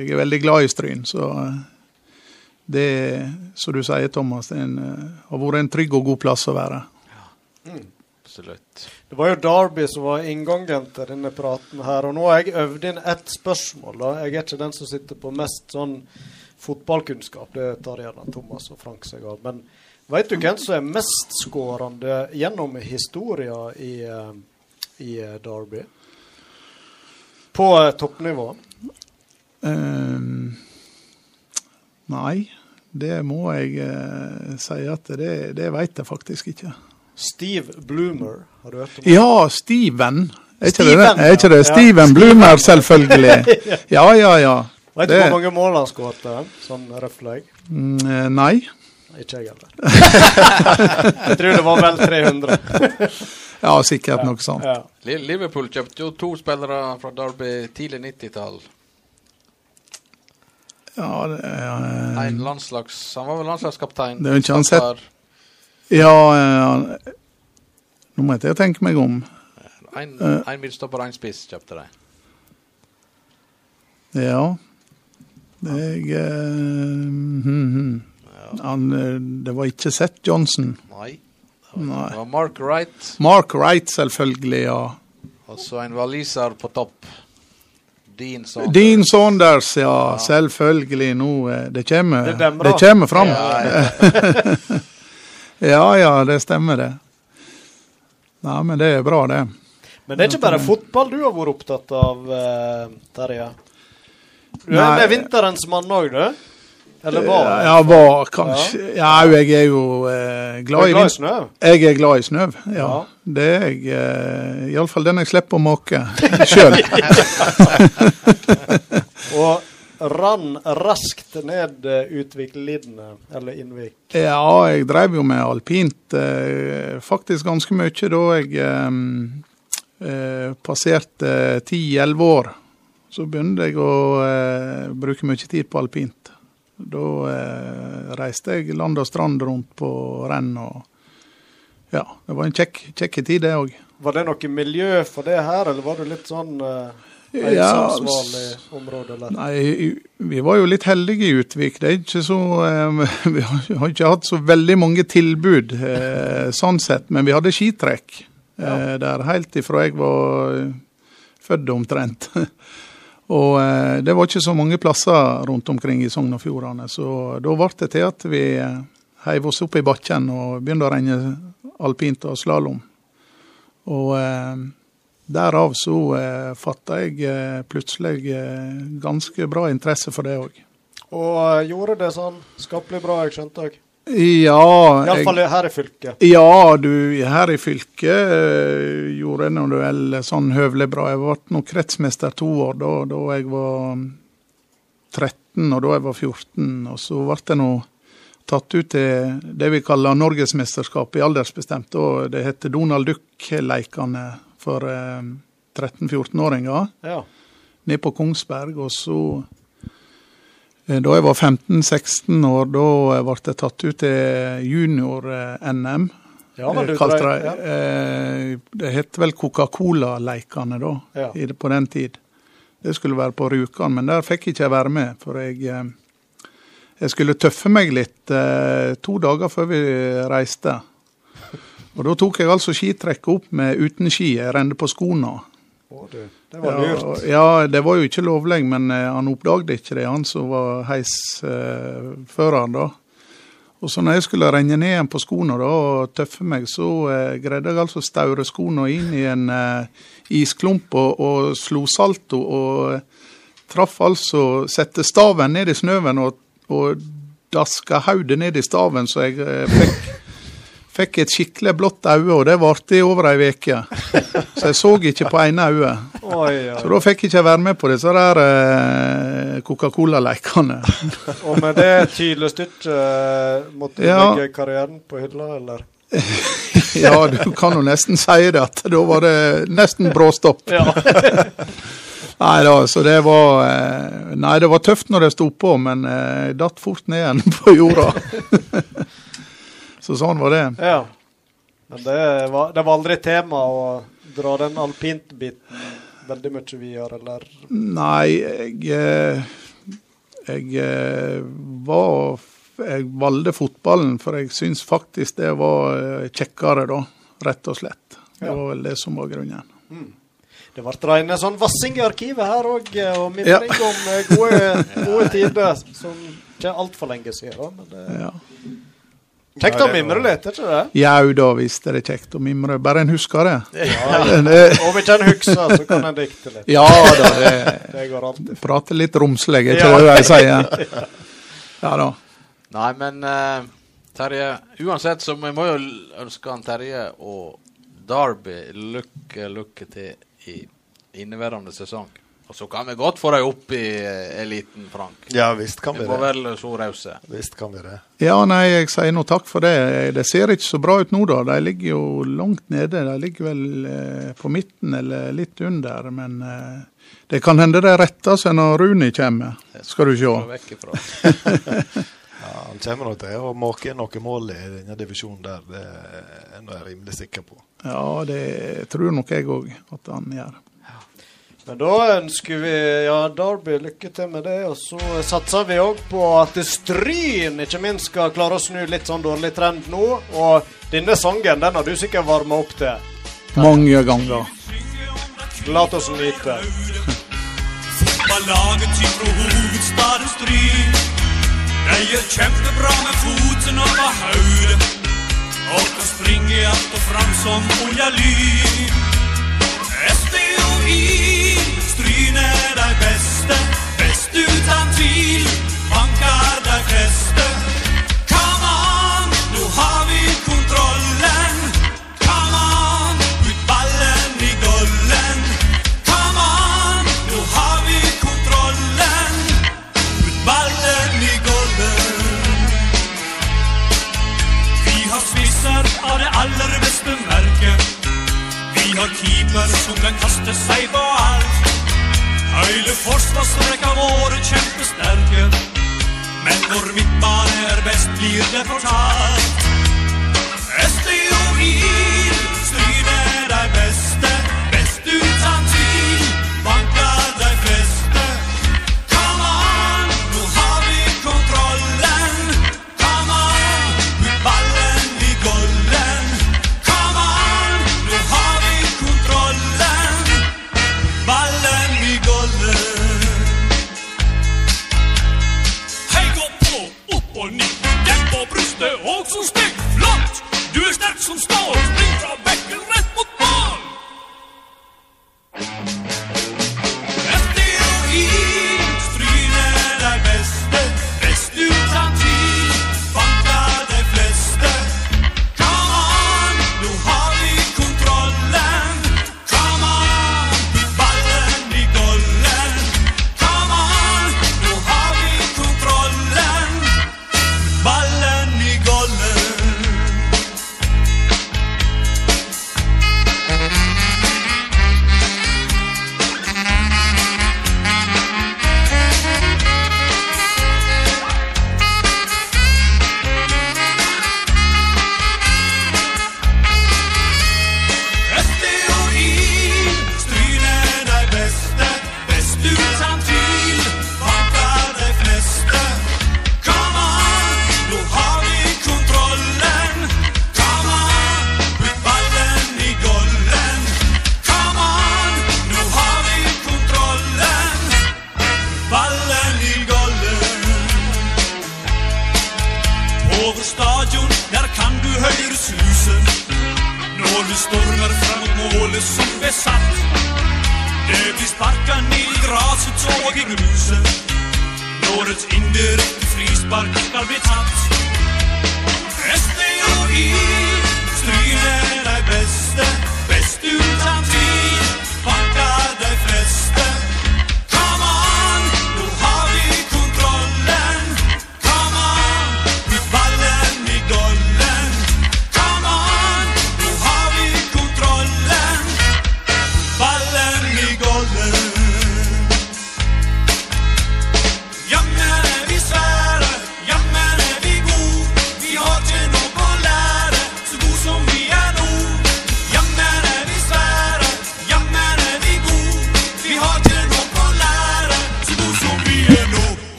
jeg er veldig glad i Stryn. Så det det, som du sier, Thomas, det er en, har vært en trygg og god plass å være. Absolutt. Det var jo Derby som var inngangen til denne praten her. Og nå har jeg øvd inn ett spørsmål. da. Jeg er ikke den som sitter på mest sånn fotballkunnskap. Det tar gjerne Thomas og Frank seg av. Men vet du hvem som er mestskårende gjennom historia i, eh, i eh, Derby? På eh, toppnivå? Um, nei, det må jeg uh, si at det, det vet jeg faktisk ikke. Steve Bloomer, har du hørt om Ja, Steven. Er ikke det det? Steven, Er ikke det? ja. Steven Ja, Bloomer, selvfølgelig. Ja, ja, ja. Vet du hvor mange mål han skåret? Sånn røffelig? Mm, eh, Nei. Ikke jeg heller. jeg tror det var vel 300. Ja, sikkert noe sånt. Ja. Liverpool kjøpte jo to spillere fra Derby tidlig 90-tall. Ja, det, er- En landslags... Han var vel landslagskaptein. Det er jo ikke han sett ja ja Nå må jeg tenke meg om. En, Eh. en midtstopper og en spiss kjøpte de. Ja. Jeg eh, hmm, hm. Han, eh, Det var ikke Seth Johnson. Nei. Nei. Det var Mark Wright, Mark Wright, selvfølgelig, ja. og så en waliser på topp. Dean Saunders. Dean Saunders, ja. Selvfølgelig. Nå eh, Det kommer, Det det kommer fram. Ja, Ja, ja, det stemmer, det. Nei, men det er bra, det. Men det er ikke bare fotball du har vært opptatt av, eh, Terje? Du er Nei. med vinterens mann òg, du? Eller var det? Ja, var kanskje Ja, jeg er jo eh, glad er glad i i snø? Jeg er glad i snø, ja. Ja. Det er jeg. Eh, Iallfall den jeg slipper å måke sjøl. Og rann raskt ned uh, Utviklidene, eller Innvik. Ja, jeg drev jo med alpint eh, faktisk ganske mye da jeg eh, eh, passerte ti-elleve år. Så begynte jeg å eh, bruke mye tid på alpint. Da eh, reiste jeg land og strand rundt på renn og Ja, det var en kjekk, kjekk tid, det òg. Var det noe miljø for det her, eller var det litt sånn uh, Ja, ensamsvarlig område? Eller? Nei, vi var jo litt heldige i Utvik. Det er ikke så, eh, vi har ikke hatt så veldig mange tilbud eh, sånn sett, men vi hadde skitrekk eh, der helt ifra jeg var eh, født omtrent. Og eh, det var ikke så mange plasser rundt omkring i Sogn og Fjordane, så da ble det til at vi eh, heiv oss opp i bakken og begynte å renne alpint og slalåm. Og eh, derav så fatta jeg plutselig ganske bra interesse for det òg. Og gjorde det sånn skapelig bra, jeg skjønte òg. Ja, Iallfall her i fylket. ja, du, her i fylket uh, gjorde nå vel sånn høvelig bra. Jeg ble nå kretsmester to år da, da jeg var 13, og da jeg var 14. Og så ble jeg nå tatt ut til det vi kaller Norgesmesterskapet i aldersbestemt. Da det heter Donald Duck-leikene for uh, 13-14-åringer Ja. nede på Kongsberg. Og så, eh, da jeg var 15-16 år, da eh, ble jeg tatt ut til junior-NM. Ja, men du det, ja. eh, det het vel Coca-Cola-leikene da, Ja. på den tid. Det skulle være på Rjukan, men der fikk jeg ikke være med. For jeg, eh, jeg skulle tøffe meg litt eh, to dager før vi reiste. Og da tok jeg altså skitrekket opp med uten ski. Jeg rende på skoene. Å, du. Det var Ja, lurt. og- ja, det var jo ikke lovlig, men eh, han oppdaget ikke det, han som var heisføreren da. Og så når jeg skulle renne ned igjen på skoene da, og tøffe meg, så eh, greide jeg altså å staure skoene inn i en eh, isklump og, og slo salto, og eh, traff altså, sette staven ned i snøven og, og daska hodet ned i staven, så jeg eh, fikk Fikk et skikkelig blått øye, og det varte i over ei uke. Så jeg så ikke på ene øyet. Så da fikk jeg ikke være med på disse der eh, Coca-Cola-lekene. Og med det tydelestykket uh, måtte du Ja. legge karrieren på hylla, eller? Ja, du kan jo nesten si det, at da var det nesten bråstopp. Nei da, så det var eh, Nei, det var tøft når det sto på, men eh, jeg datt fort ned igjen på jorda. Så sånn var det. ja. Men det var, det var aldri tema å dra den alpintbiten veldig mye videre, eller? Nei, jeg eh, Jeg eh, var Jeg valgte fotballen, for jeg syns faktisk det var eh, kjekkere, da. Rett og slett. Det Ja. var vel det som var grunnen. Det ble rene sånn vassing i arkivet her òg, og Ja. mimring om gode, gode tider som ikke er altfor lenge siden. Men det Ja. Kjekt å mimre litt, er ikke det? Jau da, visst er det kjekt å mimre. Bare en husker det. Ja, Om ikke en husker, så kan en dikte litt. Ja da, det Det går alltid. Prate litt romslig, er ikke Ja. det jeg sier? Ja da. Nei, men uh, Terje, uansett så vi må jo ønske han Terje og Derby lykke, lykke til i inneværende sesong. Og så kan vi godt få dem opp i eh, eliten, Frank. Ja visst kan vi det. Vi må vel så rause. Visst kan vi det. Ja, nei, jeg sier nå takk for det. Det ser ikke så bra ut nå, da. De ligger jo langt nede. De ligger vel eh, på midten eller litt under. Men eh, det kan hende de retter seg når Runi kommer, skal du se. Ja, Han kommer nok til å måke inn noen mål i denne divisjonen der. Det er jeg rimelig sikker på. Ja, det tror nok jeg òg at han gjør. Men da ønsker vi ja, Derby lykke til med det. Og så satser vi òg på at Stryn ikke minst skal klare å snu litt sånn dårlig trend nå. Og denne sangen den har du sikkert varma opp til. Mange ganger. La oss nyte. Fotballaget til fra hovedstaden Stryn. De gjør kjempebra med foten over hodet. Og kan springe att og fram som olja lyn. SDOI, Stryn deg beste. Best uten tvil, banker deg fleste. Forsvarsrekka våre kjempesterke. Men hvor midtbane er best, blir det fortalt.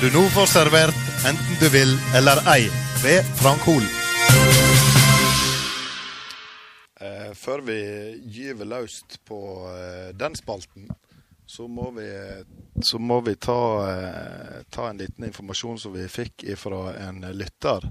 Du nå får servert, enten du vil eller ei, ved Frank Hol. Eh, før vi gyver løst på eh, den spalten, så må vi, så må vi ta, eh, ta en liten informasjon som vi fikk fra en lytter.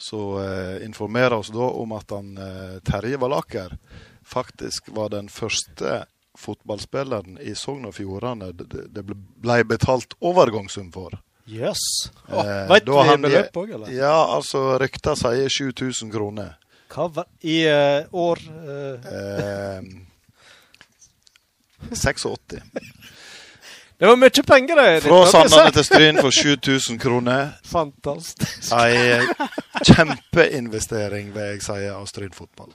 Så eh, informerer oss da om at han, eh, Terje Valaker faktisk var den første fotballspilleren i Sogn og Fjordane det ble betalt overgangssum for. Jøss. Eh, Vet da vi han- beløp òg, eller? Ja, altså rykta sier 7000 kroner. Hva var I uh, år uh... Eh, 86. Det var mye penger, det. Fra Sandane til Stryn for 7000 kroner. Fantastisk. Ei kjempeinvestering, vil jeg si, av Stryn fotball.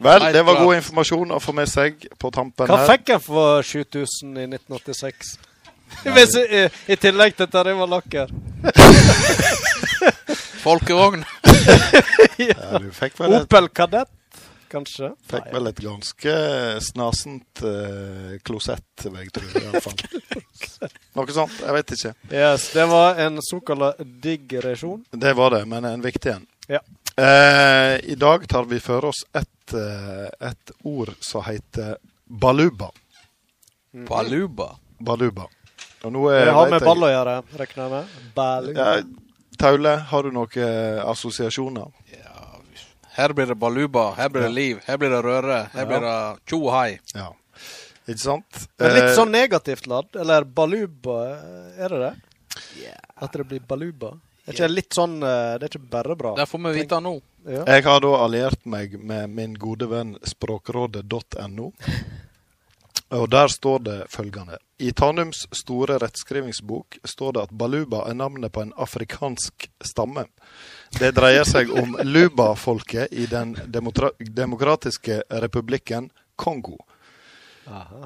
Vel, det var god informasjon å få med seg på tampen Hva her. fikk en for 7000 i 1986? Hvis, i, I tillegg til at det var lakker. Folkevogn. Ja, du fikk vel et, Opel Kadett, kanskje? fikk vel et ganske snasent uh, klosett, vil jeg tro. Noe sånt. Jeg vet ikke. Yes, det var en såkalt digresjon. Det var det, men en viktig en. Ja. Uh, I dag tar vi for oss et, uh, et ord som heter baluba. Baluba. Baluba. Og nå Det er, har med ball å gjøre, regner jeg med. Ball. Ja, Taule, har du noen assosiasjoner? assosiasjoner? Her blir det baluba, her blir det liv, her blir det røre, her Ja. blir det tjo og hei. Ja. Ikke sant? Men litt Eh, sånn negativt ladd. Eller baluba, er det det? At det blir baluba? Det Er ikke litt sånn eh, Det er ikke bare bra. Det får vi vite nå. Ja. Jeg har da alliert meg med min gode venn språkrådet.no. Og der står det følgende. I Tanums store rettskrivingsbok står det at baluba er navnet på en afrikansk stamme. Det dreier seg om luba-folket i den demokratiske republikken Kongo.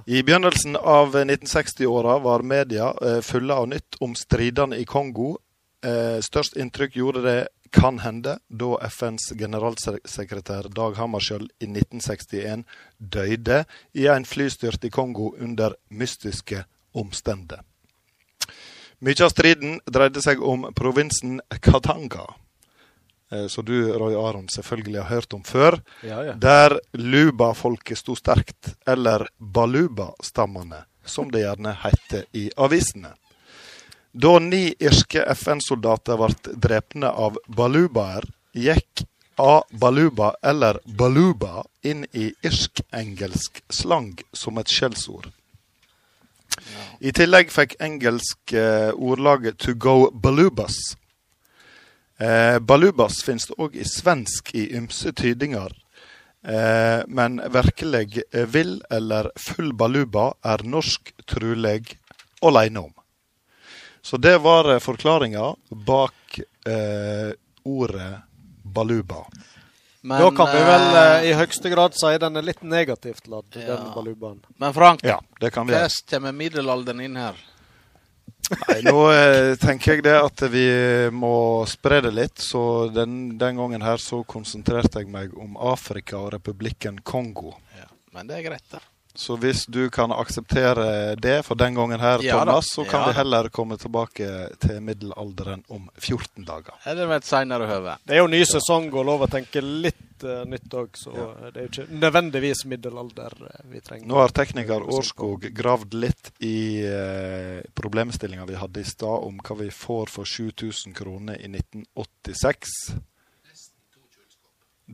I begynnelsen av 1960-åra var media eh, fulle av nytt om stridene i Kongo. Eh, størst inntrykk gjorde det kan hende da FNs generalsekretær Dag Hammarskjöld i 1961 døde i en flystyrt i Kongo under mystiske omstendigheter. Mye av striden dreide seg om provinsen Katanga, eh, som du, Roy Aron, selvfølgelig har hørt om før. Ja, ja. Der luba-folket sto sterkt, eller baluba-stammene, som det gjerne heter i avisene. Da ni irske FN-soldater ble drepne av balubaer, gikk A. Baluba eller baluba inn i irsk-engelsk slang som et skjellsord. I tillegg fikk engelsk eh, ordlaget 'to go balubas'. Eh, balubas finnes det òg i svensk i ymse tydinger. Eh, men virkelig vill eller full baluba er norsk truleg aleine om. Så det var eh, forklaringa bak eh, ordet baluba. Men, da kan vi vel eh, eh, i høyeste grad si den er litt negativt ladd, Ja. den balubaen. Men Frank, Ja, det kan vi hvordan kommer middelalderen inn her? Nei, nå eh, tenker jeg det at vi må spre det litt. Så den, den gangen her så konsentrerte jeg meg om Afrika og republikken Kongo. Ja, men det er greit, det. Så hvis du kan akseptere det for den gangen her, Ja. Thomas, så kan Ja vi heller komme tilbake til middelalderen om 14 dager. Eller ved et seinere høve. Det er jo ny sesong og lov å tenke litt uh, nytt òg, så det er jo ikke nødvendigvis middelalder eh, vi trenger. Nå har tekniker Årskog gravd litt i uh, problemstillinga vi hadde i stad om hva vi får for 7000 kroner i 1986.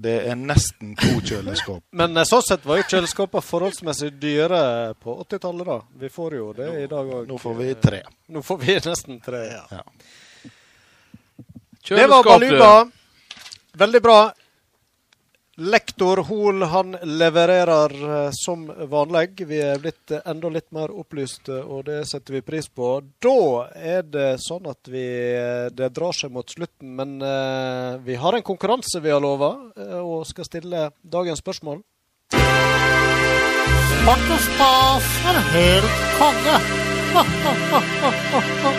Det er nesten to kjøleskap. Men sånn sett var jo kjøleskapene forholdsmessig dyre på 80-tallet, da. Vi får jo det i dag òg. Nå får vi tre. Nå får vi nesten tre. Ja. Det var. Baluba. Veldig bra. Lektor Hoel han levererer eh, som vanlig. Vi er blitt eh, enda litt mer opplyste, og det setter vi pris på. Da er det sånn at vi eh, Det drar seg mot slutten, men eh, vi har en konkurranse vi har lova, eh, og skal stille dagens spørsmål. Markus spas er helt konge.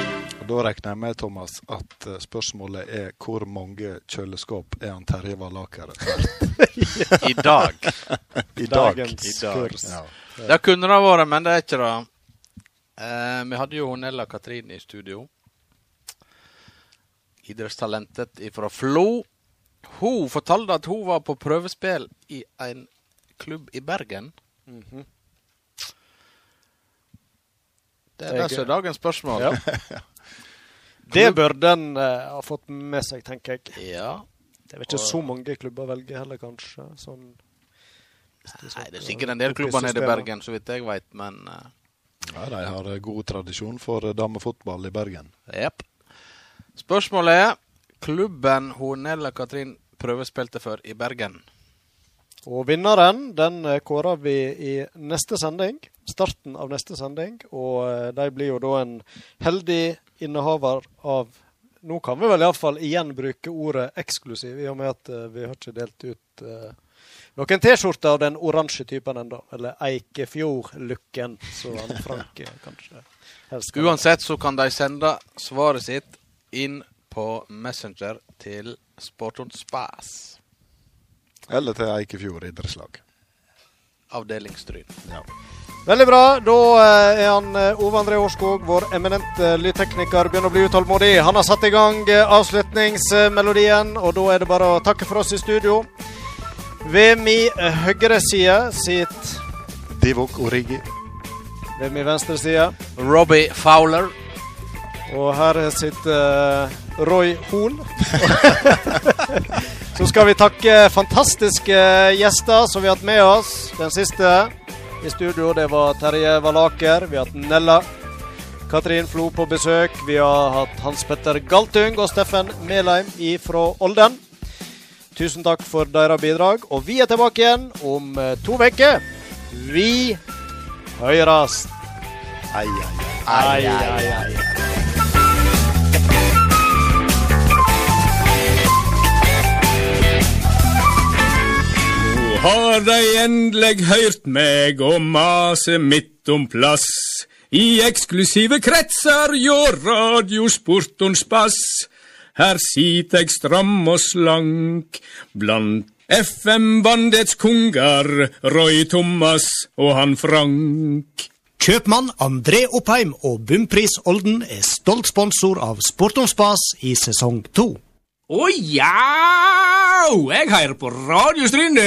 Da regner jeg med, Thomas, at eh, spørsmålet er hvor mange kjøleskap er han Terje Vallaker I dag. i dag? Dagens I dag. kurs. Ja. Det kunne det vært, men det er ikke det. Eh, vi hadde jo Nella Katrin i studio. Idrettstalentet fra Flo. Hun fortalte at hun var på prøvespill i en klubb i Bergen. Mhm. Det er det som er dagens spørsmål. Ja. Det bør den eh, ha fått med seg, tenker jeg. Ja. Det er vel ikke så mange klubber å velge heller, kanskje. Sånn, Nei, det er sikkert en del klubber nede i Bergen, så vidt jeg veit, men uh... Ja, de har eh, god tradisjon for eh, damefotball i Bergen. Jepp. Spørsmålet er klubben hun Nella Katrin prøvespilte for i Bergen. Og vinneren den eh, kårer vi i neste sending. Starten av neste sending. Og eh, de blir jo da en heldig innehaver av Nå kan vi vel iallfall igjen bruke ordet eksklusiv, i og med at eh, vi har ikke delt ut noen T-skjorter av den oransje typen ennå. Eller Eikefjord-looken, som Frank kanskje helst. Uansett så kan de sende svaret sitt inn på Messenger til Sportons Spas. Eller til Eikefjord idrettslag. Avdeling Stryn. Ja. Veldig bra. Da eh, er han eh, Ove André Årskog, vår eminente lydtekniker, begynner å bli utålmodig. Han har satt i gang eh, avslutningsmelodien, og da er det bare å takke for oss i studio. Ved min eh, høyre side sitter Divok Origi. Ved min venstre side. Robbie Fowler. Og her sitter eh, Roy Hoel. Så skal vi takke fantastiske gjester som vi har hatt med oss. Den siste i studio, det var Terje Valaker. Vi har hatt Nella Katrin Flo på besøk. Vi har hatt Hans Petter Galtung og Steffen Melheim fra Olden. Tusen takk for deres bidrag. Og vi er tilbake igjen om eh, to uker. Vi høres. Ai, ai, Ai, ai, ai. Nå har de endelig hørt meg og mase midt om plass. I eksklusive kretser hjå radiosportons bass. Her sit eg stram og slank blant FM-bandets kongar, Roy Thomas og han Frank. Kjøpmann André Oppheim og Bumpris Olden er stolt sponsor av Sportons Spass i sesong to. Å ja! Jeg hører på Radio Stryn, du.